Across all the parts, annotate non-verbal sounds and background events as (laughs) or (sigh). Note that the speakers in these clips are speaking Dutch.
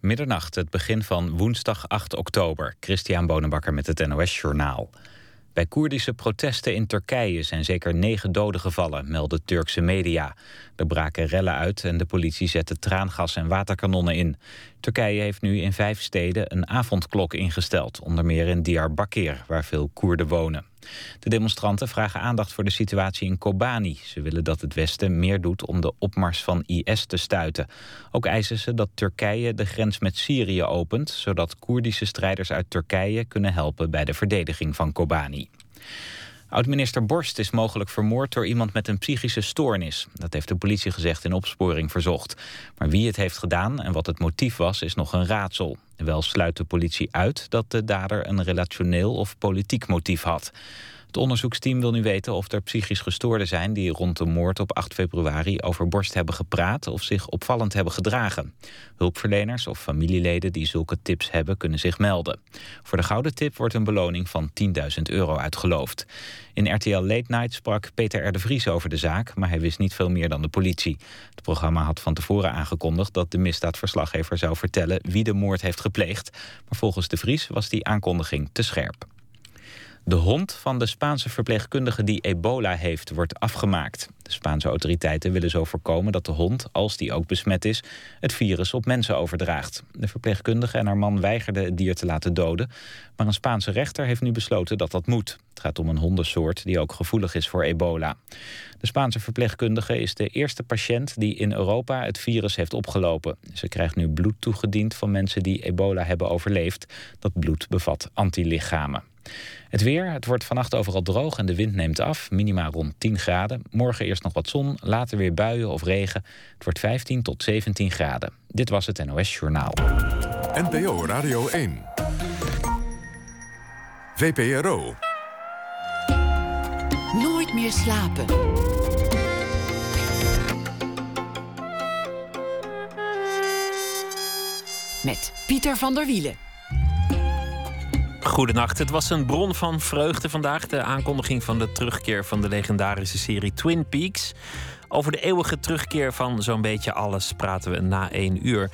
Middernacht, het begin van woensdag 8 oktober. Christian Bonenbakker met het NOS Journaal. Bij Koerdische protesten in Turkije zijn zeker negen doden gevallen, melden Turkse media. Er braken rellen uit en de politie zette traangas en waterkanonnen in. Turkije heeft nu in vijf steden een avondklok ingesteld, onder meer in Diyarbakir, waar veel Koerden wonen. De demonstranten vragen aandacht voor de situatie in Kobani. Ze willen dat het Westen meer doet om de opmars van IS te stuiten. Ook eisen ze dat Turkije de grens met Syrië opent... zodat Koerdische strijders uit Turkije kunnen helpen bij de verdediging van Kobani. Oud-minister Borst is mogelijk vermoord door iemand met een psychische stoornis. Dat heeft de politie gezegd in opsporing verzocht. Maar wie het heeft gedaan en wat het motief was, is nog een raadsel. Wel sluit de politie uit dat de dader een relationeel of politiek motief had. Het onderzoeksteam wil nu weten of er psychisch gestoorden zijn... die rond de moord op 8 februari over Borst hebben gepraat... of zich opvallend hebben gedragen. Hulpverleners of familieleden die zulke tips hebben... kunnen zich melden. Voor de gouden tip wordt een beloning van 10.000 euro uitgeloofd. In RTL Late Night sprak Peter R. de Vries over de zaak... maar hij wist niet veel meer dan de politie. Het programma had van tevoren aangekondigd... dat de misdaadverslaggever zou vertellen wie de moord heeft gepleegd. Maar volgens de Vries was die aankondiging te scherp. De hond van de Spaanse verpleegkundige die ebola heeft, wordt afgemaakt. De Spaanse autoriteiten willen zo voorkomen dat de hond, als die ook besmet is, het virus op mensen overdraagt. De verpleegkundige en haar man weigerden het dier te laten doden, maar een Spaanse rechter heeft nu besloten dat dat moet. Het gaat om een hondensoort die ook gevoelig is voor ebola. De Spaanse verpleegkundige is de eerste patiënt die in Europa het virus heeft opgelopen. Ze krijgt nu bloed toegediend van mensen die ebola hebben overleefd. Dat bloed bevat antilichamen. Het weer, het wordt vannacht overal droog en de wind neemt af. Minima rond 10 graden. Morgen eerst nog wat zon, later weer buien of regen. Het wordt 15 tot 17 graden. Dit was het NOS Journaal. NPO Radio 1. VPRO. Nooit meer slapen. Met Pieter van der Wielen. Goedenacht. Het was een bron van vreugde vandaag. De aankondiging van de terugkeer van de legendarische serie Twin Peaks. Over de eeuwige terugkeer van zo'n beetje alles praten we na één uur.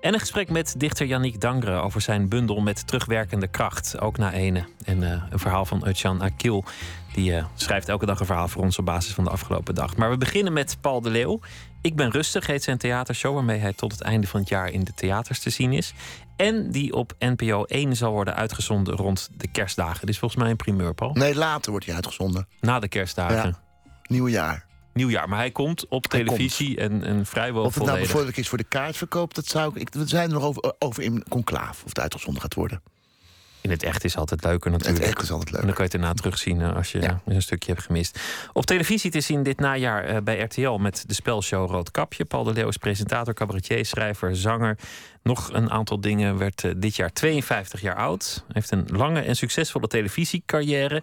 En een gesprek met dichter Yannick Dangre over zijn bundel met terugwerkende kracht. Ook na ene. En uh, een verhaal van Utjan Akil. Die uh, schrijft elke dag een verhaal voor ons op basis van de afgelopen dag. Maar we beginnen met Paul de Leeuw. Ik ben rustig heet zijn theatershow... waarmee hij tot het einde van het jaar in de theaters te zien is. En die op NPO 1 zal worden uitgezonden rond de kerstdagen. Dit is volgens mij een primeur, Paul. Nee, later wordt hij uitgezonden. Na de kerstdagen. Ja. Nieuwjaar. Nieuwjaar, maar hij komt op Hij televisie En, en vrijwel Of het nou bijvoorbeeld is voor de kaartverkoop, dat zou ik. we zijn er nog over, over in conclaaf of het uitgezonden gaat worden. In het echt is altijd leuker natuurlijk. Het echt is altijd leuk. En dan kan je het daarna terugzien eh, als je Ja. een stukje hebt gemist. Op televisie te zien dit najaar eh, bij RTL met de spelshow Rood Kapje. Paul de Leeuw is presentator, cabaretier, schrijver, zanger. Nog een aantal dingen. Werd eh, dit jaar 52 jaar oud. Heeft een lange en succesvolle televisiecarrière.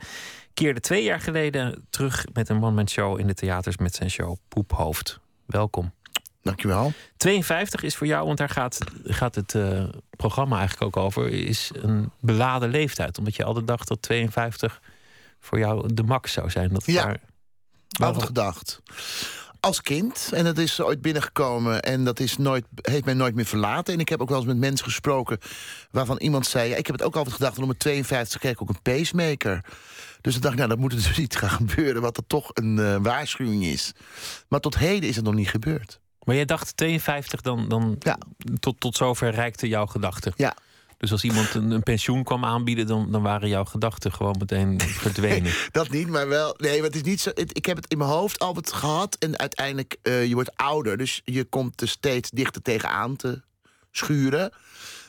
Keerde twee jaar geleden terug met een one-man show in de theaters met zijn show Poephoofd. Welkom. Dankjewel. 52 is voor jou, want daar gaat, gaat het eh, programma eigenlijk ook over, is een beladen leeftijd. Omdat je altijd dacht dat 52 voor jou de max zou zijn. Dat Ja. daar- Altijd gedacht. Als kind. En dat is ooit binnengekomen. En dat is nooit, heeft mij nooit meer verlaten. En ik heb ook wel eens met mensen gesproken. waarvan iemand zei. Ja, ik heb het ook altijd gedacht. Om mijn 52 kreeg ik ook een pacemaker. Dus dan dacht ik, nou, dan moet er dus iets gaan (laughs) gebeuren. wat er toch een eh, waarschuwing is. Maar tot heden is het nog niet gebeurd. Maar jij dacht 52, dan, dan Ja. tot, tot zover reikte jouw gedachten. Ja. Dus als iemand een, een pensioen kwam aanbieden, dan, dan waren jouw gedachten gewoon meteen (laughs) verdwenen. Dat niet, maar wel. Nee, maar het is niet zo. het- ik heb het in mijn hoofd altijd gehad. En uiteindelijk, eh, je wordt ouder. Dus je komt er steeds dichter tegenaan te schuren.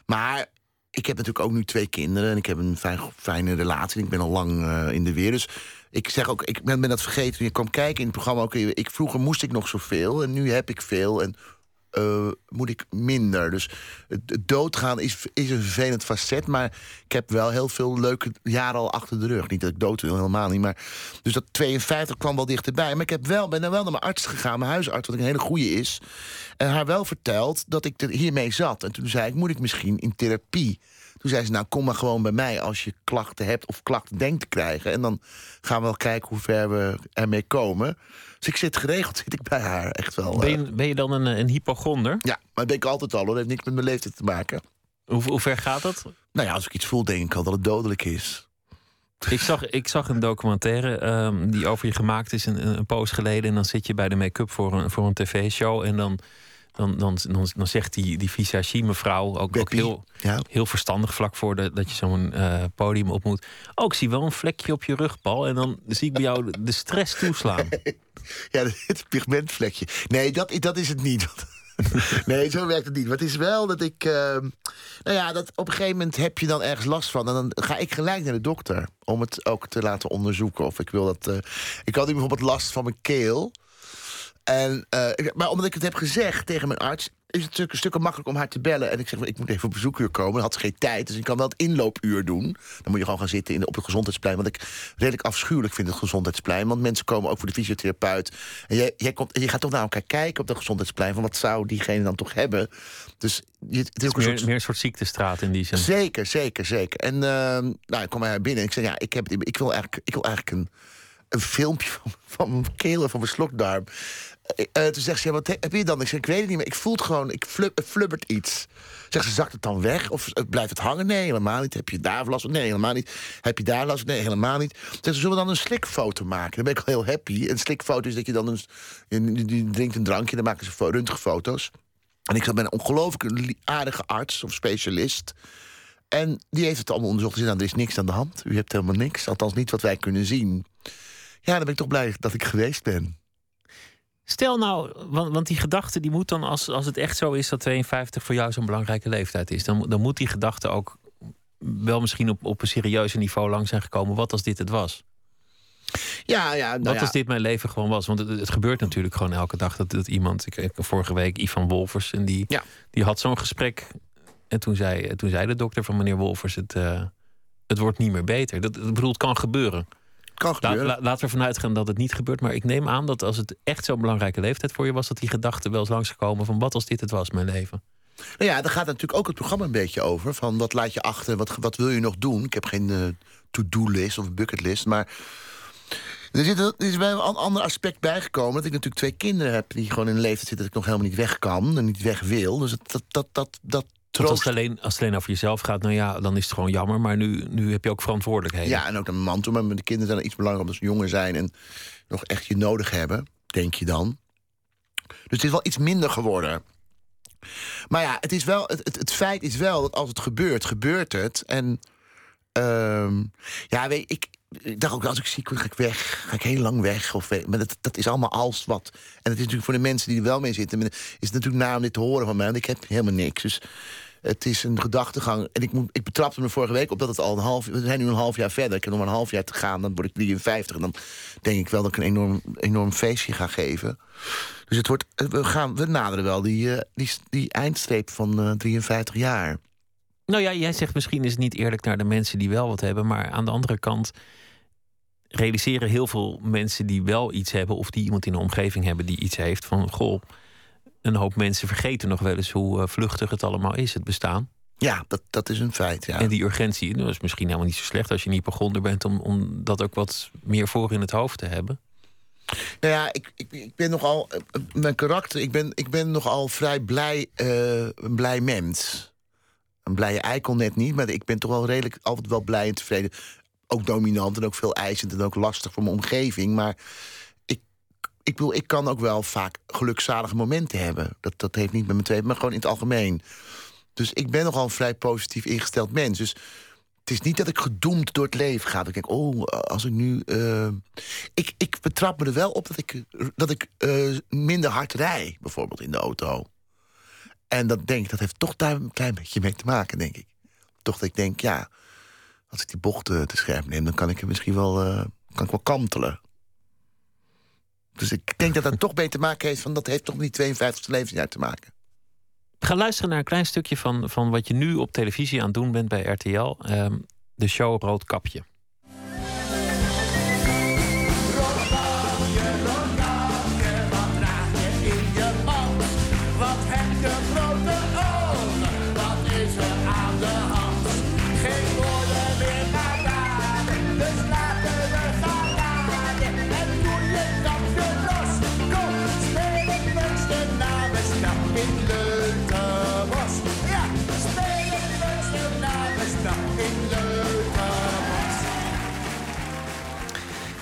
Maar ik heb natuurlijk ook nu twee kinderen. En ik heb een fijn, fijne relatie. en Ik ben al lang eh, in de weer. Dus ik zeg ook, ik ben, ben dat vergeten. Toen je kwam kijken in het programma. Ook, ik, vroeger moest ik nog zoveel. En nu heb ik veel. En eh, moet ik minder. Dus het doodgaan is, is een vervelend facet. Maar ik heb wel heel veel leuke jaren al achter de rug. Niet dat ik dood wil, helemaal niet. Maar, dus dat 52 kwam wel dichterbij. Maar ik heb wel, ben dan wel naar mijn arts gegaan, mijn huisarts, wat een hele goeie is. En haar wel verteld dat ik er hiermee zat. En toen zei ik, moet ik misschien in therapie? Toen zei ze, nou kom maar gewoon bij mij als je klachten hebt of klachten denkt te krijgen. En dan gaan we wel kijken hoe ver we ermee komen. Dus ik zit geregeld (laughs) zit ik bij haar, echt wel. Ben eh. je, ben je dan een, een hypochonder? ja, maar ben ik altijd al hoor. Dat heeft niks met mijn leeftijd te maken. Hoe, hoe ver gaat dat? Nou ja, als ik iets voel, denk ik al dat het dodelijk is. Ik zag, ik zag een documentaire ehm, die over je gemaakt is een, een poos geleden. En dan zit je bij de make-up voor een, voor een tv-show. En dan, dan, dan, dan, dan zegt die, die visagie mevrouw ook, ook heel, Ja. heel verstandig vlak voor de, dat je zo'n eh, podium op moet. Oh, ik zie wel een vlekje op je rug, Paul. En dan zie ik bij jou de, stress toeslaan. (laughs) Ja, het pigmentvlekje. Nee, dat, dat is het niet. (laughs) nee, zo werkt het niet. Maar het is wel dat ik. eh, nou ja, dat op een gegeven moment heb je dan ergens last van. En dan ga ik gelijk naar de dokter. Om het ook te laten onderzoeken. Of ik wil dat. eh, ik had nu bijvoorbeeld last van mijn keel. En, eh, maar omdat ik het heb gezegd tegen mijn arts. Is het natuurlijk een stuk makkelijk om haar te bellen. En ik zeg, ik moet even op bezoekuur komen. Dan had ze geen tijd, dus ik kan wel het inloopuur doen. Dan moet je gewoon gaan zitten in de, op het gezondheidsplein. Want ik redelijk afschuwelijk vind het gezondheidsplein. Want mensen komen ook voor de fysiotherapeut. En jij, jij komt, en je gaat toch naar elkaar kijken op het gezondheidsplein. Van wat zou diegene dan toch hebben? Dus je, het is ook een Meer, soort... meer een soort ziektestraat in die zin. Zeker, zeker, zeker. En ehm, nou, ik kwam bij haar binnen en ik zei: Ja, ik, heb, ik wil eigenlijk, ik wil eigenlijk een, een filmpje (laughs) van, van mijn keel en van mijn slokdarm. Eh, eh, toen zegt ze: Wat he- heb je dan? Ik zeg: Ik weet het niet meer. Ik voel het gewoon, ik flub, flubbert iets. Zegt ze: Zakt het dan weg? Of blijft het hangen? Nee, helemaal niet. Heb je daar last van? Nee, helemaal niet. Heb je daar last van? Nee, helemaal niet. Zegt ze: Zullen we dan een slikfoto maken? Dan ben ik al heel happy. Een slikfoto is dat je dan een, drinkt een drankje, dan maken ze röntgenfoto's. En ik zat bij een ongelooflijk li- aardige arts of specialist. En die heeft het allemaal onderzocht. Die zei, nou, er is niks aan de hand. U hebt helemaal niks. Althans niet wat wij kunnen zien. Ja, dan ben ik toch blij dat ik geweest ben. Stel nou, want, want die gedachte die moet dan, als, als het echt zo is dat 52 voor jou zo'n belangrijke leeftijd is, dan, dan moet die gedachte ook wel misschien op, op een serieuzer niveau lang zijn gekomen. Wat als dit het was? Ja, ja, nou Wat ja. als dit mijn leven gewoon was? Want het, het gebeurt natuurlijk gewoon elke dag dat, dat iemand. Ik, ik- vorige week Ivan Wolfers en die, Ja. die had zo'n gesprek. En toen zei, toen zei de dokter van meneer Wolfers: het, eh, het wordt niet meer beter. Dat, ik bedoel, het kan gebeuren. Kan la- laten we ervan uitgaan dat het niet gebeurt. Maar ik neem aan dat als het echt zo'n belangrijke leeftijd voor je was, dat die gedachte wel eens langsgekomen van wat als dit het was, mijn leven. Nou ja, daar gaat natuurlijk ook het programma een beetje over. Van wat laat je achter, wat, wat wil je nog doen? Ik heb geen eh, to-do-list of bucketlist, maar... Er, zit, er is wel een ander aspect bijgekomen. Dat ik natuurlijk twee kinderen heb die gewoon in een leeftijd zitten... dat ik nog helemaal niet weg kan en niet weg wil. Dus dat, dat, dat, dat, als het, alleen, als het alleen over jezelf gaat, nou ja, dan is het gewoon jammer. Maar nu, nu heb je ook verantwoordelijkheden. Ja, en ook mijn man toe. Maar de kinderen zijn iets belangrijker omdat ze jonger zijn... en nog echt je nodig hebben, denk je dan. Dus het is wel iets minder geworden. Maar ja, het, is wel, het, het, het feit is wel dat als het gebeurt, gebeurt het. En ehm, ja, weet je, ik, ik dacht ook, als ik ziek word, ga ik weg. Ga ik heel lang weg. Of, maar dat, dat is allemaal als wat. En het is natuurlijk voor de mensen die er wel mee zitten... is het natuurlijk na om dit te horen van mij. Want ik heb helemaal niks. Dus het is een gedachtegang. En ik, moet, ik betrapte me vorige week op dat het al een half... We zijn nu een half jaar verder. Ik heb nog maar een half jaar te gaan. Dan word ik 53. En dan denk ik wel dat ik een enorm, enorm feestje ga geven. Dus het wordt, we, gaan, we naderen wel die, eh, die, die eindstreep van eh 53 jaar. Nou ja, jij zegt misschien is het niet eerlijk naar de mensen die wel wat hebben. Maar aan de andere kant realiseren heel veel mensen die wel iets hebben. of die iemand in de omgeving hebben die iets heeft. van goh, een hoop mensen vergeten nog wel eens hoe eh, vluchtig het allemaal is, het bestaan. Ja, dat, dat is een feit. Ja. En die urgentie nou, is misschien helemaal niet zo slecht als je een hypochonder bent. Om, om dat ook wat meer voor in het hoofd te hebben. Nou ja, ik, ik, ik ben nogal. eh, eh, Mijn karakter, ik ben, ik ben nogal vrij blij, een blij mens. Een blije eikel net niet, maar ik ben toch wel redelijk altijd wel blij en tevreden. Ook dominant en ook veel eisend en ook lastig voor mijn omgeving. Maar ik, bedoel, ik kan ook wel vaak gelukzalige momenten hebben. Dat, dat heeft niet met me twee, maar gewoon in het algemeen. Dus ik ben nogal een vrij positief ingesteld mens. Dus het is niet dat ik gedoemd door het leven ga. Ik denk, oh, als ik nu. eh, ik, ik betrap me er wel op dat ik, dat ik eh, minder hard rij, bijvoorbeeld in de auto. En dat denk ik, dat heeft toch daar een klein beetje mee te maken, denk ik. Toch dat ik denk, ja, als ik die bochten te scherp neem, dan kan ik er misschien wel, eh, kan ik wel kantelen. Dus ik denk dat dat toch mee te maken heeft van dat heeft toch niet 52e levensjaar te maken. Gaan luisteren naar een klein stukje van, van wat je nu op televisie aan het doen bent bij RTL. ehm, de show Roodkapje.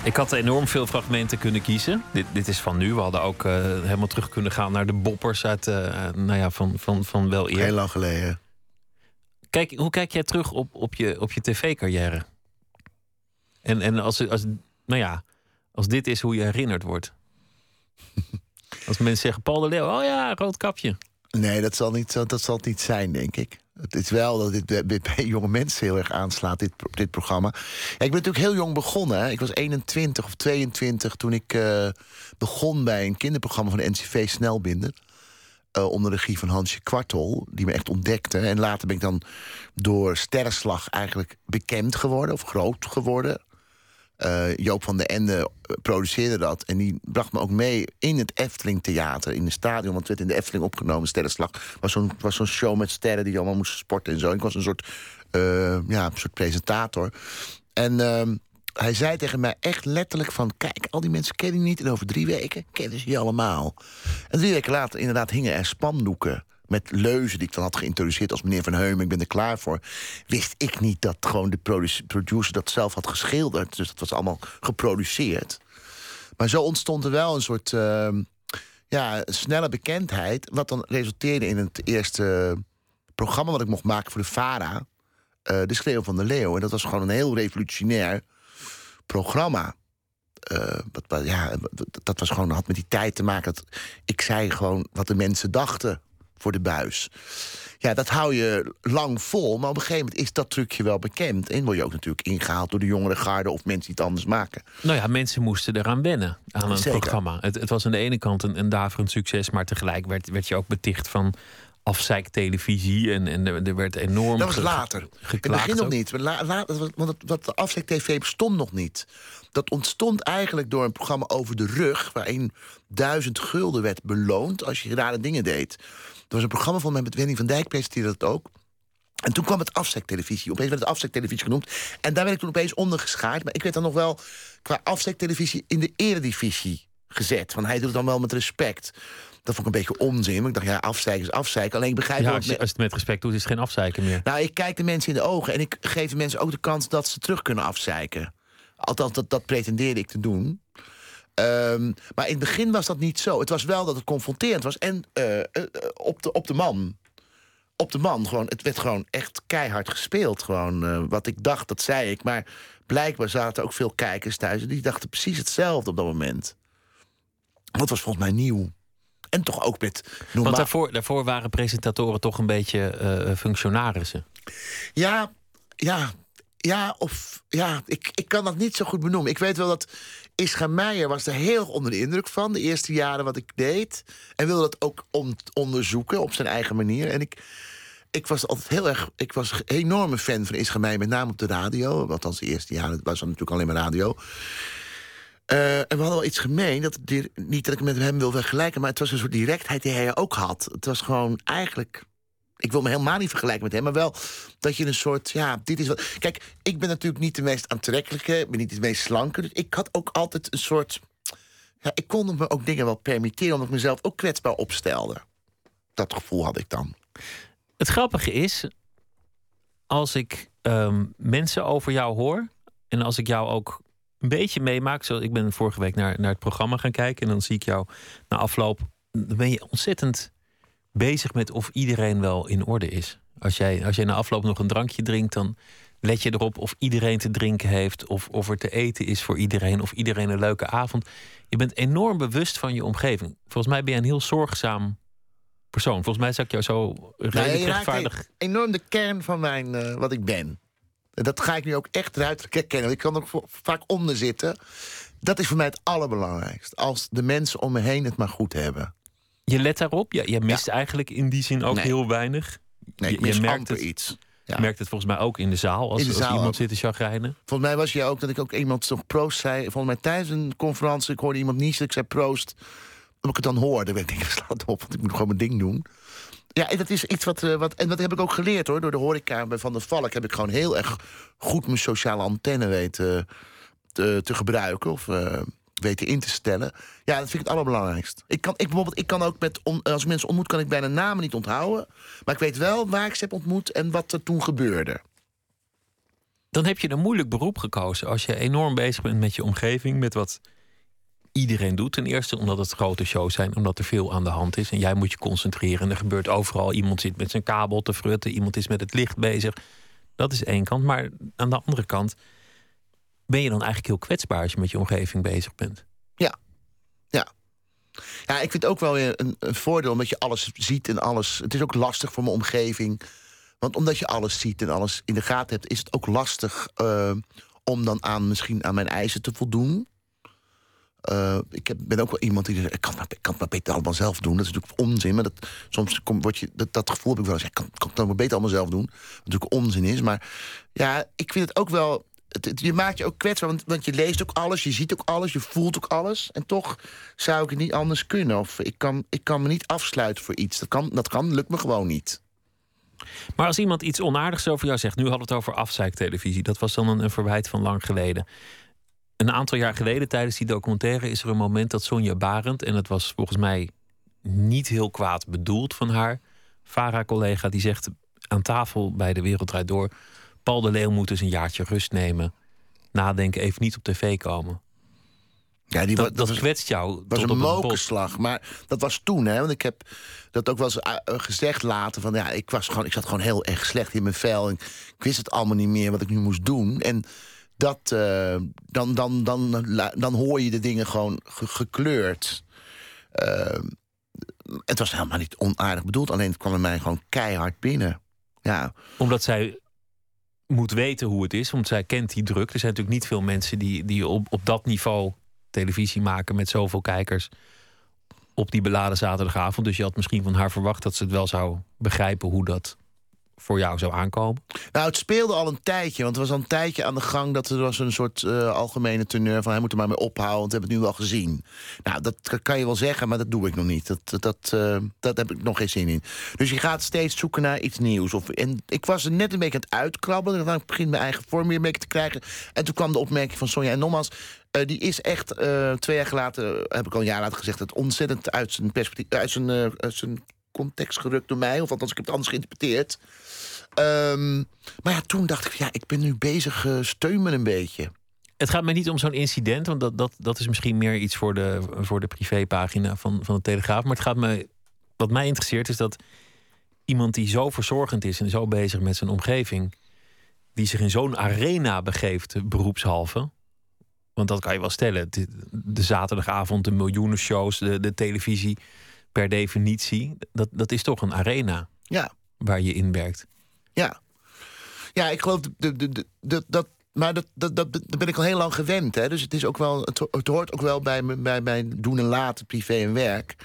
Ik had enorm veel fragmenten kunnen kiezen. Dit, dit is van nu. We hadden ook eh, helemaal terug kunnen gaan naar de boppers uit, eh, nou ja, van, van, van wel eer. Heel lang geleden. Kijk, hoe kijk jij terug op, op je, op je tv-carrière? En, en als, als, nou ja, als dit is hoe je herinnerd wordt. (laughs) Als mensen zeggen, Paul de Leeuw, oh ja, rood kapje. Nee, dat zal, niet, dat zal het niet zijn, denk ik. Het is wel dat dit bij- bij (laughs) jonge mensen heel erg aanslaat, dit, dit programma. Ik ben natuurlijk heel jong begonnen. Hè. Ik was 21 of 22 toen ik eh, begon bij een kinderprogramma van de NCV Snelbinden. eh, onder regie van Hansje Kwartel, die me echt ontdekte. En later ben ik dan door sterrenslag eigenlijk bekend geworden, of groot geworden. Eh, Joop van den Ende eh, produceerde dat. En die bracht me ook mee in het Efteling Theater, in het stadion. Want het werd in de Efteling opgenomen, Sterrenslag. was zo'n was zo'n show met sterren die allemaal moesten sporten en zo. Ik was een soort, eh, ja, een soort presentator. En ehm, hij zei tegen mij echt letterlijk van... kijk, al die mensen kennen je niet en over drie weken kennen ze je allemaal. En drie weken later inderdaad hingen er spandoeken met leuzen die ik dan had geïntroduceerd als meneer Van Heumen, ik ben er klaar voor. Wist ik niet dat gewoon de produce- producer dat zelf had geschilderd. Dus dat was allemaal geproduceerd. Maar zo ontstond er wel een soort ehm, ja, snelle bekendheid. Wat dan resulteerde in het eerste programma wat ik mocht maken voor de VARA. eh, de Schreeuw van de Leeuw. En dat was gewoon een heel revolutionair programma. Eh, wat- wat- ja, dat- dat was gewoon, had met die tijd te maken. Dat ik zei gewoon wat de mensen dachten voor de buis. Ja, dat hou je lang vol, maar op een gegeven moment is dat trucje wel bekend. En word je ook natuurlijk ingehaald door de jongere garde of mensen die het anders maken. Nou ja, mensen moesten eraan wennen aan een Zeker. programma. Het, het was aan de ene kant een, een daverend succes, maar tegelijk werd, werd je ook beticht van afzeiktelevisie. En, en er, er werd enorm. Dat was later. In het begin nog niet. La, la- want wat de afzek TV bestond nog niet. Dat ontstond eigenlijk door een programma over de rug... waarin duizend gulden werd beloond als je rare dingen deed. Er was een programma van mij met Wendy van Dijk, presenteerde dat ook. En toen kwam het afzektelevisie. Opeens werd het afzektelevisie genoemd. En daar werd ik toen opeens ondergeschaard. Maar ik werd dan nog wel qua afzektelevisie in de eredivisie gezet. Want hij doet het dan wel met respect. Dat vond ik een beetje onzin. Maar ik dacht, ja, afzeiken is afzeiken. Alleen ik begrijp Ja, je, als je het met respect doet, is het geen afzeiken meer. nou, ik kijk de mensen in de ogen en ik geef de mensen ook de kans dat ze terug kunnen afzeiken. Althans, dat, dat pretendeerde ik te doen. Ehm, maar in het begin was dat niet zo. Het was wel dat het confronterend was en eh, eh, op, de, op de man. Op de man. Gewoon, het werd gewoon echt keihard gespeeld. Gewoon, eh, wat ik dacht, dat zei ik. Maar blijkbaar zaten ook veel kijkers thuis. en Die dachten precies hetzelfde op dat moment. Dat was volgens mij nieuw. En toch ook met normaal... Want daarvoor, daarvoor waren presentatoren toch een beetje functionarissen. Ja, ja, ja, of ja, ik, ik kan dat niet zo goed benoemen. Ik weet wel dat Ischa Meijer was er heel onder de indruk van, de eerste jaren wat ik deed. En wilde dat ook on- onderzoeken op zijn eigen manier. En ik, ik was altijd heel erg, ik was een enorme fan van Ischa Meijer, met name op de radio. Althans, de eerste jaren was er natuurlijk alleen maar radio. Eh, en we hadden wel iets gemeen. Dat, niet dat ik met hem wil vergelijken, maar het was een soort directheid die hij ook had. Het was gewoon eigenlijk ik wil me helemaal niet vergelijken met hem, maar wel dat je een soort, ja, dit is wat. Kijk, ik ben natuurlijk niet de meest aantrekkelijke, ik ben niet de meest slanke, dus ik had ook altijd een soort, ja, ik kon me ook dingen wel permitteren, omdat ik mezelf ook kwetsbaar opstelde. Dat gevoel had ik dan. Het grappige is, als ik ehm, mensen over jou hoor en als ik jou ook een beetje meemaak, zoals ik ben vorige week naar, naar het programma gaan kijken en dan zie ik jou na afloop, dan ben je ontzettend bezig met of iedereen wel in orde is. Als jij, als jij na afloop nog een drankje drinkt, dan let je erop of iedereen te drinken heeft, of, of er te eten is voor iedereen, of iedereen een leuke avond. Je bent enorm bewust van je omgeving. Volgens mij ben je een heel zorgzaam persoon. Volgens mij zou ik jou zo Nou, redelijk raakt rechtvaardig. enorm de kern van mijn, eh, wat ik ben. En dat ga ik nu ook echt ruiterlijk herkennen. Ik kan er vaak onder zitten. Dat is voor mij het allerbelangrijkst. Als de mensen om me heen het maar goed hebben. Je let daarop. Ja, je mist eigenlijk in die zin ook Nee. heel weinig. Nee, Je- ik mis je merkt het. iets. Ja. Je merkt het volgens mij ook in de zaal. Als, als iemand ook. zit te chagrijnen. Volgens mij was je ook dat ik ook iemand zo proost zei. Volgens mij tijdens een conferentie, ik hoorde iemand niezen. Ik zei proost. Omdat ik het dan hoorde, werd (laughs) ik, sla het op, want ik moet gewoon mijn ding doen. Ja, en dat is iets wat, eh, wat. En dat heb ik ook geleerd hoor. Door de horeca bij Van der Valk heb ik gewoon heel erg goed mijn sociale antenne weten te, te gebruiken. Of eh, weten in te stellen. Ja, dat vind ik het allerbelangrijkst. Ik kan, ik, bijvoorbeeld, ik kan ook met. on- als mensen ontmoet, kan ik bijna namen niet onthouden. Maar ik weet wel waar ik ze heb ontmoet en wat er toen gebeurde. Dan heb je een moeilijk beroep gekozen. Als je enorm bezig bent met je omgeving, met wat iedereen doet. Ten eerste omdat het grote shows zijn, omdat er veel aan de hand is. En jij moet je concentreren. En er gebeurt overal. Iemand zit met zijn kabel te frutten, iemand is met het licht bezig. Dat is één kant. Maar aan de andere kant ben je dan eigenlijk heel kwetsbaar als je met je omgeving bezig bent. Ja. Ja. Ja, ik vind het ook wel weer een, een voordeel omdat je alles ziet en alles. Het is ook lastig voor mijn omgeving. Want omdat je alles ziet en alles in de gaten hebt, is het ook lastig eh, om dan aan misschien aan mijn eisen te voldoen. Eh, ik heb, ben ook wel iemand die zegt: ik kan, kan het maar beter allemaal zelf doen. Dat is natuurlijk onzin. Maar dat, soms kom, je, dat, gevoel heb ik wel eens. Ik kan, kan het maar beter allemaal zelf doen. Wat natuurlijk onzin is. Maar ja, ik vind het ook wel. Je maakt je ook kwetsbaar, want, want je leest ook alles, je ziet ook alles, je voelt ook alles. En toch zou ik het niet anders kunnen. Of ik kan, ik kan me niet afsluiten voor iets. Dat kan, dat kan, lukt me gewoon niet. Maar als iemand iets onaardigs over jou zegt, nu hadden we het over afzeiktelevisie, dat was dan een, een verwijt van lang geleden. Een aantal jaar geleden tijdens die documentaire is er een moment dat Sonja Barend, en het was volgens mij niet heel kwaad bedoeld van haar, Vara-collega, die zegt aan tafel bij de Wereld Draait Door, Paul de Leeuw moet eens een jaartje rust nemen, nadenken, even niet op tv komen. Ja, die, Dat, dat was- kwetst jou was tot een mokerslag. Maar dat was toen, hè. Want ik heb dat ook wel eens uh, uh, gezegd later. Van, ja, ik, was gewoon, ik zat gewoon heel erg slecht in mijn vel. En ik wist het allemaal niet meer wat ik nu moest doen. En dat, eh, dan, dan, dan, dan hoor je de dingen gewoon ge- gekleurd. Eh, het was helemaal niet onaardig bedoeld. Alleen het kwam bij mij gewoon keihard binnen. Ja, Omdat zij moet weten hoe het is, want zij kent die druk. Er zijn natuurlijk niet veel mensen die, die op, op dat niveau televisie maken met zoveel kijkers op die beladen zaterdagavond. Dus je had misschien van haar verwacht dat ze het wel zou begrijpen hoe dat voor jou zou aankomen. Nou, het speelde al een tijdje. Want er was al een tijdje aan de gang dat er was een soort eh, algemene teneur van hij moet er maar mee ophouden, want we hebben het nu al gezien. Nou, dat kan je wel zeggen, maar dat doe ik nog niet. Dat, dat, eh, dat heb ik nog geen zin in. Dus je gaat steeds zoeken naar iets nieuws. Of, en ik was er net een beetje aan het uitkrabbelen. Dan begin ik mijn eigen vorm weer een beetje te krijgen. En toen kwam de opmerking van Sonja. En nogmaals, eh, die is echt twee jaar later, heb ik al een jaar later gezegd, het ontzettend uit zijn perspectief, uit zijn, eh, uit zijn context gerukt door mij. Of althans, ik het anders geïnterpreteerd. Ehm, maar ja, toen dacht ik, ja, ik ben nu bezig, me een beetje. Het gaat mij niet om zo'n incident, want dat, dat, dat is misschien meer iets voor de, voor de privépagina van, van de Telegraaf. Maar het gaat me, wat mij interesseert is dat iemand die zo verzorgend is en zo bezig met zijn omgeving, die zich in zo'n arena begeeft, beroepshalve. Want dat kan je wel stellen. De, de zaterdagavond, de miljoenen shows, de, de televisie, per definitie, dat, dat is toch een arena Ja, waar je in werkt. ja. Ja, ik geloof, dat, dat, maar dat, dat, dat, dat ben ik al heel lang gewend. Hè? Dus het, is ook wel, het, ho- het hoort ook wel bij, bij mijn doen en laten, privé en werk.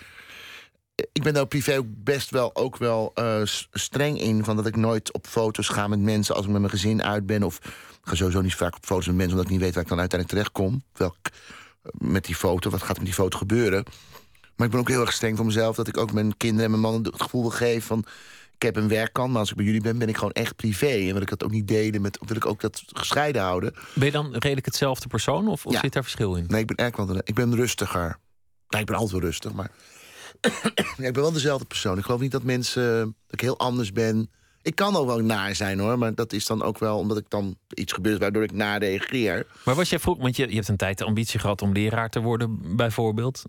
Ik ben daar privé ook best wel, ook wel eh, streng in. Van dat ik nooit op foto's ga met mensen als ik met mijn gezin uit ben. Of ik ga sowieso niet vaak op foto's met mensen... omdat ik niet weet waar ik dan uiteindelijk terechtkom. Welk, met die foto, wat gaat er met die foto gebeuren? Maar ik ben ook heel erg streng voor mezelf... dat ik ook mijn kinderen en mijn man het gevoel wil geven van... ik heb een werkkant, maar als ik bij jullie ben, ben ik gewoon echt privé. En wil ik dat ook niet delen, met, wil ik ook dat gescheiden houden. Ben je dan redelijk hetzelfde persoon of, of Ja. zit daar verschil in? Nee, ik ben eigenlijk wel... Ik ben rustiger. Nou, ik ben altijd wel rustig, maar... (clears throat) ja, ik ben wel dezelfde persoon. Ik geloof niet dat mensen... dat ik heel anders ben. Ik kan ook wel naar zijn, hoor. Maar dat is dan ook wel omdat ik dan iets gebeurt... waardoor ik naar reageer. Maar was jij vroeg, want je, je hebt een tijd de ambitie gehad om leraar te worden, bijvoorbeeld.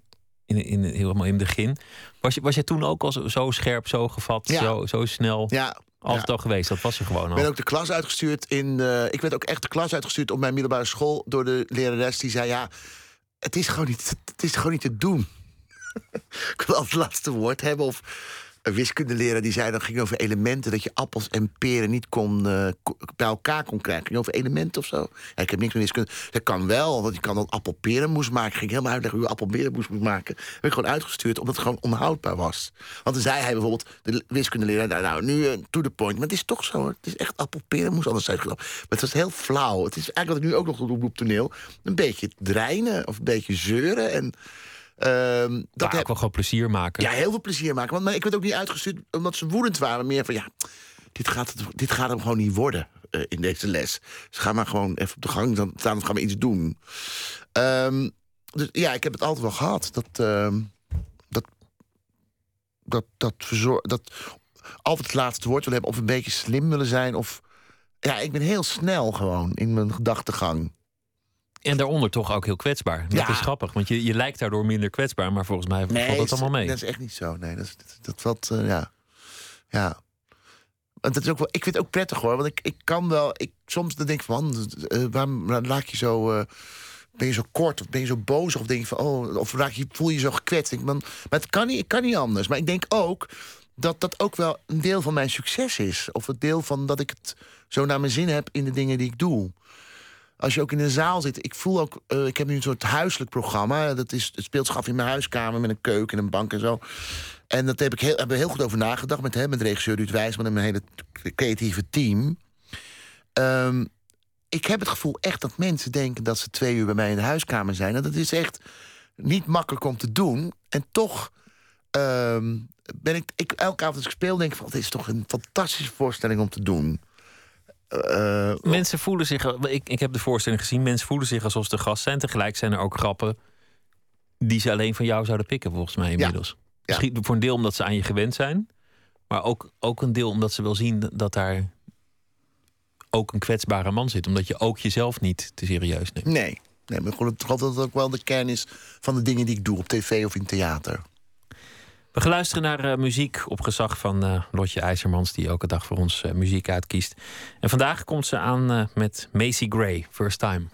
In, in, helemaal in het begin. Was, je, was jij toen ook al zo, zo scherp, zo gevat, Ja. zo, zo snel? Ja, Altijd al geweest, dat was je gewoon Ik al. ben ook de klas uitgestuurd in. eh, ik werd ook echt de klas uitgestuurd op mijn middelbare school door de lerares die zei: Ja, het is gewoon niet, het is gewoon niet te doen. (laughs) ik wil het laatste woord hebben. Of een wiskundeleraar die zei: dan ging over elementen dat je appels en peren niet kon, eh, bij elkaar kon krijgen. Ging over elementen of zo? Ik heb niks met wiskunde. Dat kan wel, want je kan dan appelperen moest maken. Ik ging helemaal uitleggen hoe je appelperen moest maken. Ben ik gewoon uitgestuurd omdat het gewoon onhoudbaar was. Want dan zei hij bijvoorbeeld, de wiskundeleraar, nou, nou nu eh, to the point. Maar het is toch zo, hoor. het is echt appelperen moest anders gedaan. Maar het was heel flauw. Het is eigenlijk wat ik nu ook nog doe op toneel. Een beetje dreinen of een beetje zeuren. En, ehm, dat heb- ook wel gewoon plezier maken. ja, heel veel plezier maken. Want maar ik werd ook niet uitgestuurd omdat ze woedend waren. Meer van ja, dit gaat, dit gaat hem gewoon niet worden eh, in deze les. Dus ga maar gewoon even op de gang dan staan en gaan we iets doen. Ehm, dus ja, ik heb het altijd wel gehad. Dat, ehm, dat, dat, dat, verzor- dat altijd het laatste woord willen hebben. Of een beetje slim willen zijn. Of Ja, ik ben heel snel gewoon in mijn gedachtegang. En daaronder toch ook heel kwetsbaar. Dat Ja. is grappig, want je, je lijkt daardoor minder kwetsbaar, maar volgens mij valt dat allemaal mee. dat is echt niet zo. Nee, dat, is, dat, dat valt, eh, ja. Ja. Want dat is ook wel, ik vind het ook prettig hoor. Want ik, ik kan wel, ik, soms dan denk ik van, man, eh, waarom je zo, eh, ben je zo kort of ben je zo boos? Of denk je van, oh, of raak je, voel je je zo gekwetst? Ik, man, maar het kan niet, ik kan niet anders. Maar ik denk ook dat dat ook wel een deel van mijn succes is. Of het deel van dat ik het zo naar mijn zin heb in de dingen die ik doe. Als je ook in een zaal zit, ik voel ook, eh, ik heb nu een soort huiselijk programma. Dat is, het speelt zich af in mijn huiskamer met een keuken en een bank en zo. En dat heb ik heel, hebben heel goed over nagedacht met, hè, met regisseur Ruud Wijsman en mijn hele creatieve team. Ehm, ik heb het gevoel echt dat mensen denken dat ze twee uur bij mij in de huiskamer zijn. En dat is echt niet makkelijk om te doen. En toch ehm, ben ik, ik, elke avond als ik speel, denk ik van, dit is toch een fantastische voorstelling om te doen. Eh, Mensen voelen zich, ik, ik heb de voorstelling gezien, mensen voelen zich alsof ze de gast zijn. Tegelijk zijn er ook grappen die ze alleen van jou zouden pikken, volgens mij inmiddels. Misschien voor een deel omdat ze aan je gewend zijn, maar ook, ook een deel omdat ze wel zien dat daar ook een kwetsbare man zit. Omdat je ook jezelf niet te serieus neemt. Nee, nee maar gewoon, dat dat ook wel de kern is van de dingen die ik doe op tv of in theater. We gaan luisteren naar eh, muziek op gezag van eh, Lotje IJzermans, die elke dag voor ons eh, muziek uitkiest. En vandaag komt ze aan met Macy Gray, First Time.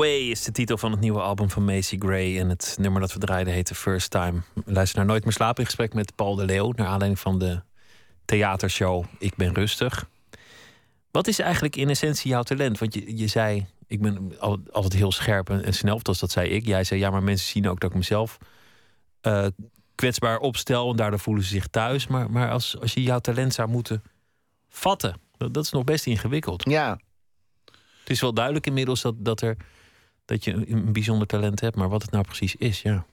The Way is de titel van het nieuwe album van Macy Gray. En het nummer dat we draaiden heette First Time. Luister naar Nooit meer slapen in gesprek met Paul de Leeuw. Naar aanleiding van de theatershow Ik ben rustig. Wat is eigenlijk in essentie jouw talent? Want je, je zei, ik ben al- altijd heel scherp en, en snel. Of dat zei ik. Jij zei, ja, maar mensen zien ook dat ik mezelf eh, kwetsbaar opstel. En daardoor voelen ze zich thuis. Maar, maar als, als je jouw talent zou moeten vatten, dat, dat is nog best ingewikkeld. Ja, Het is wel duidelijk inmiddels dat, dat, er, dat je een, bijzonder talent hebt. Maar wat het nou precies is, ja.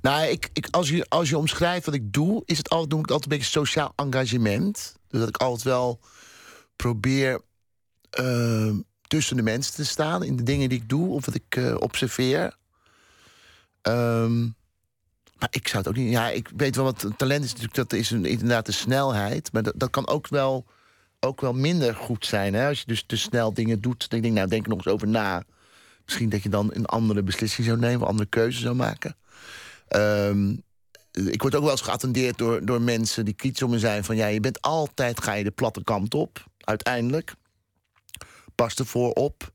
Nou, ik, ik, als, je, als je omschrijft wat ik doe, is het altijd, doe ik altijd een beetje sociaal engagement. Dus dat ik altijd wel probeer eh, tussen de mensen te staan in de dingen die ik doe of wat ik eh, observeer. Ehm, maar ik zou het ook niet. Ja, ik weet wel wat talent is natuurlijk. Dat is een, inderdaad de snelheid. Maar dat, dat kan ook wel, ook wel minder goed zijn. Hè? Als je dus te snel dingen doet. Dan denk ik, nou, denk er nog eens over na. Misschien dat je dan een andere beslissing zou nemen, een andere keuze zou maken. Ehm, ik word ook wel eens geattendeerd door, door mensen die kritisch op me zijn: van ja, je bent altijd, ga je de platte kant op, uiteindelijk. Pas ervoor op.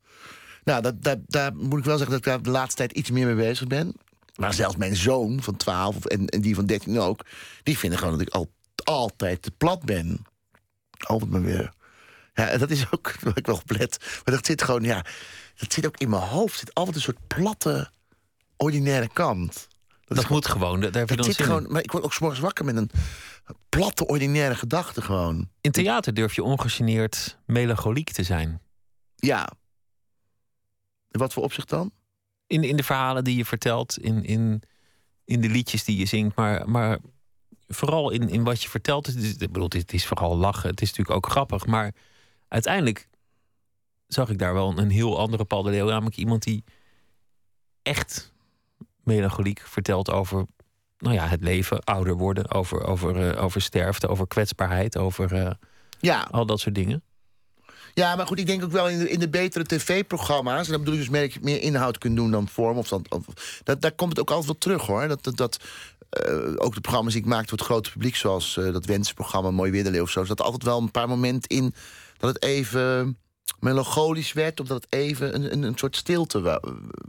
Nou, dat, dat, daar moet ik wel zeggen dat ik daar de laatste tijd iets meer mee bezig ben. Maar zelfs mijn zoon van 12 of- en, en die van 13 ook, die vinden gewoon dat ik al, altijd te plat ben. Altijd maar weer. Ja, dat is ook (laughs) wat ik wel oplet. Maar dat zit gewoon, ja, dat zit ook in mijn hoofd. Zit altijd een soort platte, ordinaire kant. Dat, moet gewoon. Daar heb je dan zin in. gewoon, maar ik word ook 's morgens wakker met een platte, ordinaire gedachte gewoon. In theater durf je ongegeneerd melancholiek te zijn. Ja. In wat voor opzicht dan? In, in de verhalen die je vertelt, in, in, in de liedjes die je zingt, maar, maar vooral in, in wat je vertelt. Het is, ik bedoel, het is vooral lachen, het is natuurlijk ook grappig, maar uiteindelijk zag ik daar wel een heel andere Paul de Leeuw, namelijk iemand die echt melancholiek vertelt over nou ja, het leven, ouder worden, over, over, eh, over sterfte, over kwetsbaarheid, over eh, Ja. al dat soort dingen. Ja, maar goed, ik denk ook wel in de, in de betere tv-programma's... en dat bedoel ik dus meer, dat je meer inhoud kunt doen dan vorm. Of dat, of, dat, daar komt het ook altijd wel terug, hoor. Dat, dat, dat, eh, ook de programma's die ik maak voor het grote publiek... zoals dat Wensprogramma Mooi Weerderleeuw of zo... zat altijd wel een paar momenten in dat het even melancholisch werd... of dat het even een, een, een soort stilte... wa-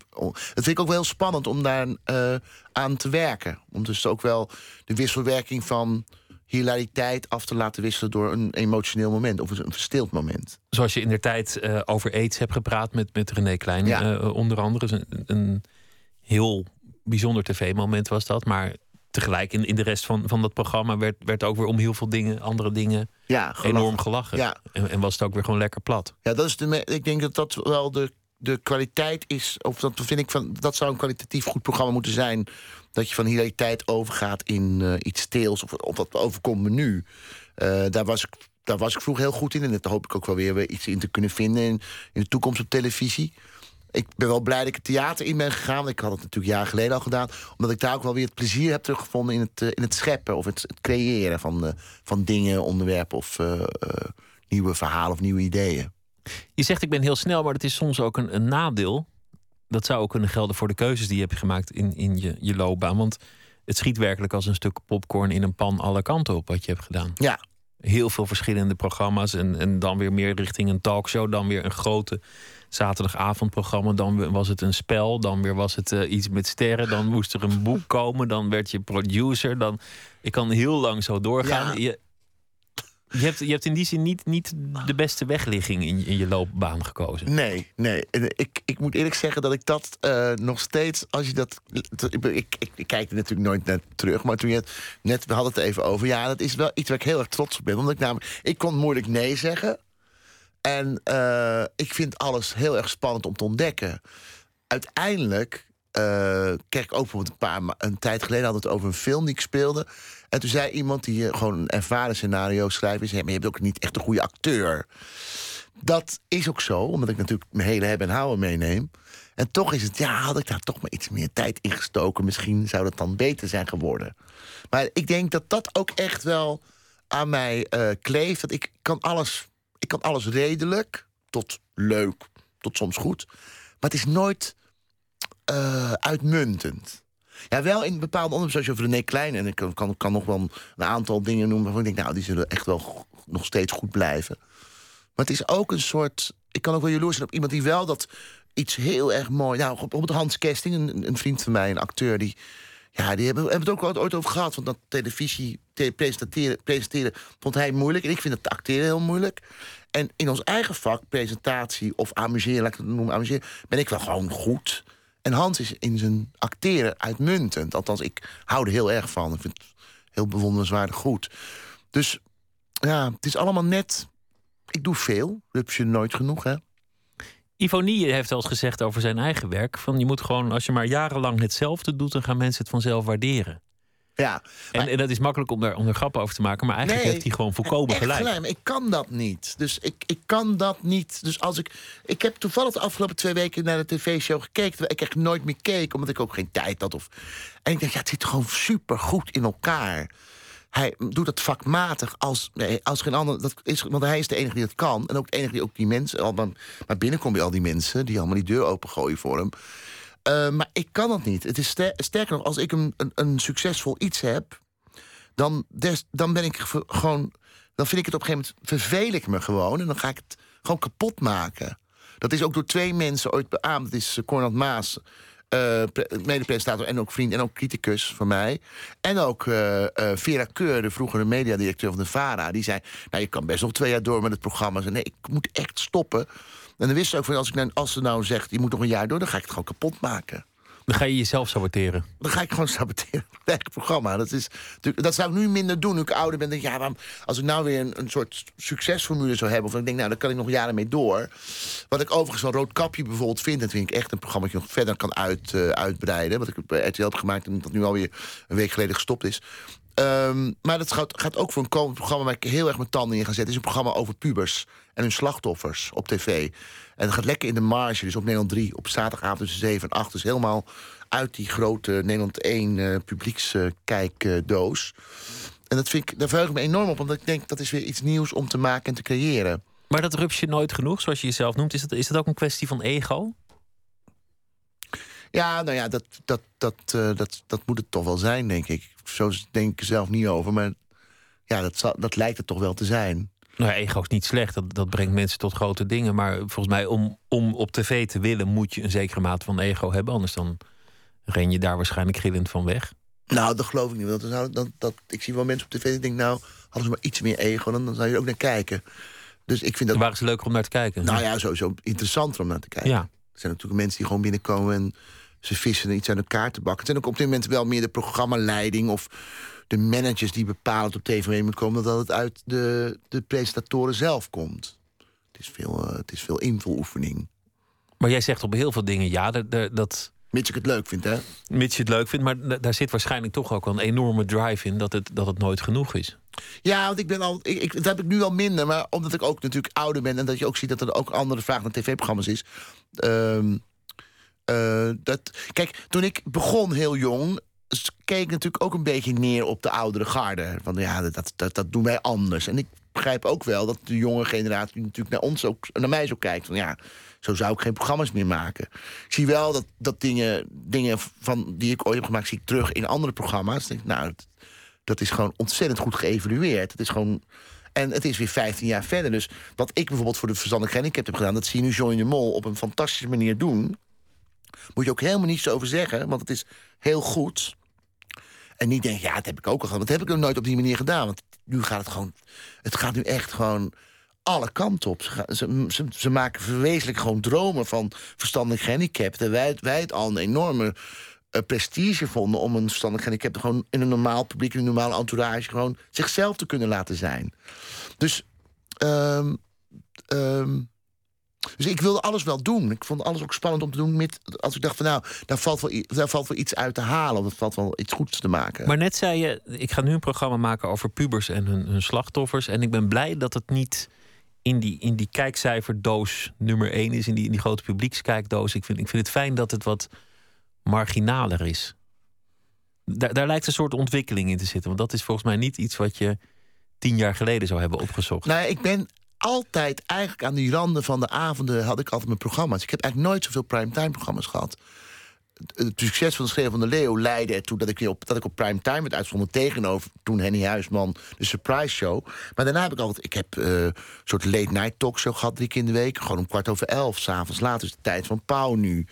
Dat vind ik ook wel heel spannend om daar eh, aan te werken. Om dus ook wel de wisselwerking van hilariteit af te laten wisselen... door een emotioneel moment of een verstild moment. Zoals je in der tijd eh, over aids hebt gepraat met, met René Klein, Ja. eh, onder andere. Een, een heel bijzonder tv-moment was dat. Maar tegelijk in, in de rest van, van dat programma werd, werd ook weer om heel veel dingen, andere dingen, Ja, gelachen. enorm gelachen. Ja. En, en was het ook weer gewoon lekker plat. Ja, dat is de ik denk dat dat wel de, de kwaliteit is. Of dat vind ik van. Dat zou een kwalitatief goed programma moeten zijn. Dat je van hilariteit overgaat in eh, iets steels. Of, of dat overkomt me nu. Eh, daar, was ik, daar was ik vroeger heel goed in. En daar hoop ik ook wel weer, weer iets in te kunnen vinden in, in de toekomst op televisie. Ik ben wel blij dat ik het theater in ben gegaan. Ik had het natuurlijk jaren geleden al gedaan. Omdat ik daar ook wel weer het plezier heb teruggevonden in het, eh, in het scheppen. Of het, het creëren van, eh, van dingen, onderwerpen of eh, nieuwe verhalen of nieuwe ideeën. Je zegt ik ben heel snel, maar dat is soms ook een, een nadeel. Dat zou ook kunnen gelden voor de keuzes die je hebt gemaakt in, in je, je loopbaan. Want het schiet werkelijk als een stuk popcorn in een pan alle kanten op wat je hebt gedaan. Ja, heel veel verschillende programma's. En, en dan weer meer richting een talkshow. Dan weer een grote zaterdagavondprogramma. Dan was het een spel. Dan weer was het eh, iets met sterren. Dan moest er een boek komen. Dan werd je producer. Dan, ik kan heel lang zo doorgaan. Ja. Je, je, hebt, je hebt in die zin niet, niet de beste wegligging in, in je loopbaan gekozen. Nee, nee. En Ik, ik moet eerlijk zeggen dat ik dat eh, nog steeds, als je dat. Ik, ik, ik, ik kijk er natuurlijk nooit naar terug, maar toen je het net, we hadden het even over. Ja, dat is wel iets waar ik heel erg trots op ben. Omdat ik namelijk, ik kon moeilijk nee zeggen. En eh, ik vind alles heel erg spannend om te ontdekken. Uiteindelijk eh, kreeg ik ook bijvoorbeeld een paar een tijd geleden had het over een film die ik speelde. En toen zei iemand die gewoon een ervaren scenario schrijver is, "Ja, maar je hebt ook niet echt een goede acteur. Dat is ook zo, omdat ik natuurlijk mijn hele hebben en houden meeneem. En toch is het, ja, had ik daar toch maar iets meer tijd in gestoken. Misschien zou dat dan beter zijn geworden. Maar ik denk dat dat ook echt wel aan mij eh, kleeft. Dat ik kan alles, ik kan alles redelijk, tot leuk, tot soms goed. Maar het is nooit eh, uitmuntend. Ja, wel in bepaalde onderwerpen, zoals je over René Klein... en ik kan, kan, kan nog wel een, aantal dingen noemen... waarvan ik denk, nou, die zullen echt wel nog steeds goed blijven. Maar het is ook een soort... Ik kan ook wel jaloers zijn op iemand die wel dat iets heel erg mooi... Nou, bijvoorbeeld Hans Kesting, een, een vriend van mij, een acteur... die, Ja, die hebben, hebben het ook ooit- ooit over gehad. Want dat televisie te presenteren, presenteren vond hij moeilijk. En ik vind het acteren heel moeilijk. En in ons eigen vak, presentatie of amuseren, laat ik het noemen, amuseren, ben ik wel gewoon goed. En Hans is in zijn acteren uitmuntend. Althans, ik hou er heel erg van. Ik vind het heel bewonderenswaardig goed. Dus ja, het is allemaal net. Ik doe veel. Rupsje nooit genoeg, hè? Ivonie heeft wel eens gezegd over zijn eigen werk: van je moet gewoon, als je maar jarenlang hetzelfde doet, dan gaan mensen het vanzelf waarderen. Ja, En, en dat is makkelijk om daar, om er grappen over te maken, maar eigenlijk Nee, heeft hij gewoon volkomen gelijk. maar ik kan dat niet. Dus ik, ik kan dat niet. Dus als ik. Ik heb toevallig de afgelopen twee weken naar de tv-show gekeken. Ik echt nooit meer keek, omdat ik ook geen tijd had. Of... En ik dacht, ja, het zit gewoon super goed in elkaar. Hij doet dat vakmatig als, als geen ander. Dat is, want hij is de enige die dat kan. En ook de enige die ook die mensen. al- Maar, maar binnenkom bij al die mensen die allemaal die deur opengooien voor hem. Eh, maar ik kan dat niet. Het is ster- sterker nog, als ik een, een, succesvol iets heb, dan, dan ben ik ge- gewoon. Dan vind ik het op een gegeven moment verveel ik me gewoon. En dan ga ik het gewoon kapot maken. Dat is ook door twee mensen ooit beaamd. Dat is eh, Cornel Maas, mede-presentator en ook vriend en ook criticus van mij. En ook eh, eh, Vera Keur, de vroegere mediadirecteur van de VARA. Die zei, nou je kan best nog twee jaar door met het programma. Ze, nee, ik moet echt stoppen. En dan wist ze ook van, als, ik nou, als ze nou zegt, je moet nog een jaar door... dan ga ik het gewoon kapot maken. Dan ga je jezelf saboteren. Dan ga ik gewoon saboteren. (laughs) Het programma. Dat, is, dat zou ik nu minder doen nu ik ouder ben. Denk ik, ja, als ik nou weer een, soort succesformule zou hebben... of ik denk, nou, dan kan ik nog jaren mee door. Wat ik overigens van Roodkapje bijvoorbeeld vind... dat vind ik echt een programma dat je nog verder kan uit, eh, uitbreiden. Wat ik bij RTL heb gemaakt en dat nu alweer een week geleden gestopt is. Ehm, maar dat gaat, gaat ook voor een komend programma... waar ik heel erg mijn tanden in ga zetten. Is een programma over pubers en hun slachtoffers op tv. En het gaat lekker in de marge. Dus op Nederland 3, op zaterdagavond tussen 7 en 8. Dus helemaal uit die grote Nederland 1 eh publiekskijkdoos. en dat vind ik, daar verheug ik me enorm op. Omdat ik denk, dat is weer iets nieuws om te maken en te creëren. Maar dat rupsje nooit genoeg, zoals je jezelf noemt, is dat, is dat ook een kwestie van ego? Ja, nou ja, dat, dat, dat, eh, dat, dat moet het toch wel zijn, denk ik. Zo denk ik er zelf niet over. Maar ja, dat, dat lijkt het toch wel te zijn. Nou, ja, ego is niet slecht, dat, dat brengt mensen tot grote dingen. Maar volgens mij, om, om op tv te willen, moet je een zekere mate van ego hebben. Anders dan ren je daar waarschijnlijk gillend van weg. Nou, dat geloof ik niet. Want dan zou, dat, dat, ik zie wel mensen op tv die denken... nou, hadden ze maar iets meer ego, dan, dan zou je er ook naar kijken. Dus ik vind dat... Dan waren ze leuker om naar te kijken. Nou ja, sowieso interessanter om naar te kijken. Ja. Er zijn natuurlijk mensen die gewoon binnenkomen en ze vissen iets aan elkaar te bakken. Het zijn ook op dit moment wel meer de programmaleiding of de managers die bepalen dat op tv moet komen, dat het uit de, de presentatoren zelf komt. Het is veel, eh, het is veel invuloefening. Maar jij zegt op heel veel dingen ja, dat, dat, Mits ik het leuk vind, hè? mits je het leuk vindt. Maar da- daar zit waarschijnlijk toch ook wel een enorme drive in dat het, dat het nooit genoeg is. Ja, want ik ben al. Ik, ik, dat heb ik nu al minder, maar omdat ik ook natuurlijk ouder ben en dat je ook ziet dat er ook andere vraag naar tv-programma's is. Ehm, eh, dat, kijk, toen ik begon heel jong, keek natuurlijk ook een beetje neer op de oudere garde. Van ja, dat, dat, dat doen wij anders. En ik begrijp ook wel dat de jonge generatie natuurlijk naar ons ook, naar mij zo kijkt. Van ja, zo zou ik geen programma's meer maken. Ik zie wel dat, dat dingen, dingen van, die ik ooit heb gemaakt, zie ik terug in andere programma's. Denk, nou, dat, is gewoon ontzettend goed geëvalueerd. Het is gewoon. En het is weer 15 jaar verder. Dus wat ik bijvoorbeeld voor de verstandig gehandicapt heb gedaan, dat zie je nu Join de Mol op een fantastische manier doen. Moet je ook helemaal niets over zeggen, want het is heel goed. En niet denken, ja, dat heb ik ook al gedaan. Dat heb ik nog nooit op die manier gedaan. Want nu gaat het gewoon. Het gaat nu echt gewoon alle kanten op. Ze, ze, ze, maken verwezenlijk gewoon dromen van verstandig gehandicapten. Wij, wij het al een enorme eh, prestige vonden om een verstandig gehandicapte gewoon in een normaal publiek, in een normale entourage, gewoon zichzelf te kunnen laten zijn. Dus, ehm, dus ik wilde alles wel doen. Ik vond alles ook spannend om te doen. Met, als ik dacht van nou, daar valt, wel, daar valt wel iets uit te halen. Of er valt wel iets goeds te maken. Maar net zei je, ik ga nu een programma maken over pubers en hun, hun slachtoffers. En ik ben blij dat het niet in die, in die kijkcijferdoos nummer één is, in die, in die grote publiekskijkdoos. Ik vind, ik vind het fijn dat het wat marginaler is. Daar, daar lijkt een soort ontwikkeling in te zitten. Want dat is volgens mij niet iets wat je tien jaar geleden zou hebben opgezocht. Nou, ik ben altijd eigenlijk aan die randen van de avonden had ik altijd mijn programma's. Ik heb eigenlijk nooit zoveel primetime programma's gehad. Het- succes van de Schreeuw van de Leeuw leidde ertoe dat ik, op, dat ik op primetime werd uitgezonden tegenover toen Henny Huisman, de surprise show. Maar daarna heb ik altijd, ik heb eh, een soort late night talkshow gehad drie keer in de week. Gewoon om kwart over elf, s'avonds laat, dus de tijd van Pauw nu.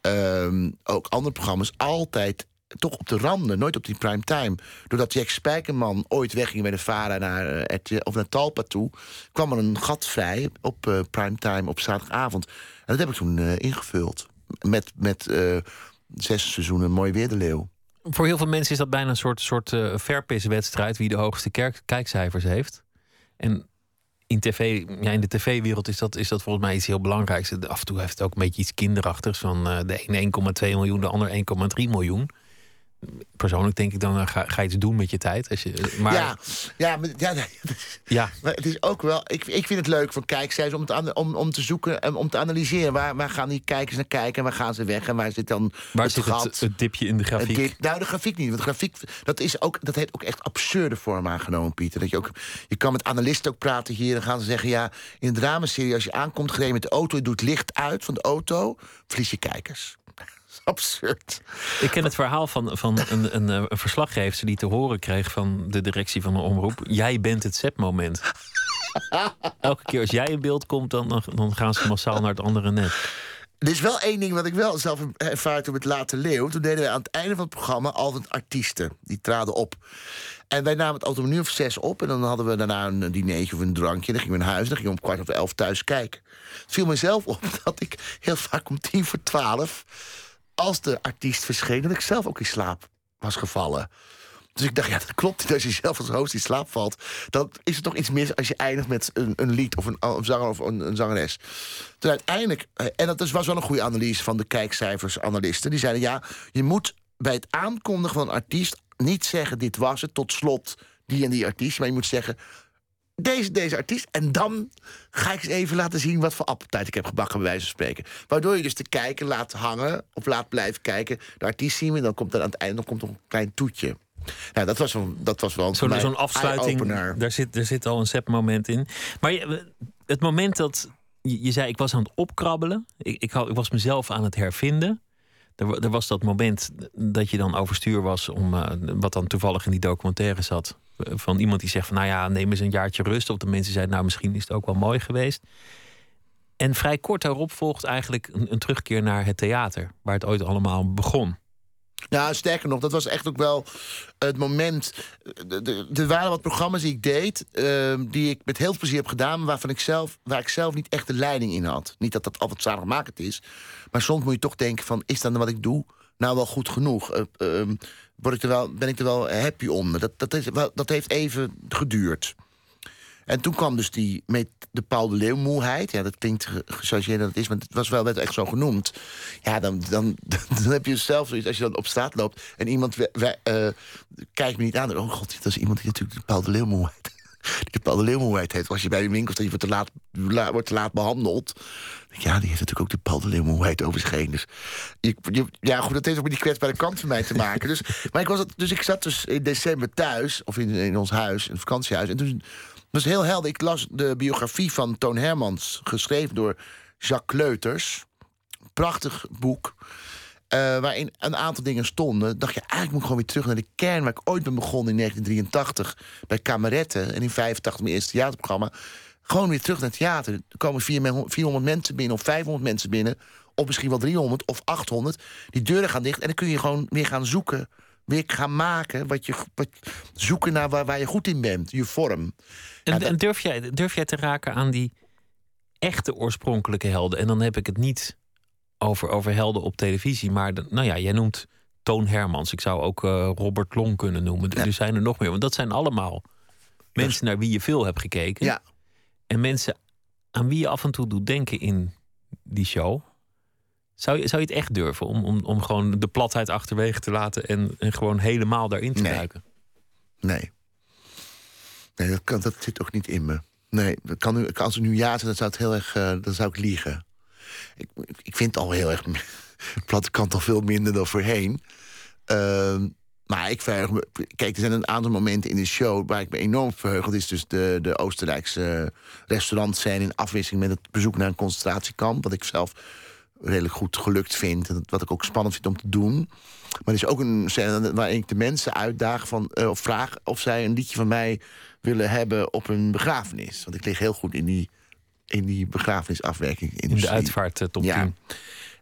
Ehm, ook andere programma's, altijd toch op de randen, nooit op die prime time. Doordat Jack Spijkerman ooit wegging bij de VARA naar, eh, of naar Talpa toe... kwam er een gat vrij op eh prime time op zaterdagavond. En dat heb ik toen eh, ingevuld. Met, met zes seizoenen Mooi Weer de Leeuw. Voor heel veel mensen is dat bijna een soort, soort verpiswedstrijd wie de hoogste kijkcijfers heeft. En in, TV, ja, in de tv-wereld is dat, is dat volgens mij iets heel belangrijks. Af en toe heeft het ook een beetje iets kinderachtigs. Van de ene 1,2 miljoen, de ander 1,3 miljoen. Persoonlijk denk ik dan, eh, ga, ga iets doen met je tijd. Als je, maar, Ja, ja, maar, ja, nee, (laughs) ja, maar het is ook wel. Ik, ik vind het leuk van kijkcijfers om, te ana- om, om te zoeken en om te analyseren. Waar, waar gaan die kijkers naar kijken en waar gaan ze weg en waar zit dan waar het zit gat? het, het dipje in de Het grafiek? dip- nou, de grafiek niet. Want de grafiek, dat, is ook, dat heeft ook echt absurde vorm aangenomen, Pieter. Dat je, ook, je kan met analisten ook praten hier. Dan gaan ze zeggen, ja, in een dramaserie... als je aankomt gereden met de auto... je doet licht uit van de auto, verlies je kijkers. Absurd. Ik ken het verhaal van, van een, een, eh, een verslaggever die te horen kreeg van de directie van een omroep. Jij bent het zetmoment. (laughs) Elke keer als jij in beeld komt, dan, dan- gaan ze massaal naar het andere net. Er is wel één ding wat ik wel zelf ervaarde met Late Leeuw. Toen deden wij aan het einde van het programma altijd artiesten. Die traden op. En wij namen het altijd om een uur of zes op. En dan hadden we daarna een dinertje of een drankje. Dan gingen we naar huis. Dan gingen we om kwart over elf thuis kijken. Het viel mezelf op (laughs) dat ik heel vaak om tien voor twaalf... als de artiest verscheen, dat ik zelf ook in slaap was gevallen. Dus ik dacht, ja, dat klopt. Als je zelf als host in slaap valt... dan is er toch iets mis als je eindigt met een, een lied... of een, zanger of een, zangeres. Toen uiteindelijk... eh, en dat was wel een goede analyse van de kijkcijfersanalisten. Die zeiden, ja, je moet bij het aankondigen van een artiest... niet zeggen, dit was het, tot slot die en die artiest. Maar je moet zeggen, deze, deze artiest. En dan ga ik eens even laten zien wat voor appeltijd ik heb gebakken, bij wijze van spreken. Waardoor je dus de kijker laat hangen, of laat blijven kijken. De artiest zien we, en dan komt er aan het einde nog een klein toetje. Nou, dat was wel, dat was wel Zo'n afsluiting, daar zit, daar zit al een setmoment in. Maar je- het moment dat je, je zei, ik was aan het opkrabbelen. Ik, ik, was mezelf aan het hervinden. Er, er was dat moment dat je dan overstuur was om eh, wat dan toevallig in die documentaire zat. Van iemand die zegt van nou ja, neem eens een jaartje rust. Of de mensen zeiden, nou misschien is het ook wel mooi geweest. En vrij kort daarop volgt eigenlijk een, terugkeer naar het theater, waar het ooit allemaal begon. Ja, sterker nog, dat was echt ook wel het moment. Er waren wat programma's die ik deed, eh, die ik met heel veel plezier heb gedaan, waarvan ik zelf, waar ik zelf niet echt de leiding in had. Niet dat dat altijd zaligmakend is, maar soms moet je toch denken: van, is dan wat ik doe nou wel goed genoeg? Eh, ehm, word ik er wel, ben ik er wel happy onder? Dat, dat, wel- dat heeft even geduurd. En toen kwam dus die met de Paul. Ja, dat klinkt ge- gechargeerd dat het is, maar het was wel werd echt zo genoemd. Ja, dan, dan, (laughs) dan heb je zelf zoiets als je dan op straat loopt en iemand eh, kijkt me niet aan. Oh god, dat is iemand die natuurlijk de Paul de Leeuw. (laughs) Die de Paul de heeft. Als je bij de winkel staat, je wordt te laat, la- wordt te laat behandeld. Ja, die heeft natuurlijk ook de Paul de Leeuw moeheid over zich heen. Dus je, je- ja, goed, dat heeft ook met die kwetsbare kant van mij te maken. Dus, (laughs) maar ik, was, het- dus ik zat dus in december thuis, of in, in ons huis, het vakantiehuis. En toen was het heel helder. Ik las de biografie van Toon Hermans, geschreven door Jacques Leuters. Prachtig boek. eh, waarin een aantal dingen stonden. Dacht je, eigenlijk moet ik gewoon weer terug naar de kern waar ik ooit ben begonnen in 1983 bij Kameretten. En in 85 mijn eerste theaterprogramma. Gewoon weer terug naar het theater. Er komen 400 mensen binnen of 500 mensen binnen. Of misschien wel 300 of 800. Die deuren gaan dicht en dan kun je gewoon weer gaan zoeken. Weer gaan maken. Wat je, wat, zoeken naar waar, waar je goed in bent. Je vorm. En, Ja, dat- en durf, jij, durf jij te raken aan die echte oorspronkelijke helden? En dan heb ik het niet over, over helden op televisie. Maar de- nou ja, jij noemt Toon Hermans. Ik zou ook eh, Robert Long kunnen noemen. Er zijn er nog meer. Want dat zijn allemaal mensen naar wie je veel hebt gekeken. Ja. En mensen aan wie je af en toe doet denken in die show. Zou je, zou je het echt durven om, om, om gewoon de platheid achterwege te laten en, en gewoon helemaal daarin te Nee. duiken? Nee. Nee, dat, kan, dat zit ook niet in me. Nee, dat kan nu, als ik nu ja zeg, dan zou, het heel erg, eh, dan zou ik liegen. Ik, ik vind het al heel erg... (laughs) Platte kant al veel minder dan voorheen. Ehm, maar ik verheug me... Kijk, er zijn een aantal momenten in de show... waar ik me enorm verheug. Dat is dus de, de Oostenrijkse restaurantscène... in afwisseling met het bezoek naar een concentratiekamp. Wat ik zelf redelijk goed gelukt vind. En wat ik ook spannend vind om te doen. Maar er is ook een scène waarin ik de mensen uitdaag... Van, eh, of vraag of zij een liedje van mij willen hebben op een begrafenis. Want ik lig heel goed in die, in die begrafenisafwerking. In de uitvaart eh, top Ja.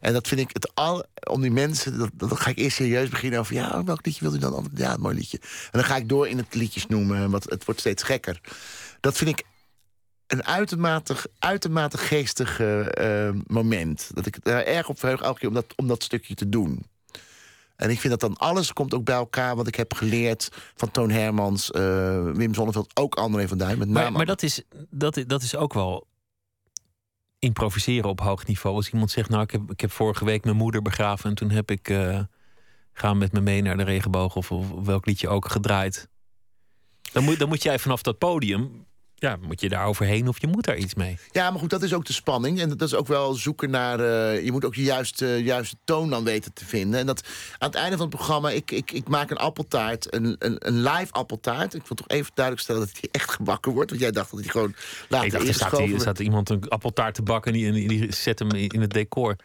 10. En dat vind ik het al om die mensen. Dat, dat- dan ga ik eerst serieus beginnen over. Ja, welk liedje wil u dan? Ja, een mooi liedje. En dan ga ik door in het liedjes noemen, want het wordt steeds gekker. Dat vind ik een uitermate, uitermate geestig eh, eh, moment. Dat ik er erg op verheug elke keer om dat, om dat stukje te doen. En ik vind dat dan alles komt ook bij elkaar. Wat ik heb geleerd van Toon Hermans, eh, Wim Zonneveld, ook André van Duin. Met Maar, maar dat, is, dat, is- dat is ook wel improviseren op hoog niveau. Als iemand zegt, nou, ik heb, vorige week mijn moeder begraven... en toen heb ik eh gaan met me mee naar de regenboog... of, of welk liedje ook gedraaid. Dan moet, dan moet jij vanaf dat podium... Ja, moet je daar overheen of je moet daar iets mee. Ja, maar goed, dat is ook de spanning. En dat is ook wel zoeken naar. eh, je moet ook je juiste, juiste toon dan weten te vinden. En dat aan het einde van het programma. Ik, ik, ik maak een appeltaart, een, een, een live appeltaart. Ik wil toch even duidelijk stellen dat die echt gebakken wordt. Want jij dacht dat die gewoon later Ik dacht, er staat, hier, er staat iemand een appeltaart te bakken... en die, die zet hem in het decor.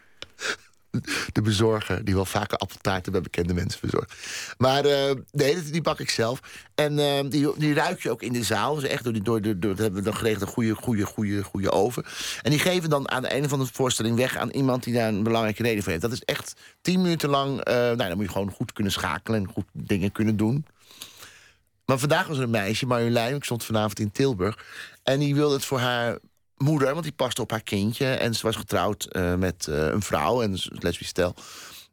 (laughs) de bezorger, die wel vaker appeltaarten bij bekende mensen bezorgt. Maar eh, nee, die- bak ik zelf. En eh, die, ruik je ook in de zaal. Dus echt door, die, door, door, dat hebben we dan geregeld een goede, goede, goede, goede oven. En die geven dan aan het einde van de voorstelling weg aan iemand die daar een belangrijke reden voor heeft. Dat is echt tien minuten lang. eh, nou, dan moet je gewoon goed kunnen schakelen en goed dingen kunnen doen. Maar vandaag was er een meisje, Marjolein. Ik stond vanavond in Tilburg. En die wilde het voor haar moeder, want die paste op haar kindje. En ze was getrouwd eh, met eh, een vrouw, en een stel.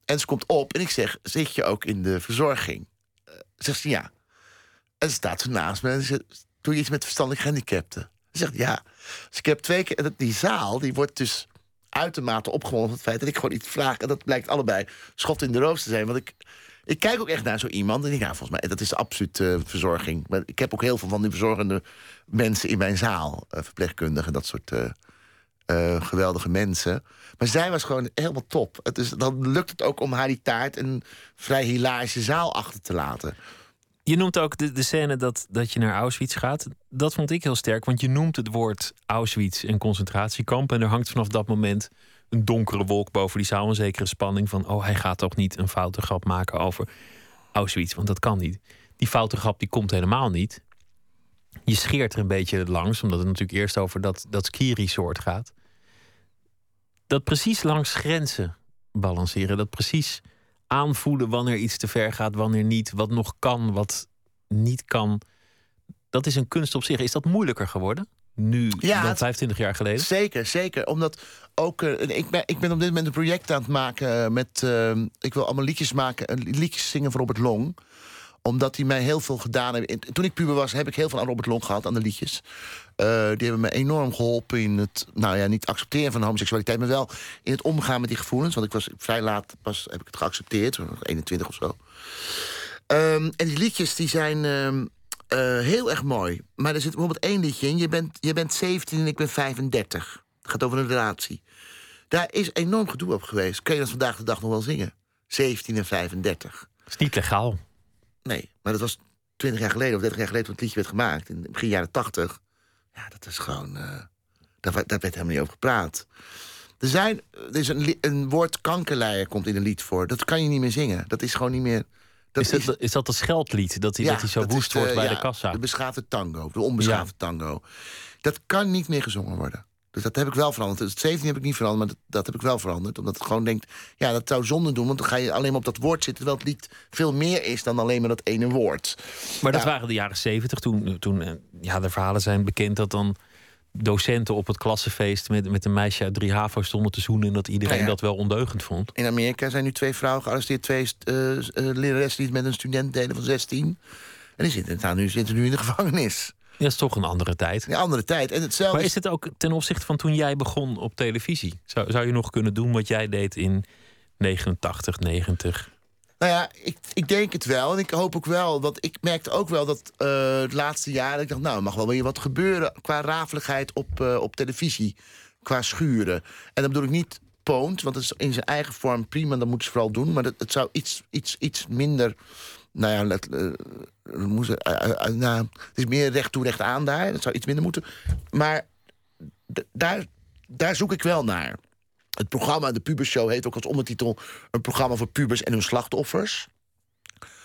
En ze komt op en ik zeg, zit je ook in de verzorging? Eh, zegt ze ja. En ze staat naast me en ze zegt, doe je iets met verstandelijk gehandicapten? Ze zegt ja. Dus ik heb twee keer, die zaal, die wordt dus uitermate opgewonden van het feit dat ik gewoon iets vraag. En dat blijkt allebei schot in de roos te zijn. Want ik, ik kijk ook echt naar zo iemand. En denk, ja, volgens mij, dat is absoluut eh, verzorging. Maar ik heb ook heel veel van die verzorgende mensen in mijn zaal. eh, verpleegkundigen, dat soort eh, geweldige mensen. Maar zij was gewoon helemaal top. Het is, dan lukt het ook om haar die taart een vrij hilarische zaal achter te laten. Je noemt ook de, de scène dat, dat je naar Auschwitz gaat. Dat vond ik heel sterk, want je noemt het woord Auschwitz en concentratiekamp. En er hangt vanaf dat moment een donkere wolk boven die zaal. Een zekere spanning van, oh, hij gaat toch niet een foute grap maken over Auschwitz. Want dat kan niet. Die foute grap die komt helemaal niet. Je scheert er een beetje langs, omdat het natuurlijk eerst over dat, dat ski-resort gaat. Dat precies langs grenzen balanceren. Dat precies aanvoelen wanneer iets te ver gaat, wanneer niet. Wat nog kan, wat niet kan. Dat is een kunst op zich. Is dat moeilijker geworden? Nu Ja, dan het- 25 jaar geleden? Zeker, zeker. Omdat ook. eh, ik, ben, ik ben op dit moment een project aan het maken eh, met. eh, ik wil allemaal liedjes maken, liedjes zingen voor Robert Long omdat hij mij heel veel gedaan heeft. Toen ik puber was, heb ik heel veel aan Robert Long gehad, aan de liedjes. Die hebben me enorm geholpen in het, nou ja, niet accepteren van homoseksualiteit, maar wel in het omgaan met die gevoelens. Want ik was vrij laat pas heb ik het geaccepteerd, 21 of zo. Ehm, en die liedjes die zijn ehm, eh, heel erg mooi. Maar er zit bijvoorbeeld één liedje in. Je bent, je bent 17 en ik ben 35. Het gaat over een relatie. Daar is enorm gedoe op geweest. Kun je dat vandaag de dag nog wel zingen? 17 en 35. Dat is niet legaal. Nee, maar dat was 20 jaar geleden of 30 jaar geleden toen het liedje werd gemaakt. In begin jaren 80. Ja, dat is gewoon. eh daar, werd helemaal niet over gepraat. Er, zijn, er is een, een woord kankerleier komt in een lied voor. Dat kan je niet meer zingen. Dat is gewoon niet meer. Dat is, dat, is dat het scheldlied? Dat hij, dat hij zo dat woest is wordt bij ja, de kassa? De beschaafde tango, de onbeschaafde tango. Dat kan niet meer gezongen worden. Dus dat heb ik wel veranderd. Het 17 heb ik niet veranderd, maar dat, dat heb ik wel veranderd. Omdat het gewoon denkt, ja, dat zou zonde doen. Want dan ga je alleen maar op dat woord zitten. Terwijl het lied veel meer is dan alleen maar dat ene woord. Maar dat waren de jaren zeventig. Toen, toen eh, ja, de verhalen zijn bekend dat dan docenten op het klassenfeest met, met een meisje uit drie HAVO stonden te zoenen. En dat iedereen Ja, ja. dat wel ondeugend vond. In Amerika zijn nu twee vrouwen gearresteerd. Twee eh, eh, leraressen die het met een student deden van 16. En die zitten, nou, nu, zitten nu in de gevangenis. Dat is toch een andere tijd. Een andere tijd. En hetzelfde Maar is het ook ten opzichte van toen jij begon op televisie? Zou, zou je nog kunnen doen wat jij deed in 89, 90? Nou ja, ik, ik denk het wel. En ik hoop ook wel. Want ik merkte ook wel dat eh het laatste jaar... ik dacht, nou, er mag wel weer wat gebeuren... qua rafeligheid op, eh, op televisie. Qua schuren. En dan bedoel ik niet poont, want het is in zijn eigen vorm prima. Dat moeten ze vooral doen. Maar het, zou iets, iets, iets minder... Nou ja, eh, moesten, eh, eh, eh, nou, het is meer recht toe, recht aan daar. Dat zou iets minder moeten. Maar daar, daar zoek ik wel naar. Het programma, de Pubershow, heet ook als ondertitel... een programma voor pubers en hun slachtoffers.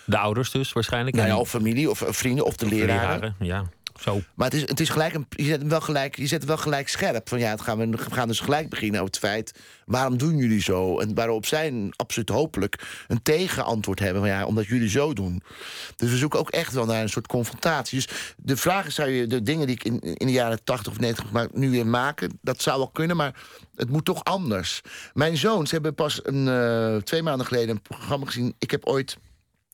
De ouders dus waarschijnlijk. Nou ja, of familie, of eh, vrienden, of de leraren. leraren, ja. Zo. Maar het is, het is gelijk een, je, zet hem wel gelijk, je zet hem wel gelijk scherp. Van ja, het gaan we, gaan dus gelijk beginnen over het feit... waarom doen jullie zo? En waarop zij absoluut hopelijk een tegenantwoord hebben. Van ja, omdat jullie zo doen. Dus we zoeken ook echt wel naar een soort confrontatie. Dus de vraag is, zou je de dingen die ik in, in de jaren 80 of 90 gemaakt... nu weer maken? Dat zou wel kunnen, maar het moet toch anders. Mijn zoons hebben pas een, eh, twee maanden geleden een programma gezien. Ik heb ooit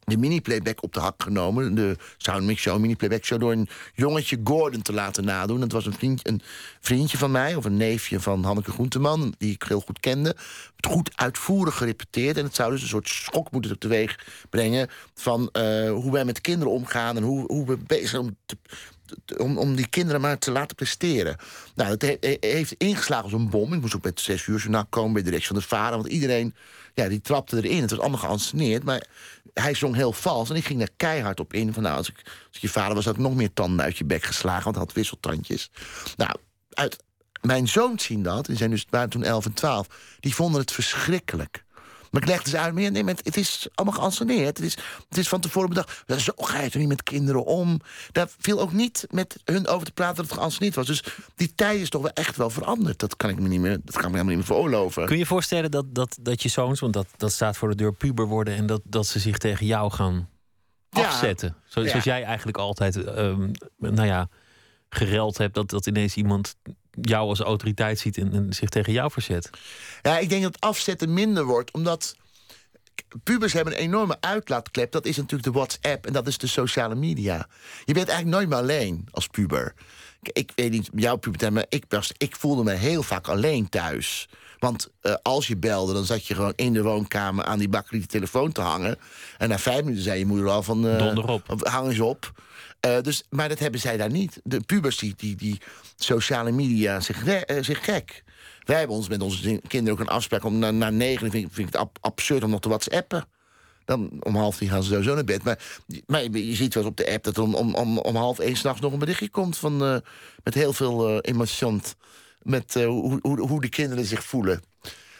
de mini-playback op de hak genomen. De Soundmix Show, mini-playback show... door een jongetje Gordon te laten nadoen. Dat was een vriendje, een vriendje van mij, of een neefje van Hanneke Groenteman... die ik heel goed kende. Het goed uitvoerig gerepeteerd. En het zou dus een soort schok moeten teweeg brengen... van eh, hoe wij met kinderen omgaan... en hoe, hoe we bezig zijn om, om, om die kinderen maar te laten presteren. Nou, dat he- he- heeft ingeslagen als een bom. Ik moest ook met zes uur journaal komen bij de directie van de vader... want iedereen ja, die trapte erin. Het was allemaal geanceneerd, maar hij zong heel vals. En ik ging daar keihard op in. Van, nou, als, ik, als ik je vader was, had ik nog meer tanden uit je bek geslagen... want hij had wisseltandjes. Nou, uit, mijn zoons zien dat, die zijn dus, waren toen 11 en 12... die vonden het verschrikkelijk. Maar ik legde ze uit, ja, nee, maar het is allemaal geanceneerd. Het is, het is van tevoren bedacht. Zo ga je toch niet met kinderen om? Daar viel ook niet met hun over te praten dat het geanceneerd was. Dus die tijd is toch wel echt wel veranderd. Dat kan ik me niet meer, dat kan ik me helemaal niet meer veroorloven. Kun je je voorstellen dat, dat, dat je zoons, want dat, dat staat voor de deur, puber worden en dat, dat ze zich tegen jou gaan Ja. afzetten? Ja. Zoals jij eigenlijk altijd, ehm, nou ja, gereld hebt, dat, dat ineens iemand jou als autoriteit ziet en, en zich tegen jou verzet. Ja, ik denk dat afzetten minder wordt, omdat pubers hebben een enorme uitlaatklep. Dat is natuurlijk de WhatsApp en dat is de sociale media. Je bent eigenlijk nooit meer alleen als puber. Ik, weet niet, jouw puberteit, maar ik, was, ik voelde me heel vaak alleen thuis. Want eh, als je belde, dan zat je gewoon in de woonkamer aan die bakkeriete telefoon te hangen. En na vijf minuten zei je moeder al van... eh, Donder op. of Hang eens op. Eh, dus, maar dat hebben zij daar niet. De pubers die, die, die sociale media zich, eh, zich gek. Wij hebben ons met onze kinderen ook een afspraak om na, negen... vind ik, vind ik het ab- absurd om nog te whatsappen. Dan om half tien gaan ze sowieso naar bed. Maar, maar je, ziet wel eens op de app dat er om, om, om, om half één s'nachts nog een berichtje komt... Van, eh, met heel veel emotion. Met hoe, hoe, hoe de kinderen zich voelen.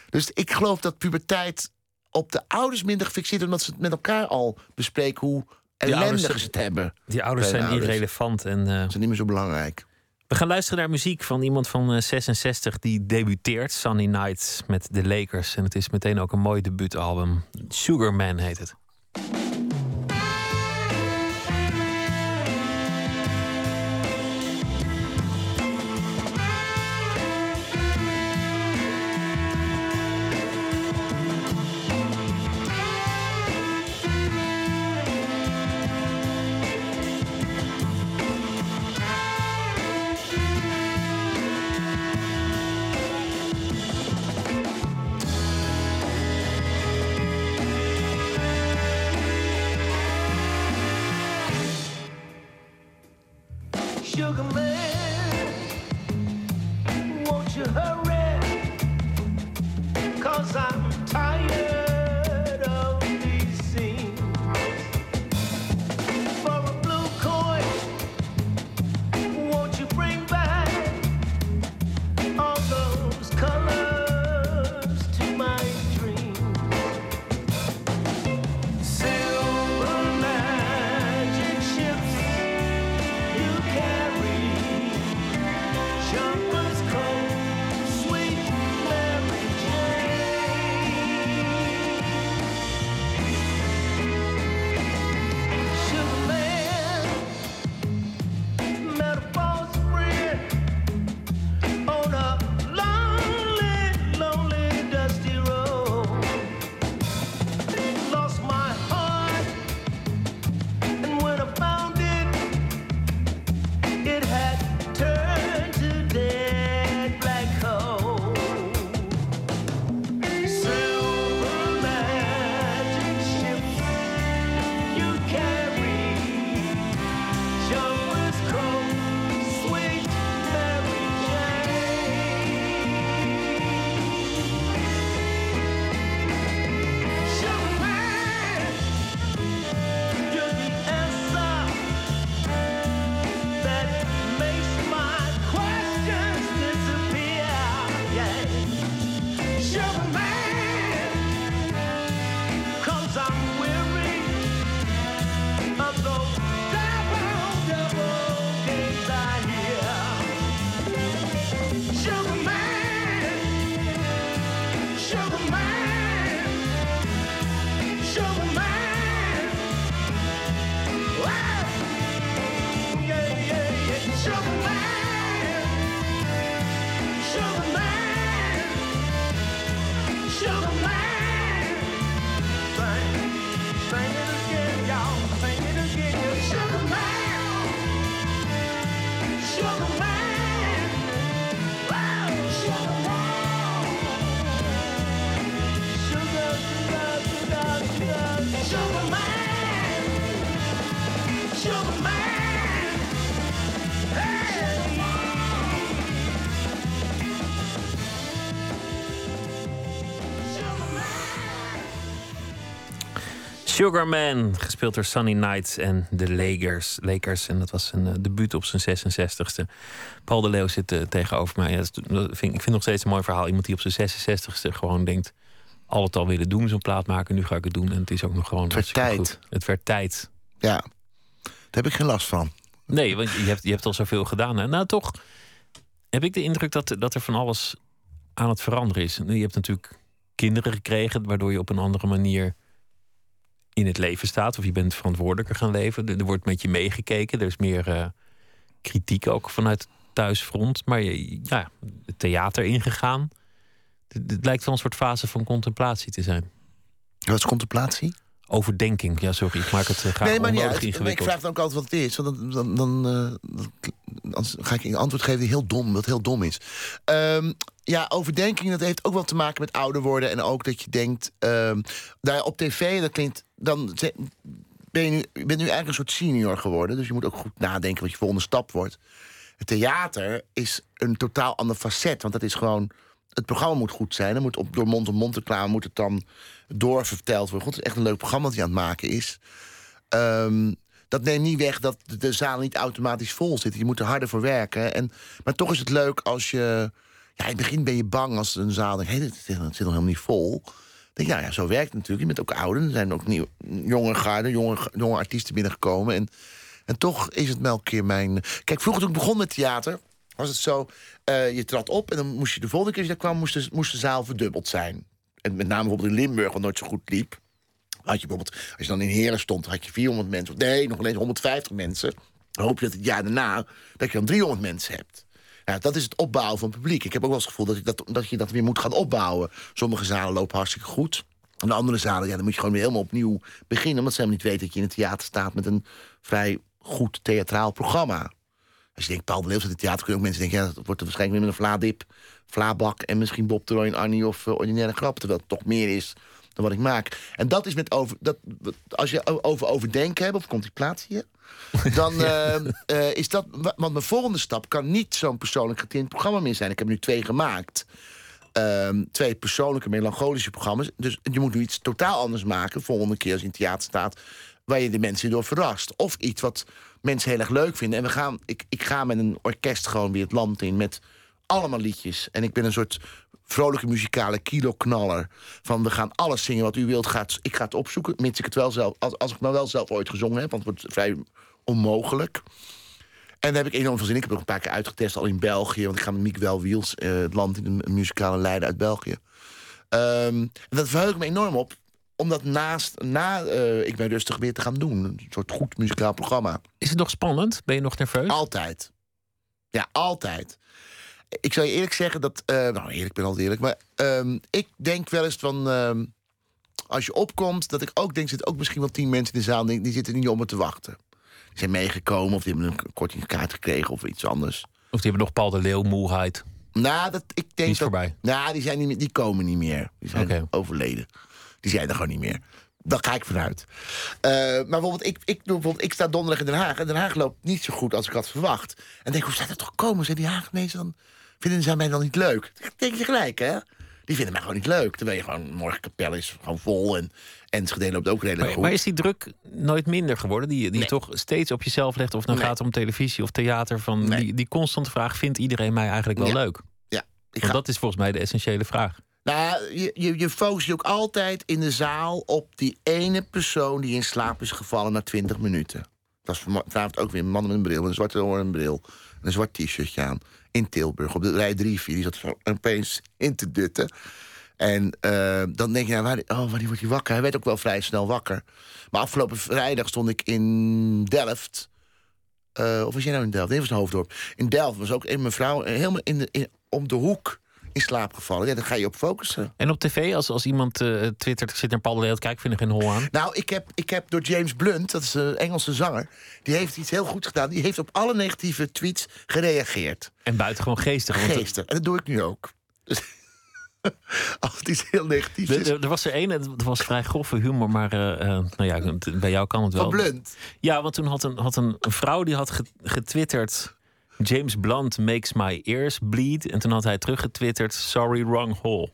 Dus ik geloof dat puberteit op de ouders minder gefixeerd... omdat ze het met elkaar al bespreken hoe ellendig zijn- het hebben. Die ouders zijn ouders. irrelevant en eh, is niet meer zo belangrijk. We gaan luisteren naar muziek van iemand van eh, 66 die debuteert. Sunny Nights met de Lakers. En het is meteen ook een mooi debuutalbum. Sugarman heet het. Sugarman, gespeeld door Sunny Knights en de Lakers. Lakers en dat was een uh, debuut op zijn 66ste. Paul de Leeuw zit uh, tegenover mij. Ja, dat vind, ik vind nog steeds een mooi verhaal. Iemand die op zijn 66ste gewoon denkt... al het al willen doen, zo'n plaat maken. Nu ga ik het doen. En het is ook nog gewoon... Het werd tijd. Goed. Het werd tijd. Ja, daar heb ik geen last van. Nee, want je hebt, je hebt al zoveel gedaan. Hè? Nou, toch heb ik de indruk dat, dat er van alles aan het veranderen is. Je hebt natuurlijk kinderen gekregen... waardoor je op een andere manier in het leven staat. Of je bent verantwoordelijker gaan leven. Er, wordt met je meegekeken. Er is meer uh, kritiek ook vanuit thuisfront. Maar je, ja, het theater ingegaan. Het, het lijkt wel een soort fase van contemplatie te zijn. Wat is contemplatie? Overdenking, ja, sorry. Ik maak het uh, graag nee, maar niet onnodig ingewikkeld. Ik vraag dan ook altijd wat het is. Want dan, dan, dan, uh, dan ga ik een antwoord geven die heel dom, dat heel dom is. Um, ja, overdenking, dat heeft ook wel te maken met ouder worden. En ook dat je denkt, um, daar op tv, dat klinkt, dan ben je nu, je bent nu eigenlijk een soort senior geworden. Dus je moet ook goed nadenken wat je volgende stap wordt. Het theater is een totaal ander facet. Want dat is gewoon, het programma moet goed zijn. Er moet op, door mond en mond reclame moet het dan doorverteld worden. God, het is echt een leuk programma dat hij aan het maken is. Um, dat neemt niet weg dat de zaal niet automatisch vol zit. Je moet er harder voor werken. En, maar toch is het leuk als je... Ja, in het begin ben je bang als een zaal denkt... hé, hey, dit zit nog helemaal niet vol. Denk ja, ja, zo werkt het natuurlijk. Je bent ook ouder. Er zijn ook nieuw, jonge garden, jonge, jonge artiesten binnengekomen. En, en toch is het elke keer mijn... Kijk, vroeger toen ik begon met theater... was het zo, uh, je trad op en dan moest je de volgende keer als je daar kwam... moest de, moest zaal verdubbeld zijn. En met name bijvoorbeeld in Limburg, wat nooit zo goed liep had je bijvoorbeeld, als je dan in Heren stond, had je 400 mensen. Nee, nog alleen 150 mensen. Dan hoop je dat het jaar daarna dat je dan 300 mensen hebt. Ja, dat is het opbouwen van het publiek. Ik heb ook wel eens het gevoel dat, dat, dat je dat weer moet gaan opbouwen. Sommige zalen lopen hartstikke goed. En de andere zalen, ja, dan moet je gewoon weer helemaal opnieuw beginnen. Omdat ze helemaal niet weten dat je in het theater staat met een vrij goed theatraal programma. Als je denkt, Paul de Leeuw zit in het theater, kunnen ook mensen denken... ja, dat wordt er waarschijnlijk weer met een vlaadip, vlaabak... en misschien Bob de Roy en Annie of uh, Ordinaire Grap. Terwijl het toch meer is dan wat ik maak. En dat is met over. Dat, als je over overdenken hebt, of contemplatie, dan (laughs) uh, uh, is dat. Want mijn volgende stap kan niet zo'n persoonlijk getint programma meer zijn. Ik heb nu twee gemaakt. Uh, twee persoonlijke melancholische programma's. Dus je moet nu iets totaal anders maken. Volgende keer als je in theater staat. Waar je de mensen door verrast. Of iets wat mensen heel erg leuk vinden. En we gaan, ik, ik ga met een orkest gewoon weer het land in. Met allemaal liedjes. En ik ben een soort vrolijke muzikale kiloknaller. Van we gaan alles zingen wat u wilt. Gaat, ik ga het opzoeken, mits ik het wel zelf... Als, als ik het nou wel zelf ooit gezongen heb, want het wordt vrij onmogelijk. En daar heb ik enorm veel zin in. Ik heb nog een paar keer uitgetest, al in België. Want ik ga met Miek Welwiels, uh, het land in een muzikale leider uit België. Um, en dat verheug ik me enorm op. Omdat naast, na uh, Ik ben rustig weer te gaan doen. Een soort goed muzikaal programma. Is het nog spannend? Ben je nog nerveus? Altijd. Ja, altijd. Ik zou je eerlijk zeggen dat. Uh, nou, eerlijk, ik ben altijd eerlijk. Maar um, ik denk wel eens van. Um, als je opkomt, dat ik ook denk. zitten ook misschien wel tien mensen in de zaal. Die, die zitten niet om me te wachten. Die zijn meegekomen of die hebben een kortingskaart gekregen of iets anders. Of die hebben nog Paul de Leeuw moeheid. Nou, dat, ik denk die is dat, voorbij. Nou, die, zijn niet die komen niet meer. Die zijn okay. overleden. Die zijn er gewoon niet meer. Daar ga ik vanuit. Uh, maar bijvoorbeeld ik, ik, bijvoorbeeld, ik sta donderdag in Den Haag. En Den Haag loopt niet zo goed als ik had verwacht. En denk, hoe staat het toch komen? Zijn die Haagmezen dan vinden zij mij dan niet leuk? Dat denk je gelijk, hè? Die vinden mij gewoon niet leuk. Terwijl je gewoon, morgen kapel is gewoon vol en Enschede loopt ook redelijk maar, goed. Maar is die druk nooit minder geworden? Die, die nee. toch steeds op jezelf legt? Of nou nee. gaat het om televisie of theater? Van nee. die, die constante vraag, vindt iedereen mij eigenlijk wel ja. leuk? Ja. Ik ga... Want dat is volgens mij de essentiële vraag. Nou, je, je, je focust je ook altijd in de zaal op die ene persoon die in slaap is gevallen na 20 minuten. Dat was vanavond ook weer een man met een bril, een zwarte oor en bril. Een zwart t-shirtje aan in Tilburg. Op de rij 3, 4. Die zat zo opeens in te dutten. En uh, dan denk je, nou, waar, oh, wanneer wordt hij wakker? Hij werd ook wel vrij snel wakker. Maar afgelopen vrijdag stond ik in Delft. Uh, of was jij nou in Delft? Nee, was een hoofddorp. In Delft was ook een mevrouw helemaal in de, in, om de hoek in slaap gevallen. Ja, daar ga je op focussen. En op tv, als, als iemand uh, twittert, ik zit naar Paul de Leeuw, kijk, ik vind er geen hol aan. Nou, ik heb, ik heb door James Blunt, dat is een Engelse zanger... die heeft iets heel goed gedaan. Die heeft op alle negatieve tweets gereageerd. En buitengewoon geestig. Geestig. En dat doe ik nu ook. (laughs) Als het iets heel negatiefs is. Er, er was er één, het was vrij grove humor, maar uh, uh, nou ja, bij jou kan het wel. Van Blunt? Ja, want toen had een, had een, een vrouw die had getwitterd... James Blunt makes my ears bleed. En toen had hij teruggetwitterd, sorry, wrong hole.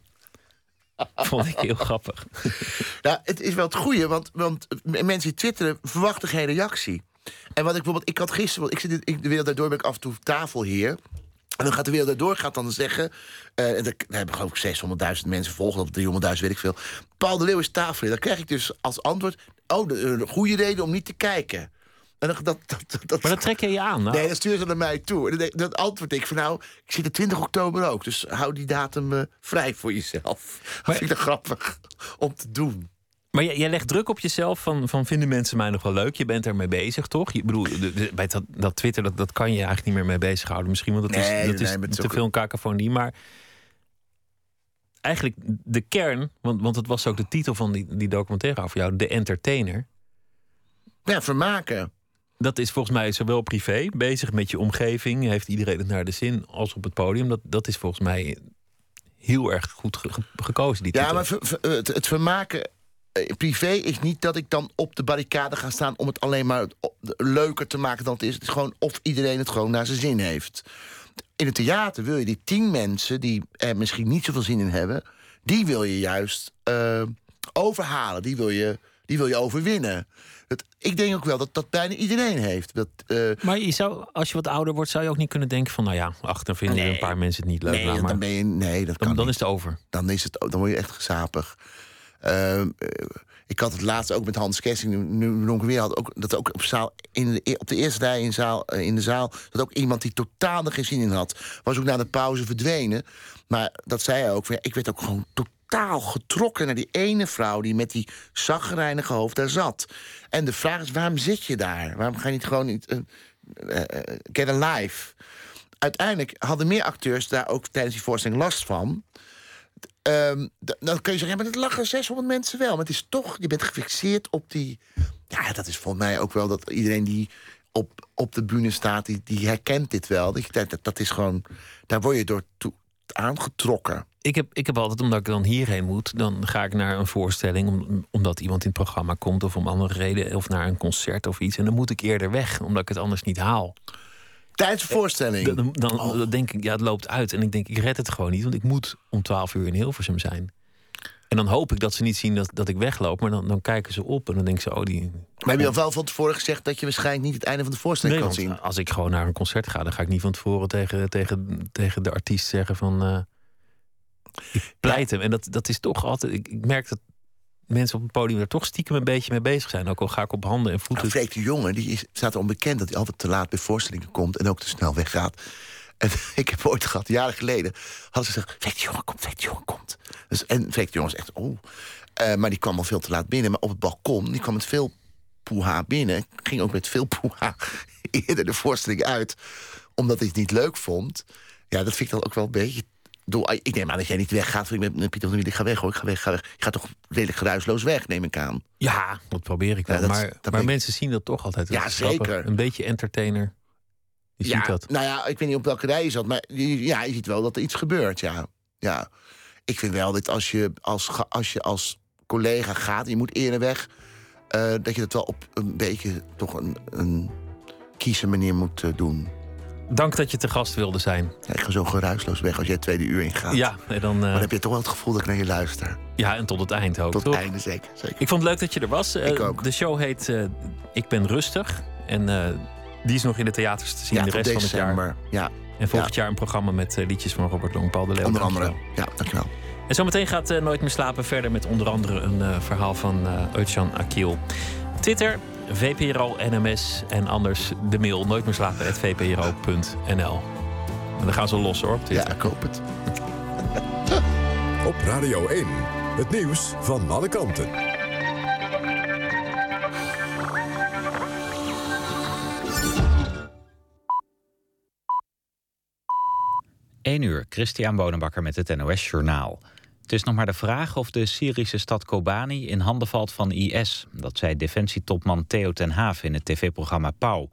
(laughs) Vond ik heel grappig. (laughs) Nou, het is wel het goede, want, want mensen die twitteren verwachten geen reactie. En wat ik bijvoorbeeld, ik had gisteren, ik zit in de wereld daardoor ben ik af en toe tafelheer. En dan gaat de wereld daardoor gaat dan zeggen. eh en daar hebben geloof ik 600.000 mensen volgen, of 300.000, weet ik veel. Paul de Leeuw is tafelheer. Dan krijg ik dus als antwoord. Oh, de, een goede reden om niet te kijken. En dat, dat, dat, dat, Maar dat trek je je aan. Nou, Nee, dan sturen ze naar mij toe. Dat antwoord ik van nou, ik zit er 20 oktober ook. Dus hou die datum eh, vrij voor jezelf. (laughs) Dat vind ik dan grappig om te doen. Maar jij, jij legt druk op jezelf van, van vinden mensen mij nog wel leuk? Je bent ermee bezig, toch? Je, bedoel, de- de- bij dat, dat Twitter, dat, dat kan je eigenlijk niet meer mee bezighouden. Misschien, want dat Nee, is, dat nee, is maar te veel een cacophonie. Maar eigenlijk de kern, want, want het was ook de titel van die, die documentaire over jou, De Entertainer. Ja, vermaken. Dat is volgens mij zowel privé, bezig met je omgeving, heeft iedereen het naar de zin, als op het podium. Dat, dat is volgens mij heel erg goed ge- ge- gekozen, die Ja, titel. maar ver- ver- het, het vermaken eh, privé is niet dat ik dan op de barricade ga staan om het alleen maar leuker te maken dan het is. Het is gewoon of iedereen het gewoon naar zijn zin heeft. In het theater wil je die tien mensen die er misschien niet zoveel zin in hebben, die wil je juist eh, overhalen. Die wil je, die wil je overwinnen. Het, ik denk ook wel dat dat bijna iedereen heeft. Dat, eh, Maar je zou, als je wat ouder wordt, zou je ook niet kunnen denken van... nou ja, ach, dan vinden Nee. een paar mensen het niet leuk. nee, nou, maar dan ben je, nee, dat kan dan, is het over. dan, is het, dan word je echt gezapig. Ehm, eh, ik had het laatst ook met Hans Kessing, nu- ik weer, had ook, dat ook op, zaal, in de, op de eerste rij in, zaal, eh, in de zaal, dat ook iemand die totaal er geen zin in had, was ook na de pauze verdwenen. Maar dat zei hij ook, van, ja, ik werd ook gewoon totaal getrokken naar die ene vrouw die met die zagrijnige hoofd daar zat. En de vraag is, waarom zit je daar? Waarom ga je niet gewoon niet, eh, eh, eh, get a life? Uiteindelijk hadden meer acteurs daar ook tijdens die voorstelling last van. Ehm, dan kun je zeggen, maar dat lachen 600 mensen wel. Maar het is toch, je bent gefixeerd op die... Ja, dat is volgens mij ook wel dat iedereen die op, op de bühne staat... die, die herkent dit wel. Dat, dat, dat is gewoon, daar word je door toe, aangetrokken. Ik heb, ik heb altijd, omdat ik dan hierheen moet... dan ga ik naar een voorstelling om, omdat iemand in het programma komt... of om andere reden, of naar een concert of iets. En dan moet ik eerder weg, omdat ik het anders niet haal. Tijdens de voorstelling. Dan, dan, dan denk ik, ja, het loopt uit. En ik denk, ik red het gewoon niet, want ik moet om 12 uur in Hilversum zijn. En dan hoop ik dat ze niet zien dat, dat ik wegloop. Maar dan, dan kijken ze op en dan denken ze, oh, die... Maar heb je al wel van tevoren gezegd dat je waarschijnlijk niet het einde van de voorstelling Nee, kan zien? als ik gewoon naar een concert ga, dan ga ik niet van tevoren tegen, tegen, tegen de artiest zeggen van. eh ik pleit hem. En dat, dat is toch altijd. Ik, ik merk dat mensen op het podium er toch stiekem een beetje mee bezig zijn. Ook al ga ik op handen en voeten. Nou, Freek de Jonge, die is, staat erom bekend dat hij altijd te laat bij voorstellingen komt en ook te snel weggaat. En (laughs) ik heb ooit gehad, jaren geleden, hadden ze gezegd: Freek de Jonge komt, Freek de Jonge komt. Dus, en Freek de Jonge is echt, oh. Eh, maar die kwam al veel te laat binnen. Maar op het balkon, die kwam met veel poeha binnen. Ging ook met veel poeha (laughs) eerder de voorstelling uit. Omdat hij het niet leuk vond. Ja, dat vind ik dan ook wel een beetje... Doe, ik neem aan dat jij niet weggaat. Ik ben met Pieter van ik ga weg hoor, ik ga weg, ik ga weg. Je gaat toch redelijk geruisloos weg, neem ik aan. Ja, dat probeer ik wel. Ja, dat is- maar dat maar ik- mensen zien dat toch altijd. Dat Ja, grappig. zeker. Een beetje entertainer. Je ja, ziet dat. Nou ja, ik weet niet op welke rij je zat, maar je- ja, je ziet wel dat er iets gebeurt. Ja, ja. Ik vind wel dat als je als, als, je als collega gaat, je moet eerder weg, eh, dat je dat wel op een beetje toch een, een kieze manier moet eh, doen. Dank dat je te gast wilde zijn. Ja, ik ga zo geruisloos weg als jij het tweede uur ingaat. Ja, en dan, eh, Dan heb je toch wel het gevoel dat ik naar je luister. ja, en tot het eind ook. Tot het einde zeker. zeker. Ik vond het leuk dat je er was. Eh, Ik ook. De show heet eh, Ik ben rustig. En die is nog in de theaters te zien ja, de rest van het jaar. december. Ja, En volgend jaar een programma met liedjes van Robert Long, Paul de Leeuw. onder andere. dankjewel. Ja, dankjewel. En zometeen gaat Nooit meer slapen verder met onder andere een verhaal van Özcan Akil. Twitter, VPRO, NMS en anders de mail nooit meer slapen vpro.nl. En dan gaan ze los hoor Ja, ik hoop het. (laughs) Op Radio 1. Het nieuws van alle kanten. 1 uur, Christian Bonenbakker met het NOS Journaal. Het is nog maar de vraag of de Syrische stad Kobani in handen valt van IS. Dat zei defensietopman Theo ten Haaf in het tv-programma Pauw.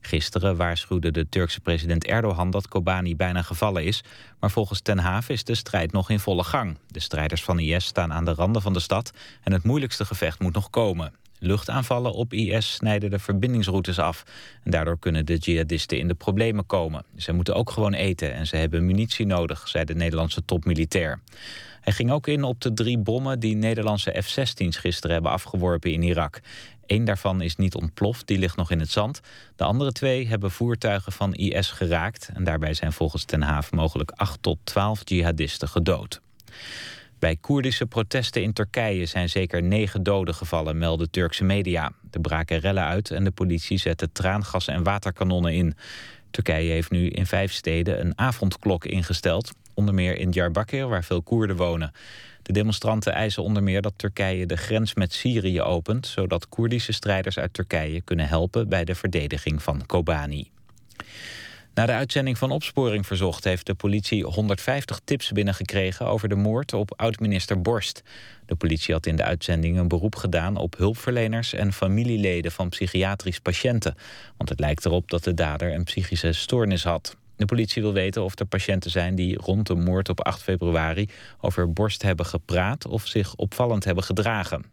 Gisteren waarschuwde de Turkse president Erdogan dat Kobani bijna gevallen is. Maar volgens ten Haaf is de strijd nog in volle gang. De strijders van IS staan aan de randen van de stad... en het moeilijkste gevecht moet nog komen. Luchtaanvallen op IS snijden de verbindingsroutes af. En daardoor kunnen de jihadisten in de problemen komen. Ze moeten ook gewoon eten en ze hebben munitie nodig, zei de Nederlandse topmilitair. Hij ging ook in op de drie bommen die Nederlandse F-16's gisteren hebben afgeworpen in Irak. Eén daarvan is niet ontploft, die ligt nog in het zand. De andere twee hebben voertuigen van IS geraakt. En daarbij zijn volgens Ten Haaf mogelijk 8 tot 12 jihadisten gedood. Bij Koerdische protesten in Turkije zijn zeker negen doden gevallen, melden Turkse media. Er braken rellen uit en de politie zette traangas en waterkanonnen in. Turkije heeft nu in vijf steden een avondklok ingesteld. Onder meer in Diyarbakir, waar veel Koerden wonen. De demonstranten eisen onder meer dat Turkije de grens met Syrië opent... zodat Koerdische strijders uit Turkije kunnen helpen bij de verdediging van Kobani. Na de uitzending van Opsporing Verzocht heeft de politie 150 tips binnengekregen over de moord op oud-minister Borst. De politie had in de uitzending een beroep gedaan op hulpverleners en familieleden van psychiatrisch patiënten. Want het lijkt erop dat de dader een psychische stoornis had. De politie wil weten of er patiënten zijn die rond de moord op 8 februari over Borst hebben gepraat of zich opvallend hebben gedragen.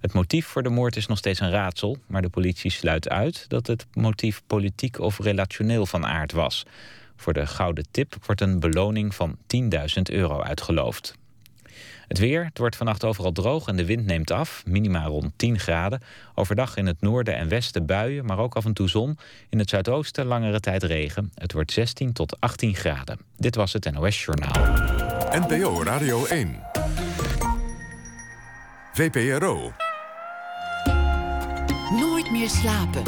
Het motief voor de moord is nog steeds een raadsel, maar de politie sluit uit dat het motief politiek of relationeel van aard was. Voor de gouden tip wordt een beloning van 10.000 euro uitgeloofd. Het weer, het wordt vannacht overal droog en de wind neemt af. Minima rond 10 graden. Overdag in het noorden en westen buien, maar ook af en toe zon. In het zuidoosten langere tijd regen. Het wordt 16 tot 18 graden. Dit was het NOS Journaal. NPO Radio 1. VPRO. Nooit meer slapen.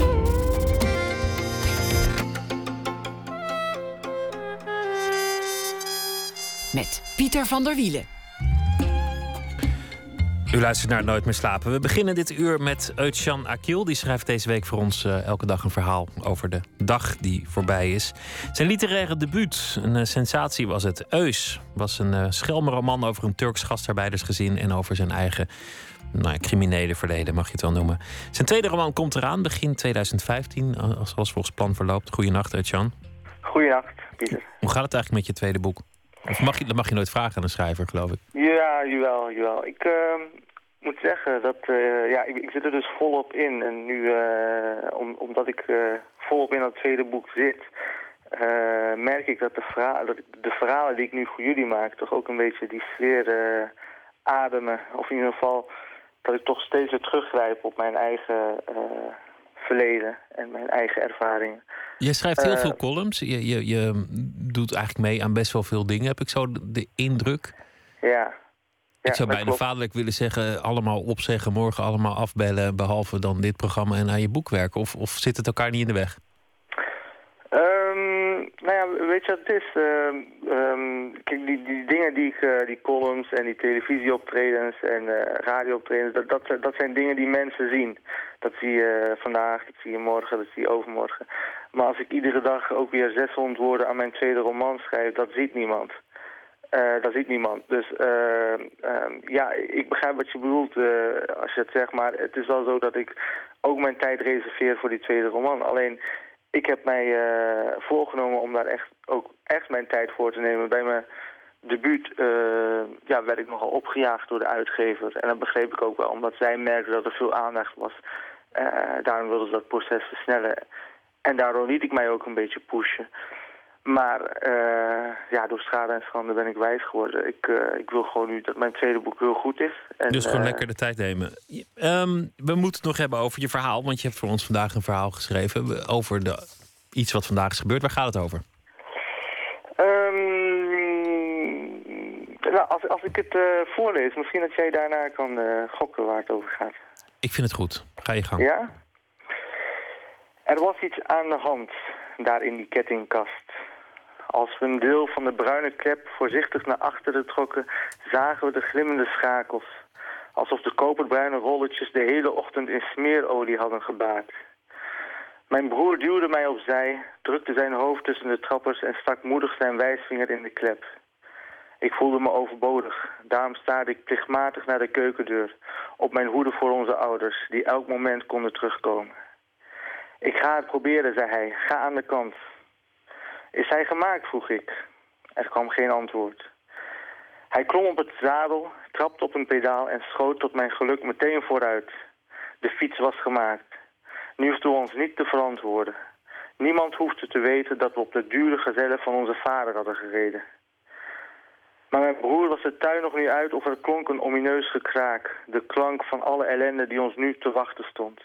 Met Pieter van der Wielen. U luistert naar Nooit meer slapen. We beginnen dit uur met Eutjan Akil. Die schrijft deze week voor ons eh, elke dag een verhaal over de dag die voorbij is. Zijn literaire debuut, een eh, sensatie was het. Eus was een uh, schelmenroman over een Turks gastarbeidersgezin... en over zijn eigen nou criminele verleden, mag je het wel noemen. Zijn tweede roman komt eraan, begin 2015, als zoals volgens plan verloopt. Goedenacht, Eutjan. Goedenacht, Pieter. Hoe gaat het eigenlijk met je tweede boek? Of mag je, dat mag je nooit vragen aan een schrijver, geloof ik. Ja, jawel, jawel. Ik uh, moet zeggen dat uh, ja, ik, ik, zit er dus volop in. En nu, om, omdat ik volop in dat tweede boek zit, merk ik dat de, dat de verhalen die ik nu voor jullie maak toch ook een beetje die sfeer ademen. Of in ieder geval dat ik toch steeds weer teruggrijp op mijn eigen verleden en mijn eigen ervaringen. Je schrijft heel Uh, veel columns. Je, je, je doet eigenlijk mee aan best wel veel dingen, heb ik zo de- indruk. Ja. ik zou bijna vaderlijk willen zeggen: allemaal opzeggen, morgen allemaal afbellen. Behalve dan dit programma en aan je boek werken. Of, of zit het elkaar niet in de weg? Nou ja, weet je wat het is? Ehm, ehm, kijk, die, die dingen die ik, eh, die columns en die televisieoptredens en eh radiooptredens, dat, dat, dat zijn dingen die mensen zien. Dat zie je vandaag, dat zie je morgen, dat zie je overmorgen. Maar als ik iedere dag ook weer 600 woorden aan mijn tweede roman schrijf, dat ziet niemand. Eh, dat ziet niemand. Dus eh, ehm, ja, ik begrijp wat je bedoelt eh, als je het zegt. Maar het is wel zo dat ik ook mijn tijd reserveer voor die tweede roman. Alleen, ik heb mij eh, voorgenomen om daar echt ook echt mijn tijd voor te nemen. Bij mijn debuut eh, ja, werd ik nogal opgejaagd door de uitgever. En dat begreep ik ook wel, omdat zij merkten dat er veel aandacht was. Eh, daarom wilden ze dat proces versnellen. En daardoor liet ik mij ook een beetje pushen. Maar eh, ja, door schade en schande ben ik wijs geworden. Ik, eh, ik wil gewoon nu dat mijn tweede boek heel goed is. En, dus gewoon eh, lekker de tijd nemen. Ehm, we moeten het nog hebben over je verhaal. Want je hebt voor ons vandaag een verhaal geschreven over de, iets wat vandaag is gebeurd. Waar gaat het over? ehm, nou, als, als ik het voorlees, misschien dat jij daarna kan gokken waar het over gaat. Ik vind het goed. Ga je gang. Ja? Er was iets aan de hand daar in die kettingkast. Als we een deel van de bruine klep voorzichtig naar achteren trokken, zagen we de glimmende schakels. Alsof de koperbruine rolletjes de hele ochtend in smeerolie hadden gebaard. Mijn broer duwde mij opzij, drukte zijn hoofd tussen de trappers en stak moedig zijn wijsvinger in de klep. Ik voelde me overbodig. Daarom staarde ik plichtmatig naar de keukendeur, op mijn hoede voor onze ouders, die elk moment konden terugkomen. Ik ga het proberen, zei hij. Ga aan de kant. Is hij gemaakt, vroeg ik. Er kwam geen antwoord. Hij klom op het zadel, trapte op een pedaal en schoot tot mijn geluk meteen vooruit. De fiets was gemaakt. Nu hoefden we ons niet te verantwoorden. Niemand hoefde te weten dat we op de dure gezellen van onze vader hadden gereden. Maar mijn broer was de tuin nog niet uit of er klonk een omineus gekraak. De klank van alle ellende die ons nu te wachten stond.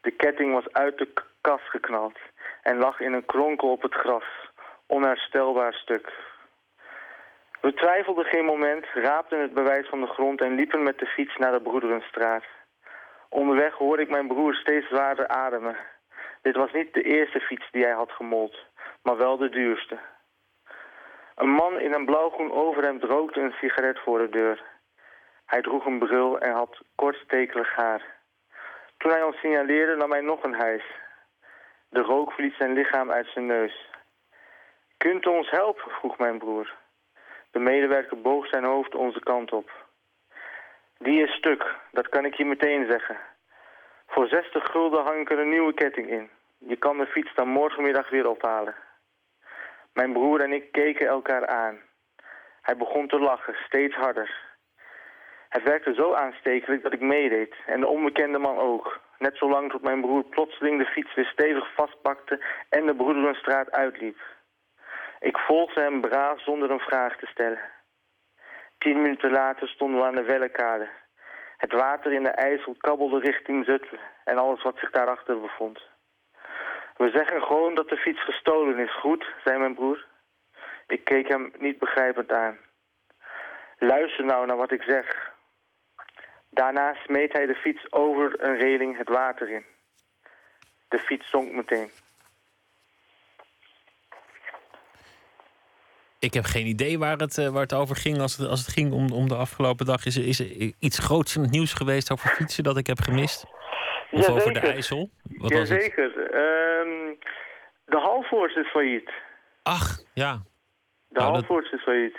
De ketting was uit de kast geknald en lag in een kronkel op het gras. Onherstelbaar stuk. We twijfelden geen moment, raapten het bewijs van de grond en liepen met de fiets naar de Broederenstraat. Onderweg hoorde ik mijn broer steeds zwaarder ademen. Dit was niet de eerste fiets die hij had gemold, maar wel de duurste. Een man in een blauwgroen overhemd rookte een sigaret voor de deur. Hij droeg een bril en had kort stekelig haar. Toen hij ons signaleerde nam hij nog een hijs. De rook verliet zijn lichaam uit zijn neus. Kunt u ons helpen? vroeg mijn broer. De medewerker boog zijn hoofd onze kant op. Die is stuk, dat kan ik je meteen zeggen. Voor 60 gulden hang ik er een nieuwe ketting in. Je kan de fiets dan morgenmiddag weer ophalen. Mijn broer en ik keken elkaar aan. Hij begon te lachen, steeds harder. Het werkte zo aanstekelijk dat ik meedeed, en de onbekende man ook. Net zolang tot mijn broer plotseling de fiets weer stevig vastpakte en de Broederenstraat uitliep. Ik volgde hem braaf zonder een vraag te stellen. Tien minuten later stonden we aan de Wellekade. Het water in de IJssel kabbelde richting Zutphen en alles wat zich daarachter bevond. We zeggen gewoon dat de fiets gestolen is, goed, zei mijn broer. Ik keek hem niet begrijpend aan. Luister nou naar wat ik zeg. Daarna smeet hij de fiets over een reling het water in. De fiets zonk meteen. Ik heb geen idee waar het, eh, waar het over ging als het, als het ging om, om de afgelopen dag. Is er, is er iets groots in het nieuws geweest over fietsen dat ik heb gemist? Of over de. IJssel? Wat was het? Jazeker. Ehm de Halvoorts is failliet. Ach, ja. De Nou, dat- is failliet.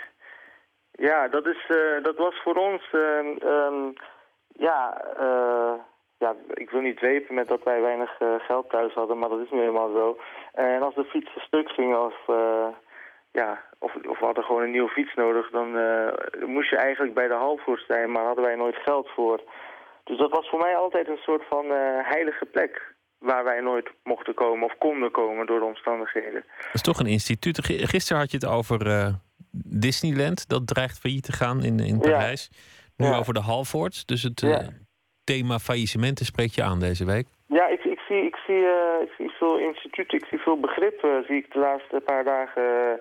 Ja, dat, is, eh, dat was voor ons... ehm, ehm, ja, eh, ja, ik wil niet dwepen met dat wij weinig geld thuis hadden, maar dat is nu eenmaal zo. En als de fietsen stuk gingen of... ja, of, of we hadden gewoon een nieuwe fiets nodig, dan eh, moest je eigenlijk bij de Halvoorts zijn, maar hadden wij nooit geld voor. Dus dat was voor mij altijd een soort van eh, heilige plek waar wij nooit mochten komen of konden komen door de omstandigheden. Dat is toch een instituut. Gisteren had je het over eh, Disneyland. Dat dreigt failliet te gaan in, in Ja. Parijs. Nu Ja. over de Halfords. Dus het thema faillissementen spreekt je aan deze week. Ja, ik, ik, zie, ik, zie, ik zie veel instituten, ik zie veel begrip, zie ik de laatste paar dagen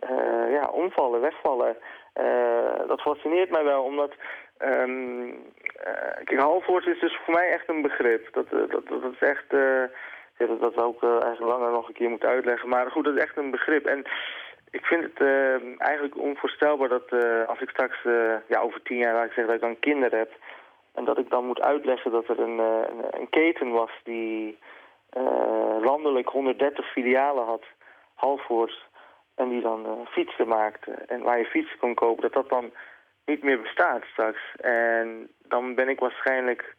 eh, ja, omvallen, wegvallen. Eh, dat fascineert mij wel, omdat... ehm eh, kijk, is dus voor mij echt een begrip. Dat, dat, dat, is echt... ja, dat, dat ik eh, eigenlijk langer nog een keer moeten uitleggen. Maar goed, dat is echt een begrip. En ik vind het eigenlijk onvoorstelbaar dat als ik straks ja, over tien jaar laat ik zeggen dat ik dan kinderen heb... En dat ik dan moet uitleggen dat er een, een, keten was die landelijk 130 filialen had, Halvoorts. En die dan eh, fietsen maakte. En waar je fietsen kon kopen, dat dat dan niet meer bestaat straks. En dan ben ik waarschijnlijk,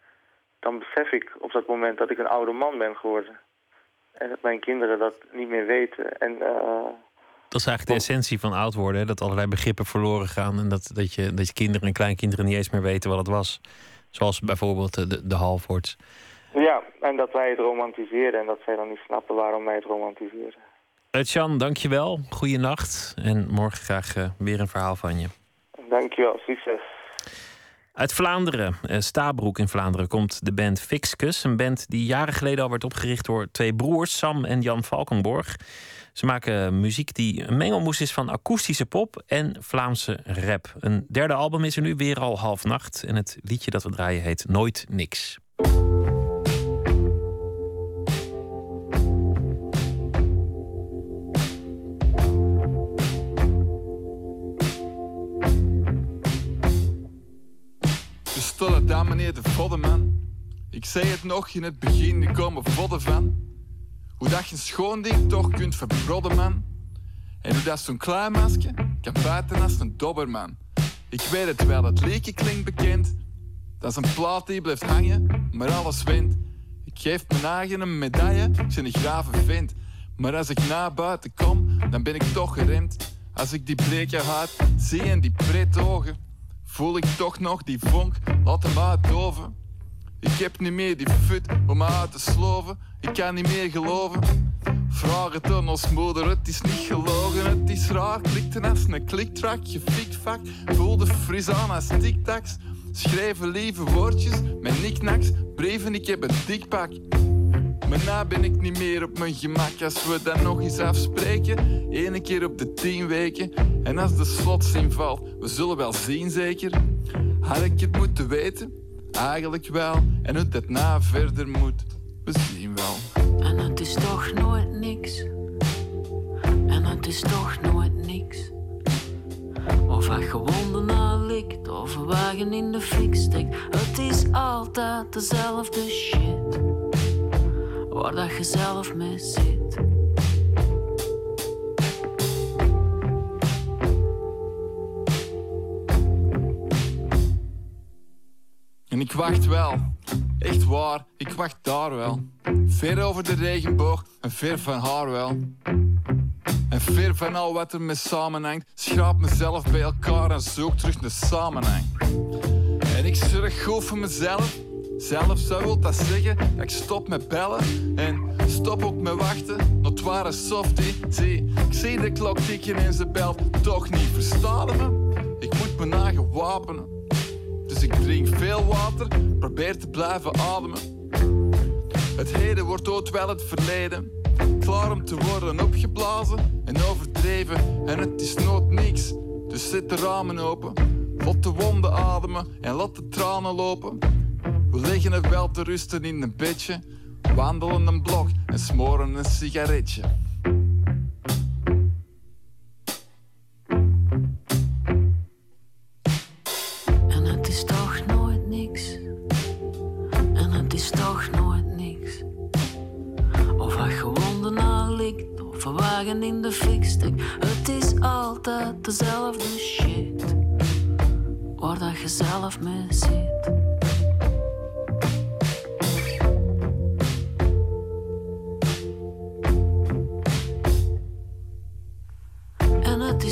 dan besef ik op dat moment dat ik een oude man ben geworden. En dat mijn kinderen dat niet meer weten. En eh, Dat is eigenlijk de essentie van oud worden. Hè? Dat allerlei begrippen verloren gaan. En dat, dat, je, dat je kinderen en kleinkinderen niet eens meer weten wat het was. Zoals bijvoorbeeld eh, de, de Halfords. ja, en dat wij het romantiseren en dat zij dan niet snappen waarom wij het romantiseren. Jan, dankjewel. Goeienacht. En morgen graag eh, weer een verhaal van je. Dankjewel, succes. Uit Vlaanderen, eh, Stabroek in Vlaanderen, komt de band Fixcus. Een band die jaren geleden al werd opgericht door twee broers, Sam en Jan Valkenborg. Ze maken muziek die een mengelmoes is van akoestische pop en Vlaamse rap. Een derde album is er nu weer al half nacht. En het liedje dat we draaien heet Nooit Niks. Stolle dan meneer de voddenman. Ik zei het nog in het begin, er vodden van. Hoe dat je een schoon ding toch kunt verbrodden, man. En hoe dat zo'n klein masker kan buiten als een dobberman. Ik weet het wel, het leekje klinkt bekend. Dat is een plaat die blijft hangen, maar alles wint. Ik geef mijn eigen een medaille, ben een grave vent. Maar als ik naar buiten kom, dan ben ik toch geremd. Als ik die bleke huid zie en die pret ogen, voel ik toch nog die vonk, laat hem uitdoven. Ik heb niet meer die fut om me uit te sloven. Ik kan niet meer geloven. Vraag het aan ons moeder, het is niet gelogen, het is raar. Klikte als een kliktrack, je fikvak. Voelde fris aan als tic-tacs. Schrijven lieve woordjes met knickknacks. Brieven, ik heb een dikpak. Maar na ben ik niet meer op mijn gemak als we dan nog eens afspreken. Eén keer op de tien weken. En als de slotzin valt, we zullen wel zien zeker. Had ik het moeten weten? Eigenlijk wel. En hoe dat na verder moet, we zien wel. En het is toch nooit niks. En het is toch nooit niks. Of hij gewonden na likt, of een wagen in de fik steekt. Het is altijd dezelfde shit. Waar dat je zelf mee zit. En ik wacht wel, echt waar, ik wacht daar wel. Ver over de regenboog en ver van haar wel. En ver van al wat er mee samenhangt, schraap mezelf bij elkaar en zoek terug naar samenhang. En ik zorg goed voor mezelf. Zelf zou wil dat zeggen dat ik stop met bellen en stop ook met wachten. Not ware softie, zie, ik zie de klok tikken en ze belt toch niet. Verstaan me? Ik moet me nagen wapenen. Dus ik drink veel water, probeer te blijven ademen. Het heden wordt ooit wel het verleden. Klaar om te worden opgeblazen en overdreven. En het is nooit niks. Dus zet de ramen open. Laat de wonden ademen en laat de tranen lopen. We liggen er wel te rusten in een bedje. Wandelen een blok en smoren een sigaretje. En het is toch nooit niks. En het is toch nooit niks. Of hij gewonden na likt, of een wagen in de fik. Het is altijd dezelfde shit. Waar dat je zelf mee zit.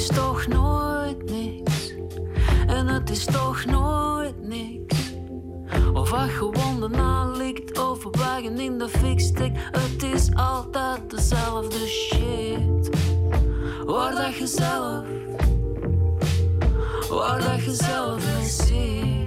Toch nooit niks. En het is toch nooit niks. Of hij gewonden na likt, of een wagen in de fik. Het is altijd dezelfde shit. Waar dat je zelf, waar dat je zelf mee zit.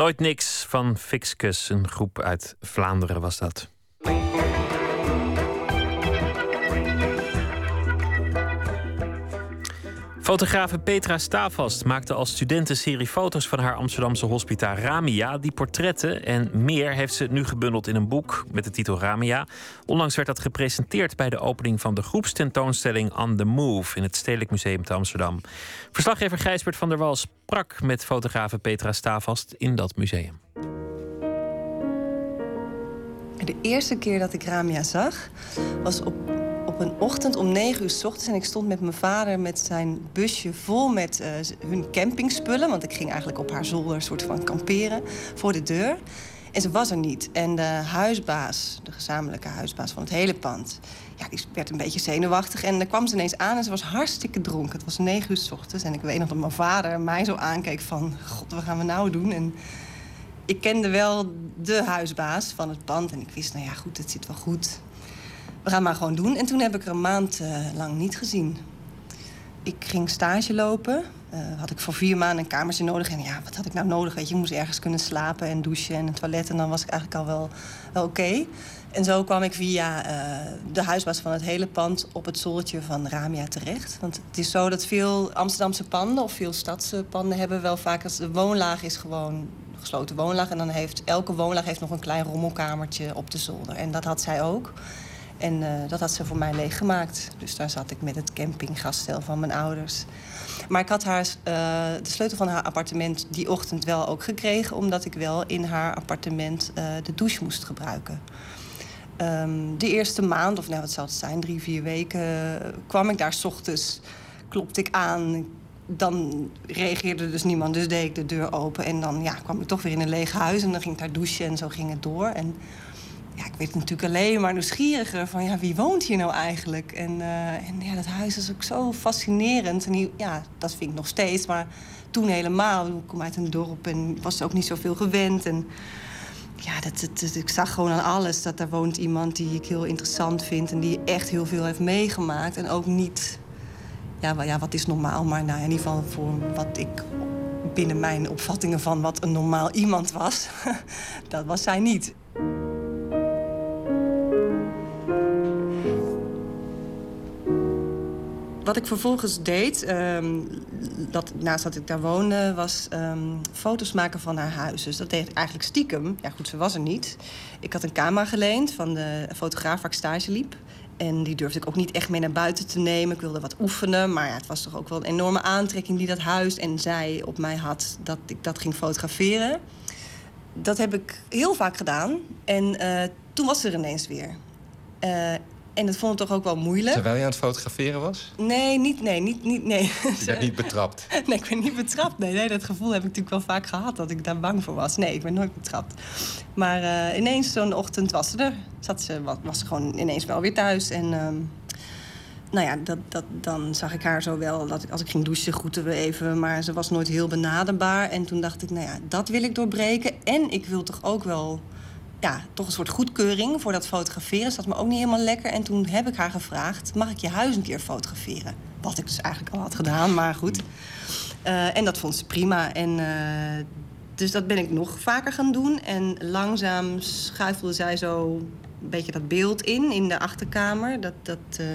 Nooit niks van Fixcus, een groep uit Vlaanderen was dat. Fotografe Petra Stavast maakte als student een serie foto's van haar Amsterdamse hospita Ramia. Die portretten en meer heeft ze nu gebundeld in een boek met de titel Ramia. Onlangs werd dat gepresenteerd bij de opening van de groepstentoonstelling On the Move in het Stedelijk Museum te Amsterdam. Verslaggever Gijsbert van der Wal sprak met fotografe Petra Stavast in dat museum. De eerste keer dat ik Ramia zag was op, op een ochtend om negen uur s ochtends. En ik stond met mijn vader met zijn busje vol met eh, hun campingspullen. Want ik ging eigenlijk op haar zolder soort van kamperen voor de deur. En ze was er niet. En de huisbaas, de gezamenlijke huisbaas van het hele pand... Ja, die werd een beetje zenuwachtig. En dan kwam ze ineens aan en ze was hartstikke dronken. Het was negen uur s ochtends. En ik weet nog dat mijn vader mij zo aankeek van... God, wat gaan we nou doen? En ik kende wel de huisbaas van het pand. En ik wist, nou ja, goed, het zit wel goed. We gaan maar gewoon doen. En toen heb ik er een maand eh, lang niet gezien. Ik ging stage lopen. Eh, had ik voor vier maanden een kamertje nodig. En ja, wat had ik nou nodig? Je, moest ergens kunnen slapen en douchen en een toilet. En dan was ik eigenlijk al wel, wel oké. En zo kwam ik via eh, de huisbaas van het hele pand op het zoldertje van Ramia terecht. Want het is zo dat veel Amsterdamse panden of veel stadspanden hebben wel vaak... als de woonlaag is gewoon gesloten woonlaag. En dan heeft elke woonlaag heeft nog een klein rommelkamertje op de zolder. En dat had zij ook. En eh, dat had ze voor mij leeggemaakt. Dus daar zat ik met het campinggaststel van mijn ouders. Maar ik had haar, eh, de sleutel van haar appartement die ochtend wel ook gekregen... omdat ik wel in haar appartement eh, de douche moest gebruiken. Ehm, de eerste maand, of nou, wat zal het zijn, drie, vier weken... kwam ik daar s ochtends, klopte ik aan... Dan reageerde dus niemand, dus deed ik de deur open. En dan ja, kwam ik toch weer in een leeg huis en dan ging ik daar douchen en zo ging het door. En ja, ik werd natuurlijk alleen maar nieuwsgieriger van ja, wie woont hier nou eigenlijk? En, eh, en ja, dat huis is ook zo fascinerend. En die- ja, dat vind ik nog steeds, maar toen helemaal. Ik kom uit een dorp en was ook niet zoveel gewend. En ja, dat, dat- ik zag gewoon aan alles dat daar woont iemand die ik heel interessant vind en die echt heel veel heeft meegemaakt. En ook niet, ja, ja wat is normaal, maar nou, in ieder geval voor wat ik binnen mijn opvattingen van wat een normaal iemand was, (laughs) dat was zij niet. Wat ik vervolgens deed, ehm, dat, naast dat ik daar woonde, was ehm, foto's maken van haar huis. Dus dat deed ik eigenlijk stiekem. Ja, goed, ze was er niet. Ik had een camera geleend van de fotograaf waar ik stage liep. En die durfde ik ook niet echt mee naar buiten te nemen. Ik wilde wat oefenen, maar ja, het was toch ook wel een enorme aantrekking die dat huis en zij op mij had dat ik dat ging fotograferen. Dat heb ik heel vaak gedaan. En eh, toen was ze er ineens weer. Eh, en dat vond ik toch ook wel moeilijk. Terwijl je aan het fotograferen was? Nee, niet, nee, niet, niet, nee. Je werd niet betrapt. (laughs) Nee, ik ben niet betrapt. Nee, nee, dat gevoel heb ik natuurlijk wel vaak gehad dat ik daar bang voor was. Nee, ik ben nooit betrapt. Maar eh, ineens zo'n ochtend was ze er. Zat ze, was, ze gewoon ineens wel weer thuis. En ehm, nou ja, dat, dat, dan zag ik haar zo wel. Dat ik, als ik ging douchen, groetten we even. Maar ze was nooit heel benaderbaar. En toen dacht ik, nou ja, dat wil ik doorbreken. En ik wil toch ook wel ja, toch een soort goedkeuring voor dat fotograferen. Zat me ook niet helemaal lekker. En toen heb ik haar gevraagd: mag ik je huis een keer fotograferen? Wat ik dus eigenlijk al had gedaan, maar goed. Eh, en dat vond ze prima. En, eh, dus dat ben ik nog vaker gaan doen. En langzaam schuifelde zij zo een beetje dat beeld in, in de achterkamer. Dat, dat, eh,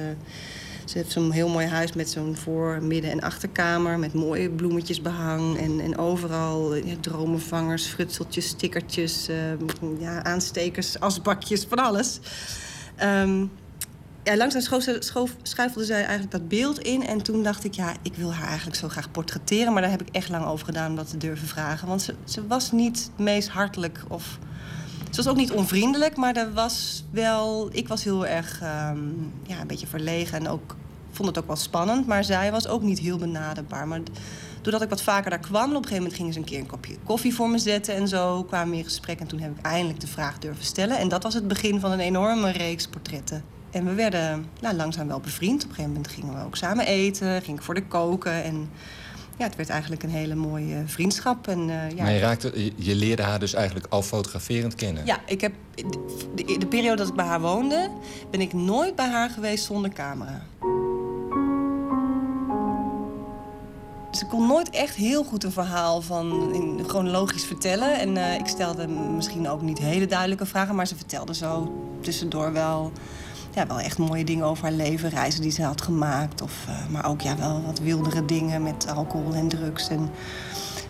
ze heeft zo'n heel mooi huis met zo'n voor-, midden- en achterkamer... met mooie bloemetjes behang en, en overal ja, dromenvangers, frutseltjes, stickertjes... eh, ja, aanstekers, asbakjes, van alles. Ehm, ja, langzaam schoof schoof- schuifelde zij eigenlijk dat beeld in. En toen dacht ik, ja, ik wil haar eigenlijk zo graag portretteren. Maar daar heb ik echt lang over gedaan om dat te durven vragen. Want ze, ze was niet het meest hartelijk of... Ze was ook niet onvriendelijk, maar er was wel... Ik was heel erg ehm, ja, een beetje verlegen en ook vond het ook wel spannend. Maar zij was ook niet heel benaderbaar. Maar doordat ik wat vaker daar kwam... op een gegeven moment gingen ze een keer een kopje koffie voor me zetten... en zo kwamen we in gesprek. En toen heb ik eindelijk de vraag durven stellen. En dat was het begin van een enorme reeks portretten. En we werden nou, langzaam wel bevriend. Op een gegeven moment gingen we ook samen eten, ging ik voor de koken. En ja, het werd eigenlijk een hele mooie vriendschap. En, eh, ja, Maar je, raakte, je- leerde haar dus eigenlijk al fotograferend kennen. ja, ik heb de, de periode dat ik bij haar woonde, ben ik nooit bij haar geweest zonder camera. Dus ik kon nooit echt heel goed een verhaal van in, chronologisch vertellen. En eh, ik stelde misschien ook niet hele duidelijke vragen, maar ze vertelde zo tussendoor wel, ja, wel echt mooie dingen over haar leven, reizen die ze had gemaakt. Of, eh, maar ook ja, wel wat wildere dingen met alcohol en drugs. En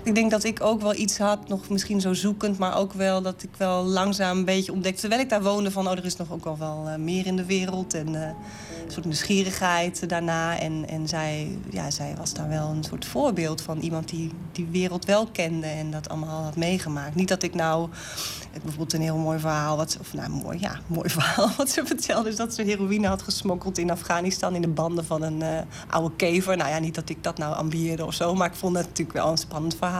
ik denk dat ik ook wel iets had, nog misschien zo zoekend, maar ook wel dat ik wel langzaam een beetje ontdekte, terwijl ik daar woonde, van oh, er is nog ook wel, wel eh, meer in de wereld. En eh, een soort nieuwsgierigheid daarna. En, en zij, ja, zij was daar wel een soort voorbeeld van iemand die die wereld wel kende en dat allemaal had meegemaakt. Niet dat ik nou ik bijvoorbeeld een heel mooi verhaal, wat, of nou mooi, ja, (laughs) mooi verhaal wat ze vertelde, is dat ze heroïne had gesmokkeld in Afghanistan in de banden van een eh, oude kever. Nou ja, niet dat ik dat nou ambieerde of zo, maar ik vond het natuurlijk wel een spannend verhaal.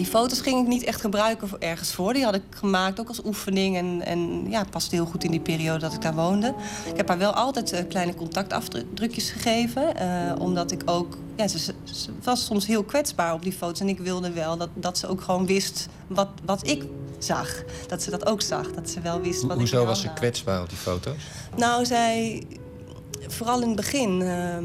Die foto's ging ik niet echt gebruiken voor ergens voor. Die had ik gemaakt ook als oefening. En, en ja, het paste heel goed in die periode dat ik daar woonde. Ik heb haar wel altijd eh, kleine contactafdrukjes gegeven. eh, omdat ik ook... Ja, ze, was soms heel kwetsbaar op die foto's. En ik wilde wel dat, dat ze ook gewoon wist wat, wat ik zag. Dat ze dat ook zag. Dat ze wel wist Ho- wat hoezo ik in was ze kwetsbaar op die foto's? nou, zij, vooral in het begin, ehm,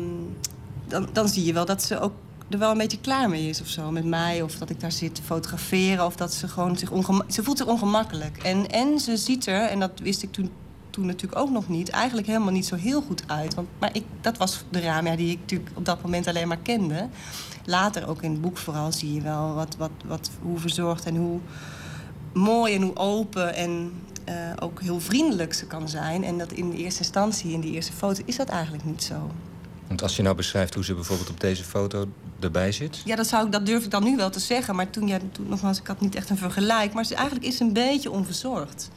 dan, dan zie je wel dat ze ook er wel een beetje klaar mee is of zo met mij. Of dat ik daar zit te fotograferen. Of dat ze gewoon zich ongemakkelijk... Ze voelt zich ongemakkelijk. En, en ze ziet er, en dat wist ik toen, toen natuurlijk ook nog niet... eigenlijk helemaal niet zo heel goed uit. Want, maar ik, dat was de Ramia die ik natuurlijk op dat moment alleen maar kende. Later, ook in het boek vooral, zie je wel wat, wat, wat, hoe verzorgd en hoe mooi en hoe open en eh, ook heel vriendelijk ze kan zijn. En dat in de eerste instantie, in die eerste foto, is dat eigenlijk niet zo. Want als je nou beschrijft hoe ze bijvoorbeeld op deze foto erbij zit... Ja, dat, zou ik, dat durf ik dan nu wel te zeggen. Maar toen, ja, toen nogmaals, ik had niet echt een vergelijk. Maar ze, eigenlijk is een beetje onverzorgd.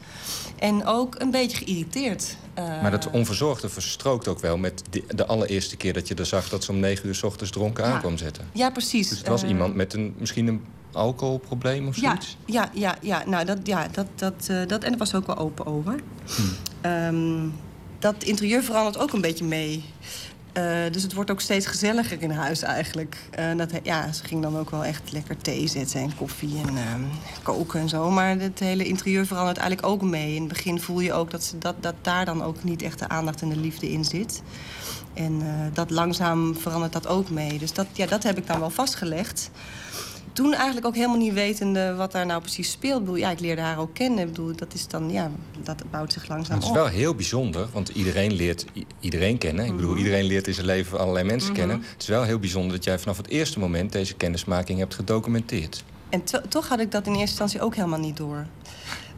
En ook een beetje geïrriteerd. Eh, Maar dat onverzorgde verstrookt ook wel met de, de allereerste keer dat je er zag... dat ze om negen uur 's ochtends dronken Ja. aankwam zetten. Ja, precies. Dus het was Eh, iemand met een, misschien een alcoholprobleem of Ja, zoiets? ja, ja, ja. Nou, dat, ja dat, dat, eh, dat, en daar was ook wel open over. Ehm, dat interieur verandert ook een beetje mee. Eh, dus het wordt ook steeds gezelliger in huis eigenlijk. Eh, dat, ja, ze ging dan ook wel echt lekker thee zetten en koffie en ehm, koken en zo. Maar het hele interieur verandert eigenlijk ook mee. In het begin voel je ook dat, ze, dat, dat daar dan ook niet echt de aandacht en de liefde in zit. En dat langzaam verandert dat ook mee. Dus dat, ja, dat heb ik dan wel vastgelegd. Toen eigenlijk ook helemaal niet wetende wat daar nou precies speelt. Ik bedoel, ja, ik leerde haar ook kennen. Ik bedoel, dat is dan, ja, dat bouwt zich langzaam Het is op. wel heel bijzonder, want iedereen leert iedereen kennen. Ik bedoel, Mhm. iedereen leert in zijn leven allerlei mensen Mhm. kennen. Het is wel heel bijzonder dat jij vanaf het eerste moment deze kennismaking hebt gedocumenteerd. En to- toch had ik dat in eerste instantie ook helemaal niet door.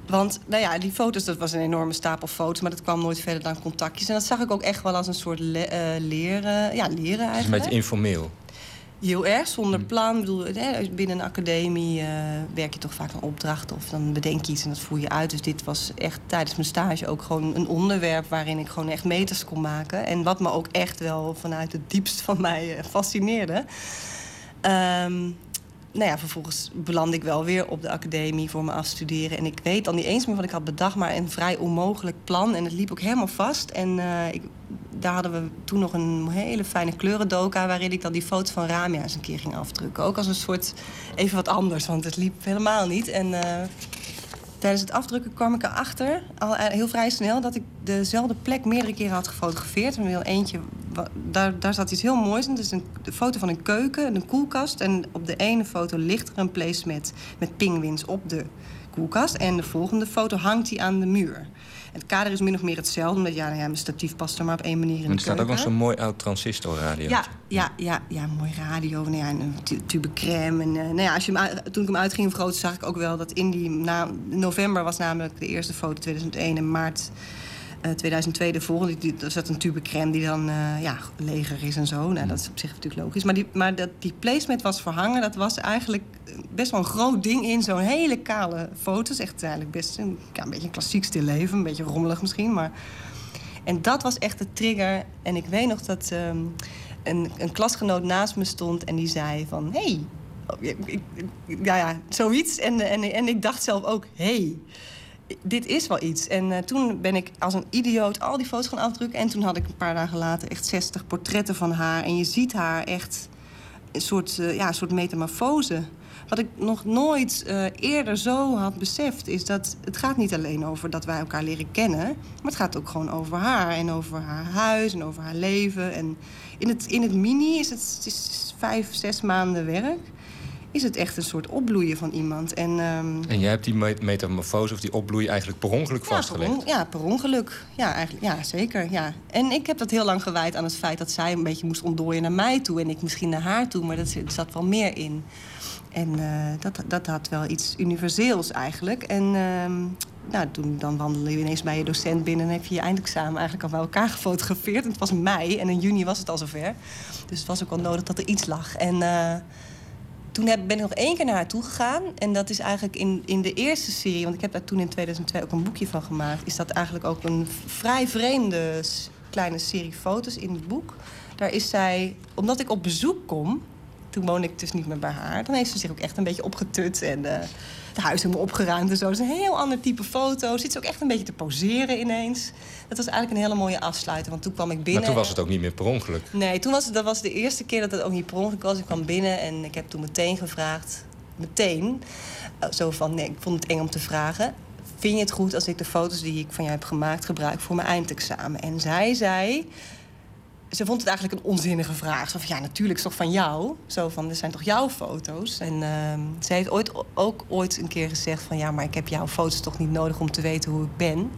Want, nou ja, die foto's, dat was een enorme stapel foto's... maar dat kwam nooit verder dan contactjes. En dat zag ik ook echt wel als een soort le- eh, leren, ja, leren Het is een eigenlijk. beetje informeel. Heel erg, zonder plan. Ik bedoel, binnen een academie eh, werk je toch vaak aan opdrachten... of dan bedenk je iets en dat voer je uit. Dus dit was echt tijdens mijn stage ook gewoon een onderwerp... waarin ik gewoon echt meters kon maken. En wat me ook echt wel vanuit het diepst van mij eh, fascineerde. Ehm, nou ja, vervolgens belandde ik wel weer op de academie voor mijn afstuderen. En ik weet dan niet eens meer wat ik had bedacht, maar een vrij onmogelijk plan. En het liep ook helemaal vast. En eh, daar hadden we toen nog een hele fijne kleurendoka... waarin ik dan die foto's van Ramia eens een keer ging afdrukken. Ook als een soort even wat anders, want het liep helemaal niet. En eh, tijdens het afdrukken kwam ik erachter, al eh, heel vrij snel... dat ik dezelfde plek meerdere keren had gefotografeerd. En wel eentje, daar, daar zat iets heel moois in. Het is een, foto van een keuken, een koelkast. En op de ene foto ligt er een placemat met pinguïns op de koelkast. En de volgende foto hangt die aan de muur. Het kader is min of meer hetzelfde, omdat ja, nou ja, mijn statief past er maar op één manier in En er staat ook nog zo'n mooi oud transistorradio. Ja, ja, ja, ja, mooi radio. Nou ja, en een tu- tube crème. En, eh, nou ja, als je hem toen ik hem uit ging vergroten, zag ik ook wel dat in die... Na, november was namelijk de eerste foto 2001 en maart eh, 2002 de volgende. Die, zat een tube crème die dan eh, ja, leger is en zo. Nou, dat is op zich natuurlijk logisch. Maar, die, maar dat, die placement was verhangen. Dat was eigenlijk best wel een groot ding in zo'n hele kale foto's. Echt eigenlijk best een, ja, een beetje een klassiek stilleven. Een beetje rommelig misschien, maar... En dat was echt de trigger. En ik weet nog dat ehm, een, een klasgenoot naast me stond en die zei van... Hey, Oh, ja, ja, zoiets. En, en, en ik dacht zelf ook, hey, dit is wel iets. En eh, toen ben ik als een idioot al die foto's gaan afdrukken. En toen had ik een paar dagen later echt 60 portretten van haar. En je ziet haar echt een soort, eh, ja, een soort metamorfose. Wat ik nog nooit eh, eerder zo had beseft, is dat het gaat niet alleen over dat wij elkaar leren kennen, maar het gaat ook gewoon over haar en over haar huis en over haar leven. En in het, in het mini is het, het is vijf, zes maanden werk, is het echt een soort opbloeien van iemand. En, ehm, En jij hebt die me- metamorfose of die opbloei eigenlijk per ongeluk ja, per, vastgelegd. on- ja, per ongeluk. Ja, eigenlijk, ja, zeker. Ja. En ik heb dat heel lang gewijd aan het feit dat zij een beetje moest ontdooien naar mij toe. En ik misschien naar haar toe, maar dat er zat wel meer in. En eh, dat, dat had wel iets universeels eigenlijk. En ehm, nou, toen dan wandelde je ineens bij je docent binnen... en heb je je eindexamen eigenlijk al bij elkaar gefotografeerd. En het was mei en in juni was het al zover. Dus het was ook wel nodig dat er iets lag. En... eh, toen heb, ben ik nog één keer naar haar toe gegaan. En dat is eigenlijk in, in de eerste serie... want ik heb daar toen in 2002 ook een boekje van gemaakt... is dat eigenlijk ook een vrij vreemde kleine serie foto's in het boek. Daar is zij... Omdat ik op bezoek kom... toen woonde ik dus niet meer bij haar. Dan heeft ze zich ook echt een beetje opgetut en uh, het huis helemaal opgeruimd en zo. Het is een heel ander type foto. Zit ze ook echt een beetje te poseren ineens. Dat was eigenlijk een hele mooie afsluiter, want toen kwam ik binnen. Maar toen was het ook niet meer per ongeluk. Nee, toen was het, dat was de eerste keer dat het ook niet per ongeluk was. Ik kwam binnen en ik heb toen meteen gevraagd, meteen, zo van, nee, ik vond het eng om te vragen vind je het goed als ik de foto's die ik van jou heb gemaakt gebruik voor mijn eindexamen? En zij zei. Ze vond het eigenlijk een onzinnige vraag. Zo van, ja, natuurlijk is toch van jou? Zo van, er zijn toch jouw foto's? En uh, ze heeft ooit, ook ooit een keer gezegd van... ja, maar ik heb jouw foto's toch niet nodig om te weten hoe ik ben.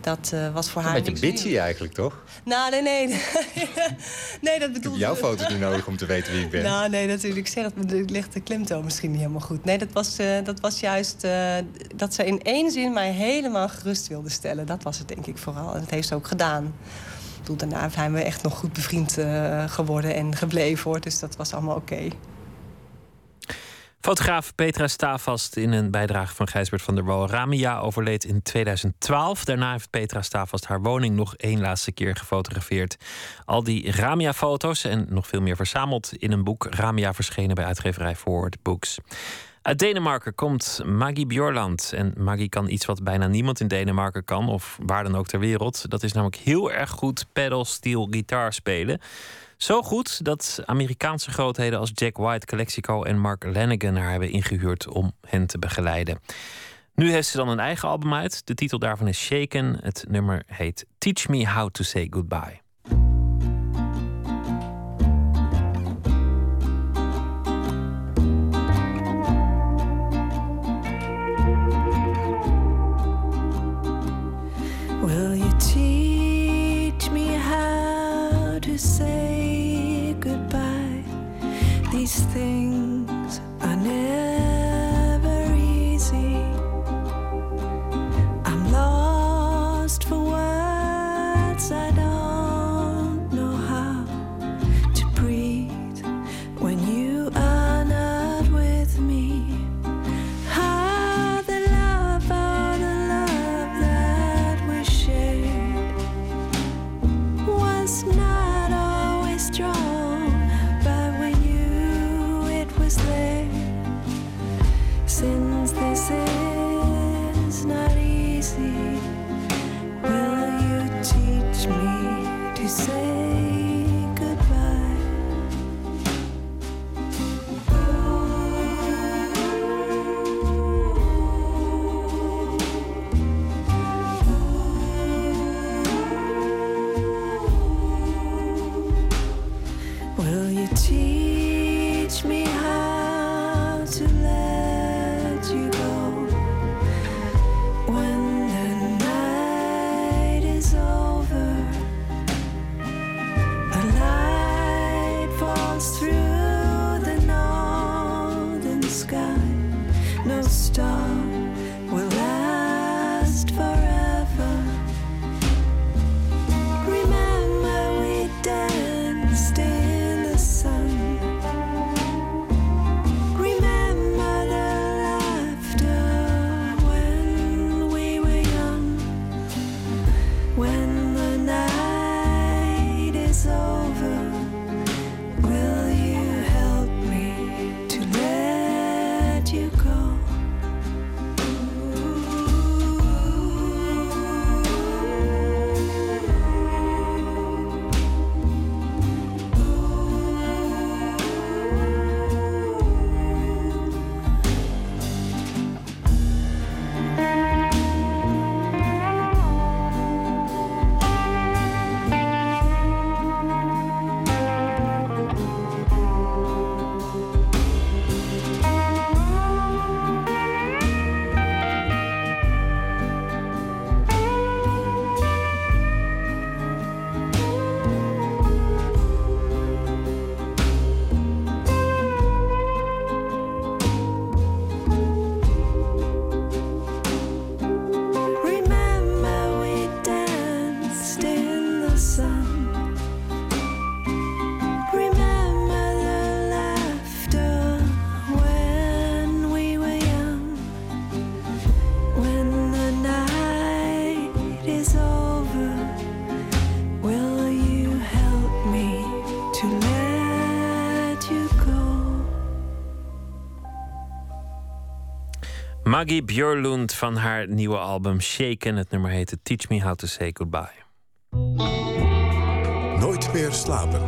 Dat uh, was voor een haar... Een beetje bitchy eigenlijk, toch? Nou, nee, nee. (laughs) nee, dat bedoelde... Jouw foto's niet nodig om te weten wie ik ben. Nou, nee, natuurlijk. Ik zeg het, ik leg de klemtoon misschien niet helemaal goed. Nee, dat was, uh, dat was juist uh, dat ze in één zin mij helemaal gerust wilde stellen. Dat was het denk ik vooral. En dat heeft ze ook gedaan. Daarna zijn we echt nog goed bevriend uh, geworden en gebleven hoor. Dus dat was allemaal oké. Fotograaf Petra Stavast in een bijdrage van Gijsbert van der Wal. Ramia overleed in 2012. Daarna heeft Petra Stavast haar woning nog één laatste keer gefotografeerd. Al die Ramia-foto's en nog veel meer verzameld in een boek. Ramia verschenen bij uitgeverij Forward Books. Uit Denemarken komt Maggie Bjorland. En Maggie kan iets wat bijna niemand in Denemarken kan, of waar dan ook ter wereld. Dat is namelijk heel erg goed pedal steel gitaar spelen. Zo goed dat Amerikaanse grootheden als Jack White, Calexico en Mark Lanigan haar hebben ingehuurd om hen te begeleiden. Nu heeft ze dan een eigen album uit. De titel daarvan is Shaken. Het nummer heet Teach Me How to Say Goodbye. Will you teach me how to say Maggie Björlund van haar nieuwe album Shaken. Het nummer heette Teach Me How to Say Goodbye. Nooit meer slapen.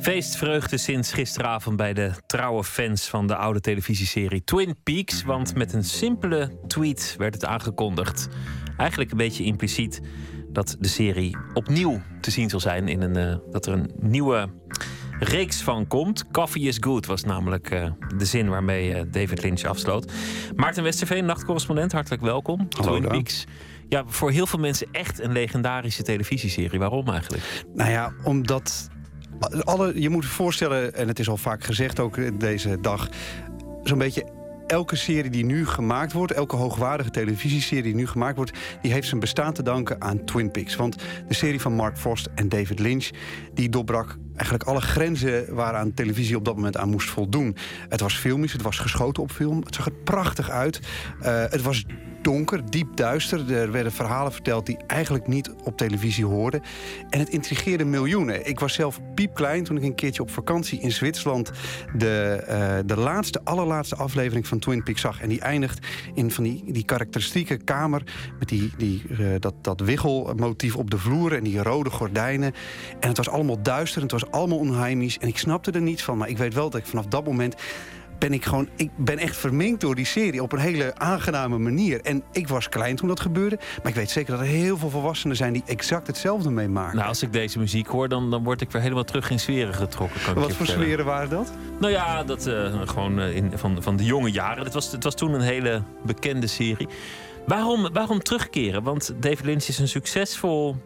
Feestvreugde sinds gisteravond bij de trouwe fans van de oude televisieserie Twin Peaks. Want met een simpele tweet werd het aangekondigd. Eigenlijk een beetje impliciet dat de serie opnieuw te zien zal zijn. In een, eh, dat er een nieuwe reeks van komt. Coffee is good was namelijk eh, de zin waarmee eh, David Lynch afsloot. Maarten Westerveen, nachtcorrespondent, hartelijk welkom. Hallo, Twin. Peaks. Ja, voor heel veel mensen echt een legendarische televisieserie. Waarom eigenlijk? Nou ja, omdat alle, je moet je voorstellen, en het is al vaak gezegd ook deze dag, zo'n beetje elke serie die nu gemaakt wordt, elke hoogwaardige televisieserie die nu gemaakt wordt, die heeft zijn bestaan te danken aan Twin Peaks. Want de serie van Mark Frost en David Lynch, die doorbrak eigenlijk alle grenzen waaraan televisie op dat moment aan moest voldoen. Het was filmisch, het was geschoten op film, het zag er prachtig uit. Eh, het was donker, diep duister. Er werden verhalen verteld die eigenlijk niet op televisie hoorden. En het intrigeerde miljoenen. Ik was zelf piepklein toen ik een keertje op vakantie in Zwitserland... de, eh, de laatste, allerlaatste aflevering van Twin Peaks zag. En die eindigt in van die, die karakteristieke kamer... met die, die, eh, dat, dat wiggelmotief op de vloer en die rode gordijnen. En het was allemaal duister en het was allemaal onheimisch. En ik snapte er niets van, maar ik weet wel dat ik vanaf dat moment ben ik gewoon, ik ben echt verminkt door die serie op een hele aangename manier. En ik was klein toen dat gebeurde, maar ik weet zeker dat er heel veel volwassenen zijn die exact hetzelfde meemaken. Nou, als ik deze muziek hoor, dan, dan word ik weer helemaal terug in sferen getrokken. Kan Wat voor vertellen. sferen waren dat? Nou ja, dat eh, gewoon eh, in, van, van de jonge jaren. Het was, het was toen een hele bekende serie. Waarom, waarom terugkeren? Want David Lynch is een succesvol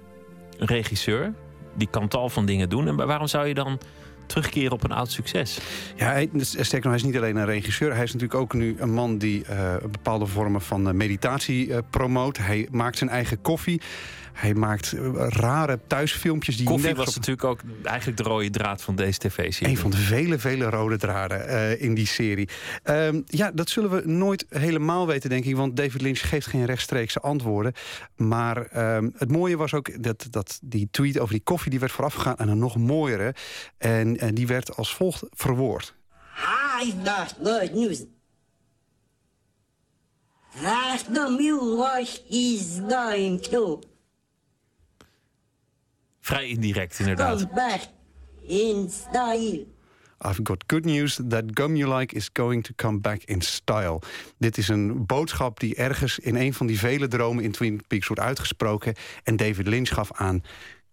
regisseur. Die kan tal van dingen doen. En waarom zou je dan terugkeren op een oud succes? Ja, hij, sterker nog, hij is niet alleen een regisseur. Hij is natuurlijk ook nu een man die eh, bepaalde vormen van eh, meditatie eh, promoot. Hij maakt zijn eigen koffie. Hij maakt eh, rare thuisfilmpjes die Koffie was op- natuurlijk ook eigenlijk de rode draad van deze tv-serie. Een van de vele, vele rode draden eh, in die serie. Ehm, ja, dat zullen we nooit helemaal weten, denk ik. Want David Lynch geeft geen rechtstreekse antwoorden. Maar ehm, het mooie was ook dat, dat die tweet over die koffie... die werd voorafgegaan aan een nog mooiere. En, en die werd als volgt verwoord. I've got good news. That the mule is going to Vrij indirect, inderdaad. come back in style. I've got good news. That gum you like is going to come back in style. Dit is een boodschap die ergens in een van die vele dromen in Twin Peaks wordt uitgesproken. En David Lynch gaf aan.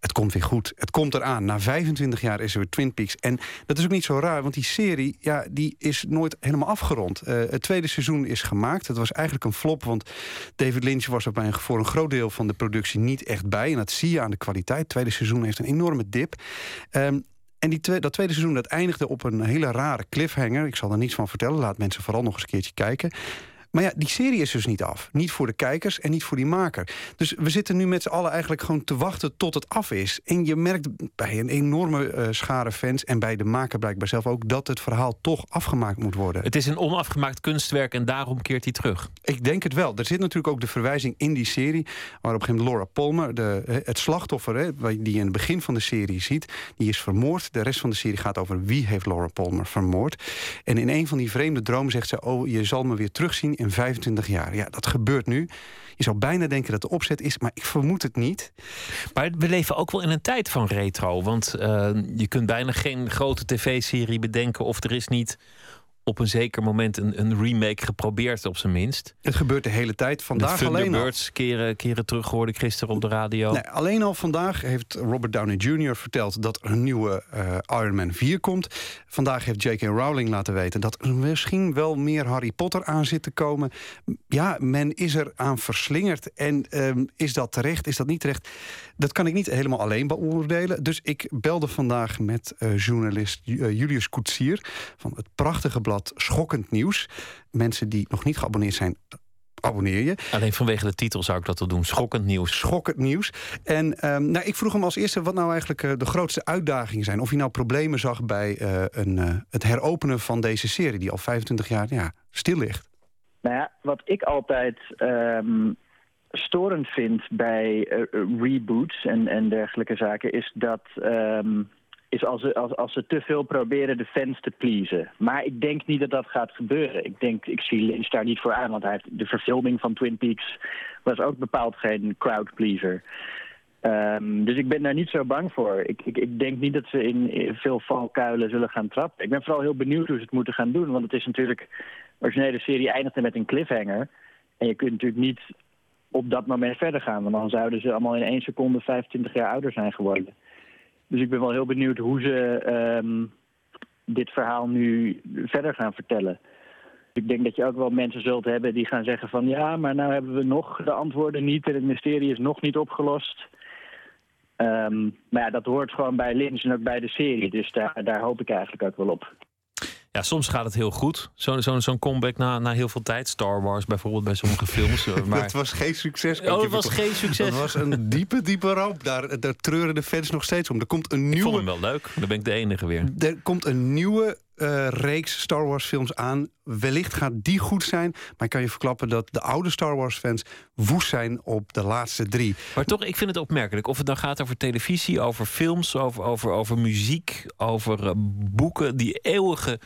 Het komt weer goed. Het komt eraan. Na 25 jaar is er weer Twin Peaks. En dat is ook niet zo raar, want die serie ja, die is nooit helemaal afgerond. Eh, het tweede seizoen is gemaakt. Het was eigenlijk een flop, want David Lynch was er bij voor een groot deel van de productie niet echt bij. En dat zie je aan de kwaliteit. Het tweede seizoen heeft een enorme dip. Ehm, en die dat tweede seizoen dat eindigde op een hele rare cliffhanger. Ik zal er niets van vertellen. Laat mensen vooral nog eens een keertje kijken. Maar ja, die serie is dus niet af. Niet voor de kijkers en niet voor die maker. Dus we zitten nu met z'n allen eigenlijk gewoon te wachten tot het af is. En je merkt bij een enorme eh, schare fans... en bij de maker blijkbaar zelf ook... dat het verhaal toch afgemaakt moet worden. Het is een onafgemaakt kunstwerk en daarom keert hij terug. Ik denk het wel. Er zit natuurlijk ook de verwijzing in die serie... waar op een gegeven moment Laura Palmer, de, eh, het slachtoffer... Hè, die je in het begin van de serie ziet, die is vermoord. De rest van de serie gaat over wie heeft Laura Palmer vermoord. En in een van die vreemde dromen zegt ze... oh, je zal me weer terugzien in 25 jaar. Ja, dat gebeurt nu. Je zou bijna denken dat de opzet is, maar ik vermoed het niet. Maar we leven ook wel in een tijd van retro. Want eh, je kunt bijna geen grote tv-serie bedenken... of er is niet op een zeker moment een, een remake geprobeerd, op zijn minst. Het gebeurt de hele tijd. Vandaag de alleen al. Keren, keren terug, hoorde ik gisteren op de radio. Nee, alleen al vandaag heeft Robert Downey Jr. verteld dat er een nieuwe eh, Iron Man 4 komt. Vandaag heeft J.K. Rowling laten weten dat er misschien wel meer Harry Potter aan zit te komen. Ja, men is er aan verslingerd. En ehm, is dat terecht, is dat niet terecht? Dat kan ik niet helemaal alleen beoordelen. Dus ik belde vandaag met eh, journalist eh, Julius Koetsier... van het prachtige blad Schokkend Nieuws. Mensen die nog niet geabonneerd zijn, abonneer je. Alleen vanwege de titel zou ik dat wel doen. Schokkend nieuws. Schokkend nieuws. En ehm, nou, ik vroeg hem als eerste wat nou eigenlijk eh, de grootste uitdagingen zijn. Of hij nou problemen zag bij eh, een, eh, het heropenen van deze serie... die al 25 jaar ja, stil ligt. Nou ja, wat ik altijd ehm, storend vind bij reboots en, en dergelijke zaken... is dat ehm, is als als, als ze te veel proberen de fans te pleasen. Maar ik denk niet dat dat gaat gebeuren. Ik denk, ik zie Lynch daar niet voor aan, want hij heeft, de verfilming van Twin Peaks was ook bepaald geen crowd pleaser. Ehm, dus ik ben daar niet zo bang voor. Ik, ik, ik denk niet dat ze in, in veel valkuilen zullen gaan trappen. Ik ben vooral heel benieuwd hoe ze het moeten gaan doen. Want het is natuurlijk... De originele serie eindigde met een cliffhanger. En je kunt natuurlijk niet op dat moment verder gaan. Want dan zouden ze allemaal in één seconde 25 jaar ouder zijn geworden. Dus ik ben wel heel benieuwd hoe ze ehm, dit verhaal nu verder gaan vertellen. Ik denk dat je ook wel mensen zult hebben die gaan zeggen van... ja, maar nou hebben we nog de antwoorden niet en het mysterie is nog niet opgelost. Ehm, maar ja, dat hoort gewoon bij Lynch en ook bij de serie. Dus daar, daar hoop ik eigenlijk ook wel op. Ja, soms gaat het heel goed. Zo'n zo'n comeback na, na heel veel tijd. Star Wars bijvoorbeeld bij sommige films. eh, (laughs) Maar... Het was geen succes. Oh, ik het je was geen succes. Dat was een diepe, diepe ramp. Daar, daar treuren de fans nog steeds om. Er komt een Ik nieuwe... vond hem wel leuk. Dan ben ik de enige weer. Er komt een nieuwe eh, reeks Star Wars films aan. Wellicht gaat die goed zijn. Maar ik kan je verklappen dat de oude Star Wars fans woest zijn op de laatste drie. Maar toch, ik vind het opmerkelijk. Of het dan gaat over televisie, over films, over, over, over muziek, over eh, boeken. Die eeuwige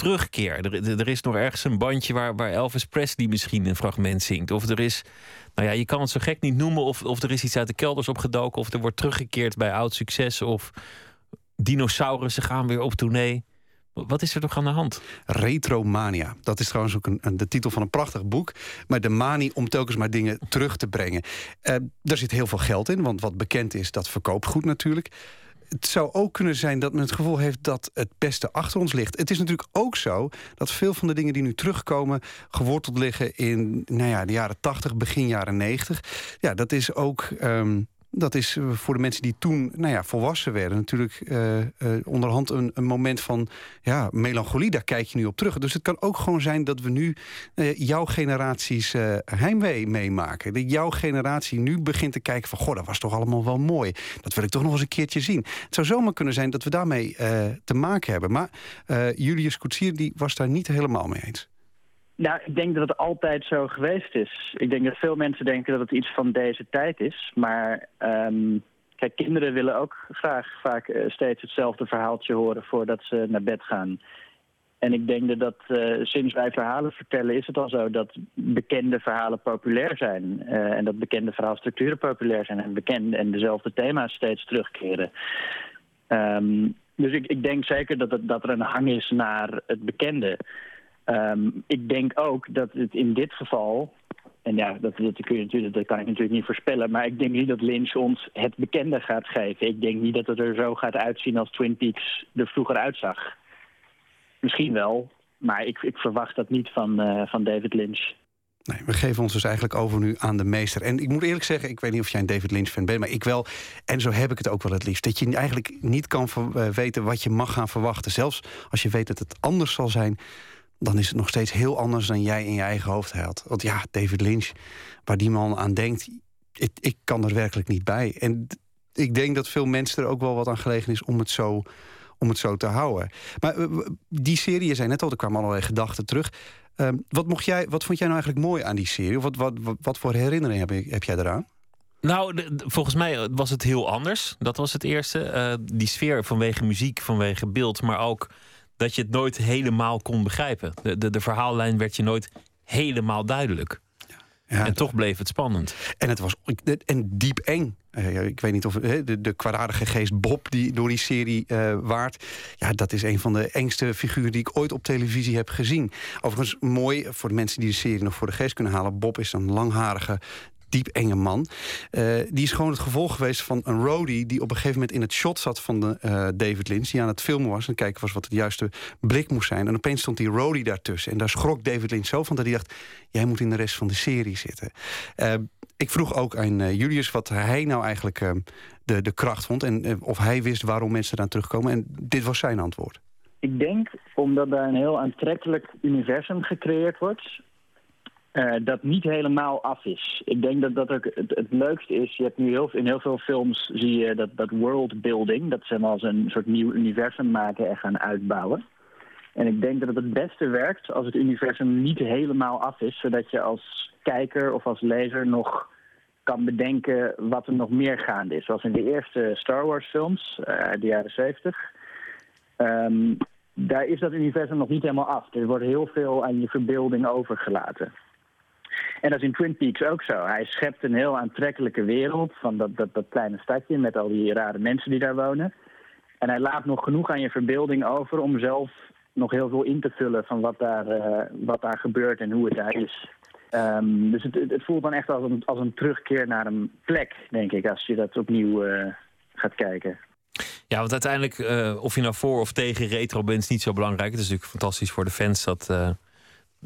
terugkeer. Er, er- is nog ergens een bandje waar, waar Elvis Presley misschien een fragment zingt. Of er is, nou ja, je kan het zo gek niet noemen. Of, of er is iets uit de kelders opgedoken. Of er wordt teruggekeerd bij oud succes. Of dinosaurussen gaan weer op tournee. Wat is er toch aan de hand? Retromania. Dat is trouwens ook een, een- de titel van een prachtig boek. Maar de manie om telkens maar dingen terug te brengen. Eh, daar zit heel veel geld in, want wat bekend is, dat verkoopt goed natuurlijk. Het zou ook kunnen zijn dat men het gevoel heeft dat het beste achter ons ligt. Het is natuurlijk ook zo dat veel van de dingen die nu terugkomen... geworteld liggen in nou ja, de jaren 80, begin jaren 90. Ja, dat is ook... ehm, dat is eh, voor de mensen die toen nou ja, volwassen werden... natuurlijk eh, eh, onderhand een, een moment van ja, melancholie. Daar kijk je nu op terug. Dus het kan ook gewoon zijn dat we nu jouw generaties heimwee meemaken. Dat jouw generatie nu begint te kijken van... goh, dat was toch allemaal wel mooi. Dat wil ik toch nog eens een keertje zien. Het zou zomaar kunnen zijn dat we daarmee te maken hebben. Maar Julius Koetsier die was daar niet helemaal mee eens. Nou, ik denk dat het altijd zo geweest is. Ik denk dat veel mensen denken dat het iets van deze tijd is. Maar ehm, kijk, kinderen willen ook graag vaak eh, steeds hetzelfde verhaaltje horen voordat ze naar bed gaan. En ik denk dat, eh, sinds wij verhalen vertellen is het al zo dat bekende verhalen populair zijn. Eh, en dat bekende verhaalstructuren populair zijn en bekende en dezelfde thema's steeds terugkeren. Ehm, dus ik, ik denk zeker dat, dat er een hang is naar het bekende. Ehm, ik denk ook dat het in dit geval, en ja, dat, dat, kun je natuurlijk, dat kan ik natuurlijk niet voorspellen, maar ik denk niet dat Lynch ons het bekende gaat geven. Ik denk niet dat het er zo gaat uitzien als Twin Peaks er vroeger uitzag. Misschien wel, maar ik, ik verwacht dat niet van, eh, van David Lynch. Nee, we geven ons dus eigenlijk over nu aan de meester. En ik moet eerlijk zeggen, ik weet niet of jij een David Lynch-fan bent... maar ik wel, en zo heb ik het ook wel het liefst. Dat je eigenlijk niet kan eh, weten wat je mag gaan verwachten. Zelfs als je weet dat het anders zal zijn... dan is het nog steeds heel anders dan jij in je eigen hoofd had. Want ja, David Lynch, waar die man aan denkt... ik, ik kan er werkelijk niet bij. En ik denk dat veel mensen er ook wel wat aan gelegen is... om het zo, om het zo te houden. Maar eh, die serie, je zei net al, er kwamen allerlei gedachten terug... Ehm, wat, mocht jij, wat vond jij nou eigenlijk mooi aan die serie? Of wat, wat, wat, voor herinneringen heb, heb jij eraan? Nou, volgens mij was het heel anders. Dat was het eerste. Eh, die sfeer vanwege muziek, vanwege beeld, maar ook dat je het nooit helemaal kon begrijpen. De, de, de verhaallijn werd je nooit helemaal duidelijk. en toch bleef het spannend. En het was en diep eng. Eh, ja, ik weet niet of de, de kwaadaardige geest Bob die door die serie eh, waart. Ja, dat is een van de engste figuren die ik ooit op televisie heb gezien. Overigens mooi voor de mensen die de serie nog voor de geest kunnen halen. Bob is een langharige diep enge man. Eh, die is gewoon het gevolg geweest van een roadie... die op een gegeven moment in het shot zat van de, eh, David Lynch... die aan het filmen was en kijken was wat het juiste blik moest zijn. En opeens stond die roadie daartussen. En daar schrok David Lynch zo van dat hij dacht... jij moet in de rest van de serie zitten. Eh, ik vroeg ook aan Julius wat hij nou eigenlijk de, de kracht vond... en of hij wist waarom mensen eraan terugkomen. En dit was zijn antwoord. Ik denk omdat daar een heel aantrekkelijk universum gecreëerd wordt... eh, dat niet helemaal af is. Ik denk dat dat ook het, het leukste is. Je hebt nu heel, in heel veel films zie je dat, dat worldbuilding... dat ze als een soort nieuw universum maken en gaan uitbouwen. En ik denk dat het het beste werkt als het universum niet helemaal af is... zodat je als kijker of als lezer nog kan bedenken wat er nog meer gaande is. Zoals in de eerste Star Wars films eh, uit de jaren 70. Ehm, daar is dat universum nog niet helemaal af. Er wordt heel veel aan je verbeelding overgelaten. En dat is in Twin Peaks ook zo. Hij schept een heel aantrekkelijke wereld van dat, dat, dat kleine stadje met al die rare mensen die daar wonen. En hij laat nog genoeg aan je verbeelding over om zelf nog heel veel in te vullen van wat daar, eh, wat daar gebeurt en hoe het daar is. Ehm, dus het, het voelt dan echt als een, als een terugkeer naar een plek, denk ik, als je dat opnieuw eh, gaat kijken. Ja, want uiteindelijk, eh, of je nou voor of tegen retro bent, is niet zo belangrijk. Het is natuurlijk fantastisch voor de fans dat,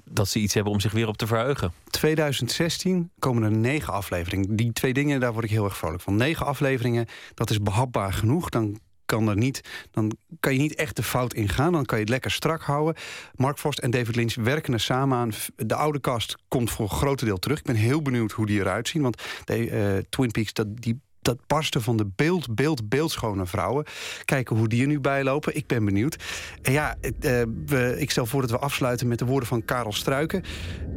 dat ze iets hebben om zich weer op te verheugen. 2016 komen er negen afleveringen. Die twee dingen, daar word ik heel erg vrolijk van. Negen afleveringen, dat is behapbaar genoeg. Dan kan, er niet, dan kan je niet echt de fout ingaan. Dan kan je het lekker strak houden. Mark Frost en David Lynch werken er samen aan. De oude cast komt voor een groot deel terug. Ik ben heel benieuwd hoe die eruit zien. Want de, eh, Twin Peaks, dat, die dat barsten van de beeld, beeld, beeldschone vrouwen. Kijken hoe die er nu bij lopen. Ik ben benieuwd. En ja, eh, we, ik stel voor dat we afsluiten met de woorden van Karel Struiken.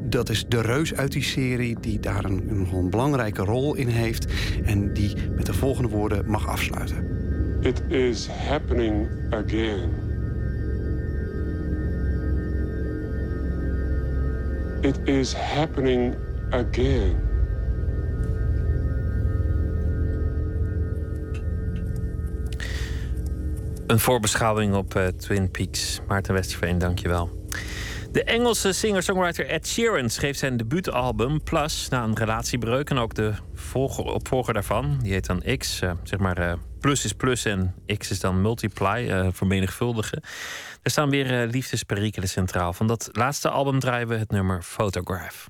Dat is de reus uit die serie die daar een, een, een belangrijke rol in heeft. En die met de volgende woorden mag afsluiten. It is happening again. It is happening again. Een voorbeschouwing op eh, Twin Peaks. Maarten Westerveen, dankjewel. De Engelse singer-songwriter Ed Sheeran schreef zijn debuutalbum Plus na een relatiebreuk. En ook de volger, opvolger daarvan, die heet dan X. eh, zeg maar, eh, plus is plus en X is dan multiply, vermenigvuldigen. Er staan weer liefdesperikelen centraal. Van dat laatste album draaien we het nummer Photograph.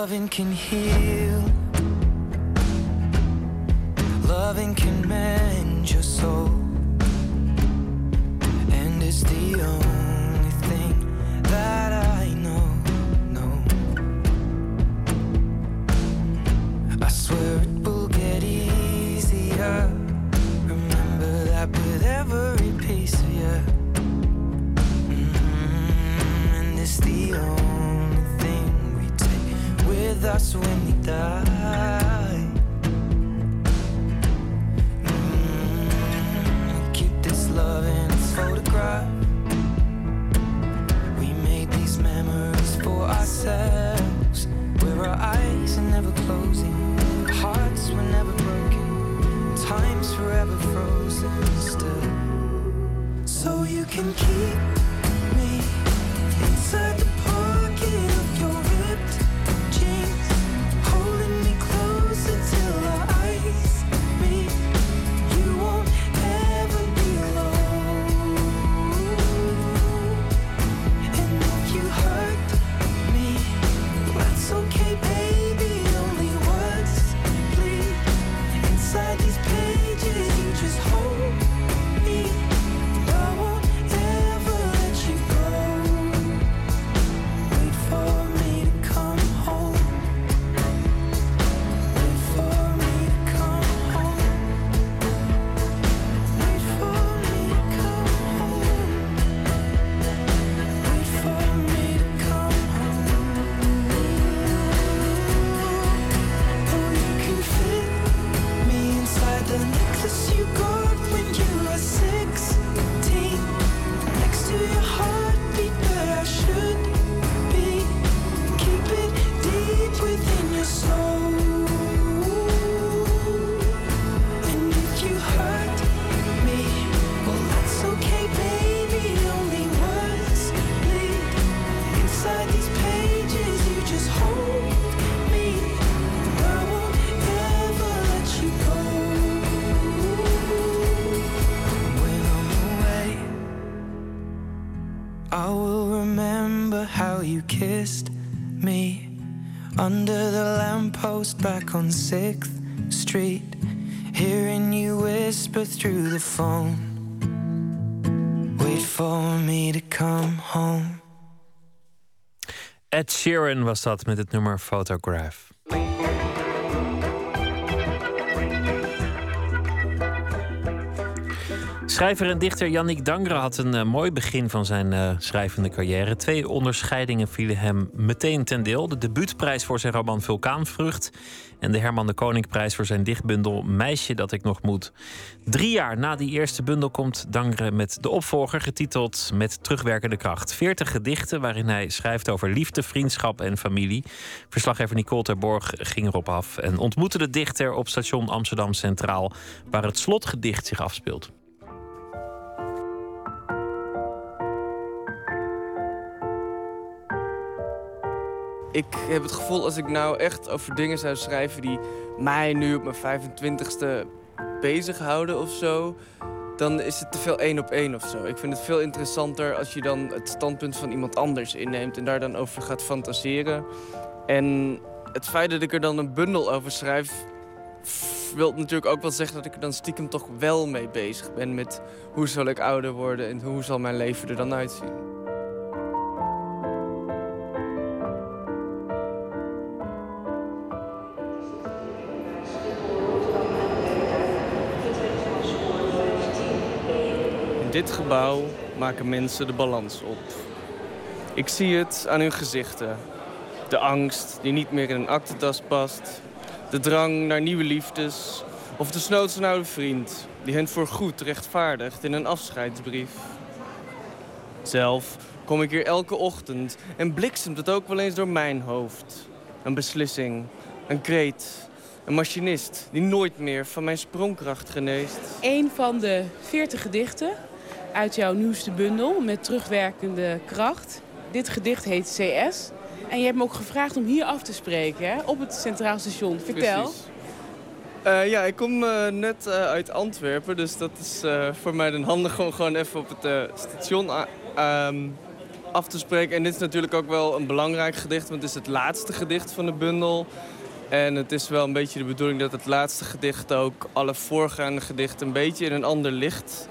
Loving can heal. Loving can mend your soul. With us when we die. Mm, Keep this love in its photograph. We made these memories for ourselves. Where our eyes are never closing, hearts were never broken, time's forever frozen still. So you can keep me inside 6th Street. Hearing you whisper through the phone. Wait for me to come home. Ed Sheeran was dat met het nummer Photograph. Schrijver en dichter Yannick Dangre had een eh, mooi begin van zijn eh, schrijvende carrière. Twee onderscheidingen vielen hem meteen ten deel. De debuutprijs voor zijn roman Vulkaanvrucht... en de Herman de Koninkprijs voor zijn dichtbundel Meisje dat ik nog moet. Drie jaar na die eerste bundel komt Dangre met de opvolger... getiteld Met terugwerkende kracht. Veertig gedichten waarin hij schrijft over liefde, vriendschap en familie. Verslaggever Nicole Terborg ging erop af... en ontmoette de dichter op station Amsterdam Centraal... waar het slotgedicht zich afspeelt. Ik heb het gevoel als ik nou echt over dingen zou schrijven die mij nu op mijn 25ste bezighouden of zo, dan is het te veel één op één of zo. Ik vind het veel interessanter als je dan het standpunt van iemand anders inneemt en daar dan over gaat fantaseren. En het feit dat ik er dan een bundel over schrijf, wil natuurlijk ook wel zeggen dat ik er dan stiekem toch wel mee bezig ben met hoe zal ik ouder worden en hoe zal mijn leven er dan uitzien. Dit gebouw maken mensen de balans op. Ik zie het aan hun gezichten. De angst die niet meer in een aktentas past. De drang naar nieuwe liefdes. Of de snoods oude vriend die hen voorgoed rechtvaardigt in een afscheidsbrief. Zelf kom ik hier elke ochtend en bliksemt het ook wel eens door mijn hoofd. Een beslissing, een kreet, een machinist die nooit meer van mijn sprongkracht geneest. Een van de 40 gedichten uit jouw nieuwste bundel met terugwerkende kracht. Dit gedicht heet CS. En je hebt me ook gevraagd om hier af te spreken, hè? op het Centraal Station. Vertel. Eh, ja, ik kom eh, net eh, uit Antwerpen, dus dat is voor mij dan handig om gewoon even op het station ehm, af te spreken. En dit is natuurlijk ook wel een belangrijk gedicht, want het is het laatste gedicht van de bundel. En het is wel een beetje de bedoeling dat het laatste gedicht ook alle voorgaande gedichten een beetje in een ander licht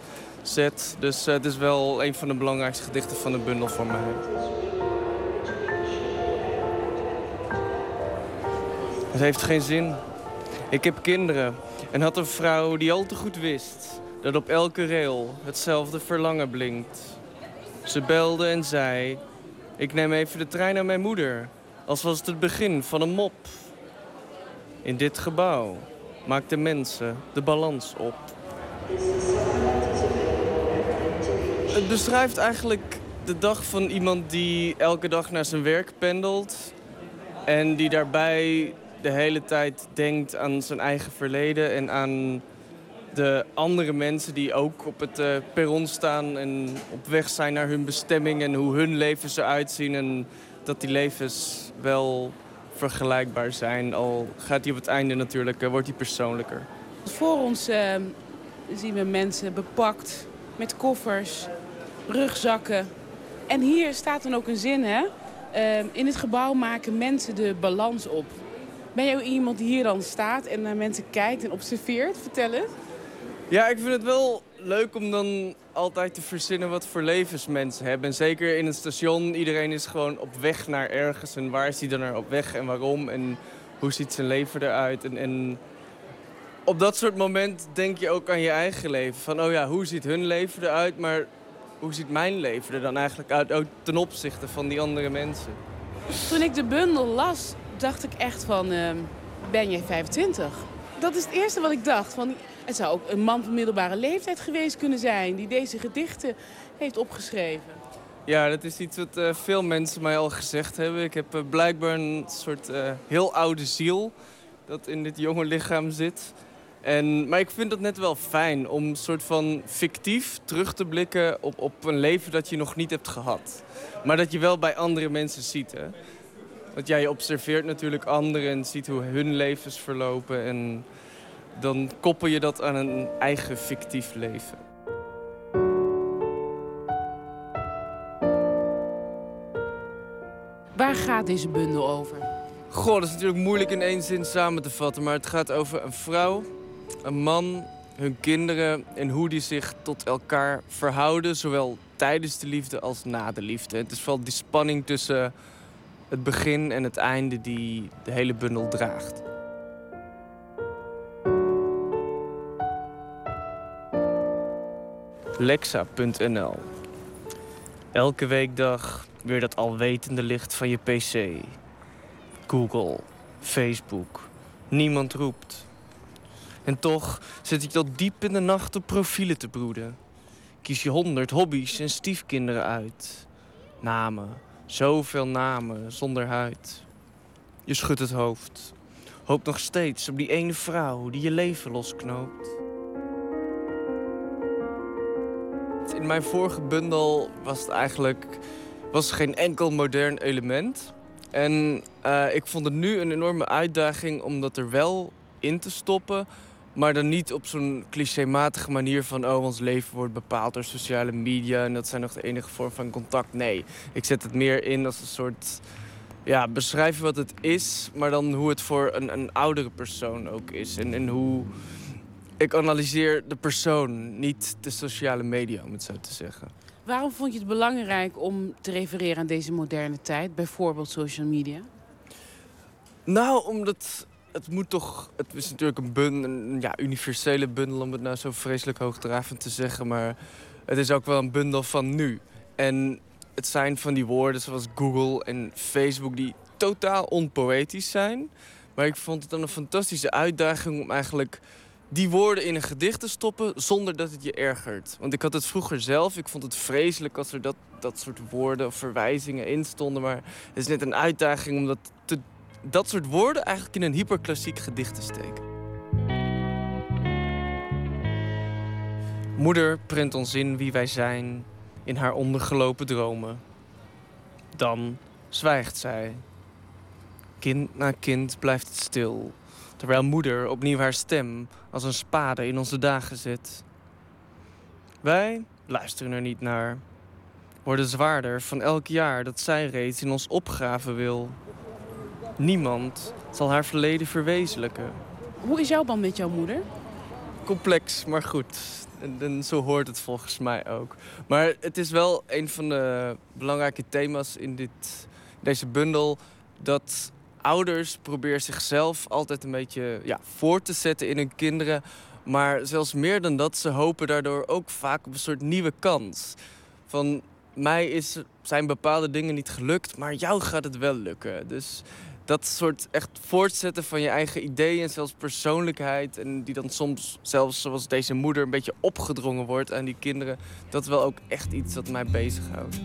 zet. Dus eh, het is wel een van de belangrijkste gedichten van de bundel voor mij. Het heeft geen zin. Ik heb kinderen en had een vrouw die al te goed wist dat op elke rail hetzelfde verlangen blinkt. Ze belde en zei: Ik neem even de trein naar mijn moeder, als was het het begin van een mop. In dit gebouw maakten mensen de balans op. Het beschrijft eigenlijk de dag van iemand die elke dag naar zijn werk pendelt. En die daarbij de hele tijd denkt aan zijn eigen verleden en aan de andere mensen die ook op het eh, perron staan en op weg zijn naar hun bestemming en hoe hun levens eruit zien. En dat die levens wel vergelijkbaar zijn. Al gaat die op het einde natuurlijk, eh, wordt die persoonlijker. Voor ons eh, zien we mensen bepakt met koffers, rugzakken. En hier staat dan ook een zin, hè? Eh, in het gebouw maken mensen de balans op. Ben jij iemand die hier dan staat en naar mensen kijkt en observeert? Vertel het. Ja, ik vind het wel leuk om dan altijd te verzinnen wat voor levens mensen hebben. En zeker in het station, iedereen is gewoon op weg naar ergens. En waar is hij dan naar op weg en waarom? En hoe ziet zijn leven eruit? En, en op dat soort moment denk je ook aan je eigen leven. Van, oh ja, hoe ziet hun leven eruit? Maar hoe ziet mijn leven er dan eigenlijk uit? Ook ten opzichte van die andere mensen. Toen ik de bundel las, dacht ik echt van, ehm, ben jij 25? Dat is het eerste wat ik dacht. Van, het zou ook een man van middelbare leeftijd geweest kunnen zijn... die deze gedichten heeft opgeschreven. Ja, dat is iets wat eh, veel mensen mij al gezegd hebben. Ik heb eh, blijkbaar een soort eh, heel oude ziel dat in dit jonge lichaam zit. En, maar ik vind het net wel fijn om soort van fictief terug te blikken op, op een leven dat je nog niet hebt gehad. Maar dat je wel bij andere mensen ziet. Hè? Want jij observeert natuurlijk anderen en ziet hoe hun levens verlopen. En dan koppel je dat aan een eigen fictief leven. Waar gaat deze bundel over? Goh, dat is natuurlijk moeilijk in één zin samen te vatten. Maar het gaat over een vrouw, een man, hun kinderen en hoe die zich tot elkaar verhouden. Zowel tijdens de liefde als na de liefde. Het is vooral die spanning tussen het begin en het einde die de hele bundel draagt. Lexa.nl Elke weekdag weer dat alwetende licht van je pc. Google, Facebook. Niemand roept. En toch zit je tot diep in de nacht op profielen te broeden. Kies je honderd hobby's en stiefkinderen uit. Namen, zoveel namen zonder huid. Je schudt het hoofd. Hoopt nog steeds op die ene vrouw die je leven losknoopt. In mijn vorige bundel was het eigenlijk was geen enkel modern element. En eh, ik vond het nu een enorme uitdaging om dat er wel in te stoppen. Maar dan niet op zo'n clichématige manier van... oh, ons leven wordt bepaald door sociale media... en dat zijn nog de enige vorm van contact. Nee, ik zet het meer in als een soort... ja, beschrijven wat het is... maar dan hoe het voor een, een oudere persoon ook is. En, en hoe... Ik analyseer de persoon, niet de sociale media, om het zo te zeggen. Waarom vond je het belangrijk om te refereren aan deze moderne tijd, bijvoorbeeld social media? Nou, omdat het moet toch... Het is natuurlijk een, ja, universele bundel, om het nou zo vreselijk hoogdravend te zeggen. Maar het is ook wel een bundel van nu. En het zijn van die woorden zoals Google en Facebook die totaal onpoëtisch zijn. Maar ik vond het dan een fantastische uitdaging om eigenlijk die woorden in een gedicht te stoppen zonder dat het je ergert. Want ik had het vroeger zelf. Ik vond het vreselijk als er dat, dat soort woorden of verwijzingen in stonden. Maar het is net een uitdaging om dat, te, dat soort woorden eigenlijk in een hyperklassiek gedicht te steken. Moeder prent ons in wie wij zijn in haar ondergelopen dromen. Dan zwijgt zij. Kind na kind blijft het stil terwijl moeder opnieuw haar stem als een spade in onze dagen zet. Wij luisteren er niet naar, worden zwaarder van elk jaar dat zij reeds in ons opgraven wil. Niemand zal haar verleden verwezenlijken. Hoe is jouw band met jouw moeder? Complex, maar goed. En, en zo hoort het volgens mij ook. Maar het is wel een van de belangrijke thema's in dit, deze bundel... dat ouders proberen zichzelf altijd een beetje ja, voor te zetten in hun kinderen. Maar zelfs meer dan dat, ze hopen daardoor ook vaak op een soort nieuwe kans. Van mij is, zijn bepaalde dingen niet gelukt, maar jou gaat het wel lukken. Dus dat soort echt voortzetten van je eigen ideeën en zelfs persoonlijkheid... en die dan soms zelfs zoals deze moeder een beetje opgedrongen wordt aan die kinderen... dat is wel ook echt iets wat mij bezighoudt.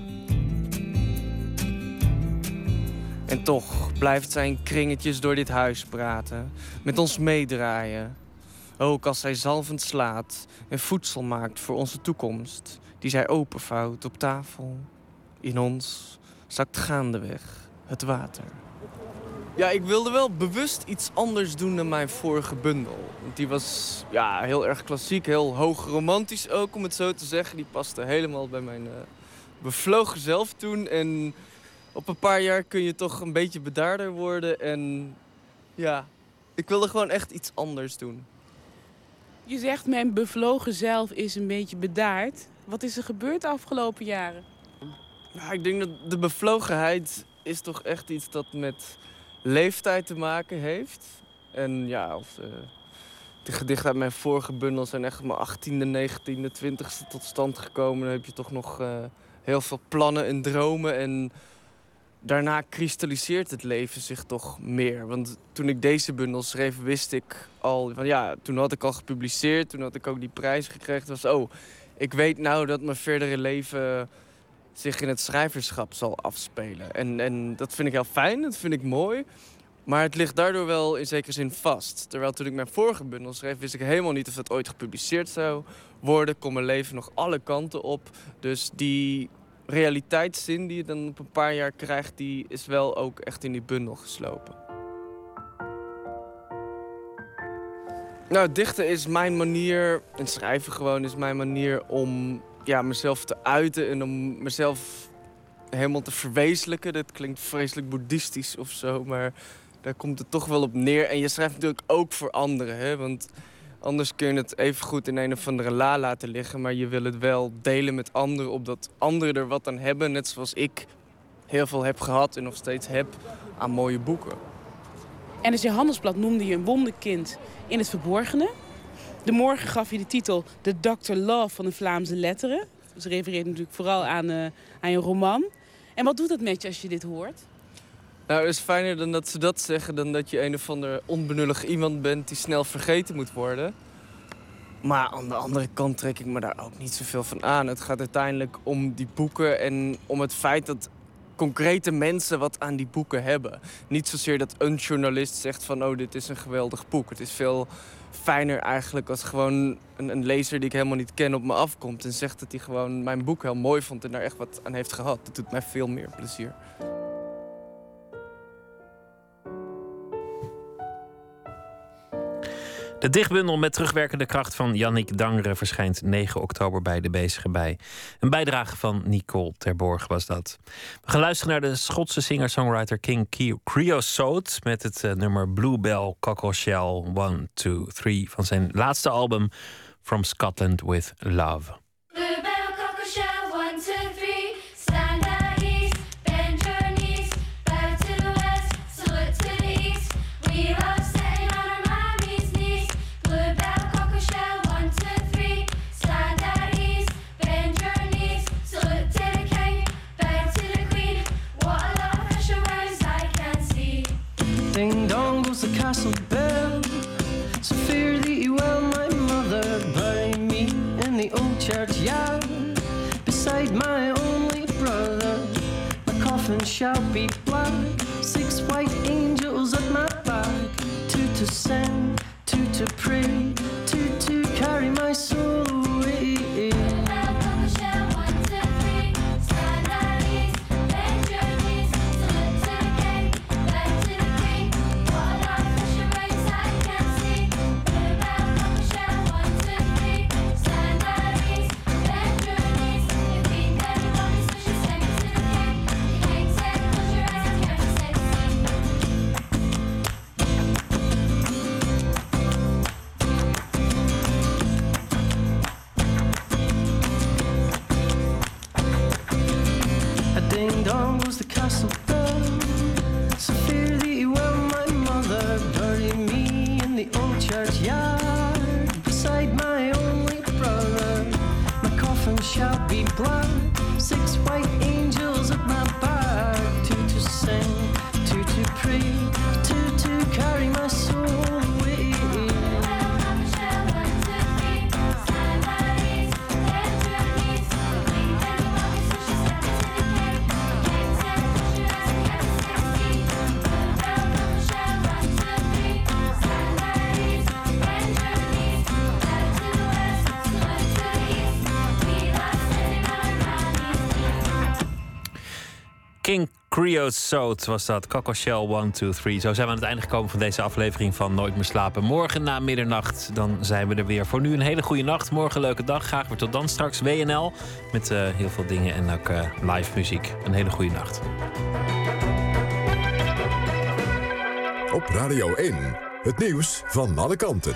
En toch blijft zij in kringetjes door dit huis praten, met ons meedraaien. Ook als zij zalvend slaat en voedsel maakt voor onze toekomst, die zij openvouwt op tafel. In ons zakt gaandeweg het water. Ja, ik wilde wel bewust iets anders doen dan mijn vorige bundel. Want die was ja, heel erg klassiek, heel hoog romantisch ook, om het zo te zeggen. Die paste helemaal bij mijn uh, bevlogen zelf toen. En op een paar jaar kun je toch een beetje bedaarder worden. En ja, ik wilde gewoon echt iets anders doen. Je zegt mijn bevlogen zelf is een beetje bedaard. Wat is er gebeurd de afgelopen jaren? Ja, ik denk dat de bevlogenheid is toch echt iets dat met leeftijd te maken heeft. En ja, uh, de gedichten uit mijn vorige bundel zijn echt mijn 18e, 19e, 20e tot stand gekomen. Dan heb je toch nog uh, heel veel plannen en dromen. En daarna kristalliseert het leven zich toch meer. Want toen ik deze bundel schreef, wist ik al... Van ja, toen had ik al gepubliceerd, toen had ik ook die prijs gekregen. was, oh, ik weet nou dat mijn verdere leven zich in het schrijverschap zal afspelen. En, en dat vind ik heel fijn, dat vind ik mooi. Maar het ligt daardoor wel in zekere zin vast. Terwijl toen ik mijn vorige bundel schreef, wist ik helemaal niet of dat ooit gepubliceerd zou worden. Kon mijn leven nog alle kanten op. Dus die realiteitszin die je dan op een paar jaar krijgt, die is wel ook echt in die bundel geslopen. Nou, dichten is mijn manier, en schrijven gewoon is mijn manier om ja, mezelf te uiten en om mezelf helemaal te verwezenlijken. Dat klinkt vreselijk boeddhistisch of zo, maar daar komt het toch wel op neer. En je schrijft natuurlijk ook voor anderen, hè? want anders kun je het even goed in een of andere la laten liggen, maar je wil het wel delen met anderen, opdat anderen er wat aan hebben, net zoals ik heel veel heb gehad en nog steeds heb aan mooie boeken. En dus je Handelsblad noemde je een wonderkind in het verborgene. De morgen gaf je de titel The Dr. Love van de Vlaamse letteren. Dus refereert natuurlijk vooral aan, eh, aan je roman. En wat doet dat met je als je dit hoort? Nou, het is fijner dan dat ze dat zeggen... dan dat je een of ander onbenullig iemand bent die snel vergeten moet worden. Maar aan de andere kant trek ik me daar ook niet zoveel van aan. Het gaat uiteindelijk om die boeken en om het feit dat concrete mensen wat aan die boeken hebben. Niet zozeer dat een journalist zegt van... oh, dit is een geweldig boek. Het is veel fijner eigenlijk als gewoon een, een lezer die ik helemaal niet ken op me afkomt... en zegt dat hij gewoon mijn boek heel mooi vond en daar echt wat aan heeft gehad. Dat doet mij veel meer plezier. De dichtbundel met terugwerkende kracht van Yannick Dangre verschijnt 9 oktober bij De Bezige Bij. Een bijdrage van Nicole Terborg was dat. We gaan luisteren naar de Schotse singer-songwriter King Creosote... met het eh, nummer Bluebell Cockle Shell 1, 2, 3 van zijn laatste album From Scotland with Love. Castle bell. So fear thee well, my mother, bury me in the old churchyard beside my only brother. My coffin shall be black, six white angels at my back, two to sing, two to pray, two to carry my soul churchyard beside my only brother. My coffin shall be black, King Creosote was dat. Coco Shell 1, 2, 3. Zo zijn we aan het einde gekomen van deze aflevering van Nooit meer slapen. Morgen na middernacht, dan zijn we er weer. Voor nu een hele goede nacht. Morgen een leuke dag. Graag weer tot dan straks. WNL met eh, heel veel dingen en ook eh, live muziek. Een hele goede nacht. Op Radio 1, het nieuws van alle kanten.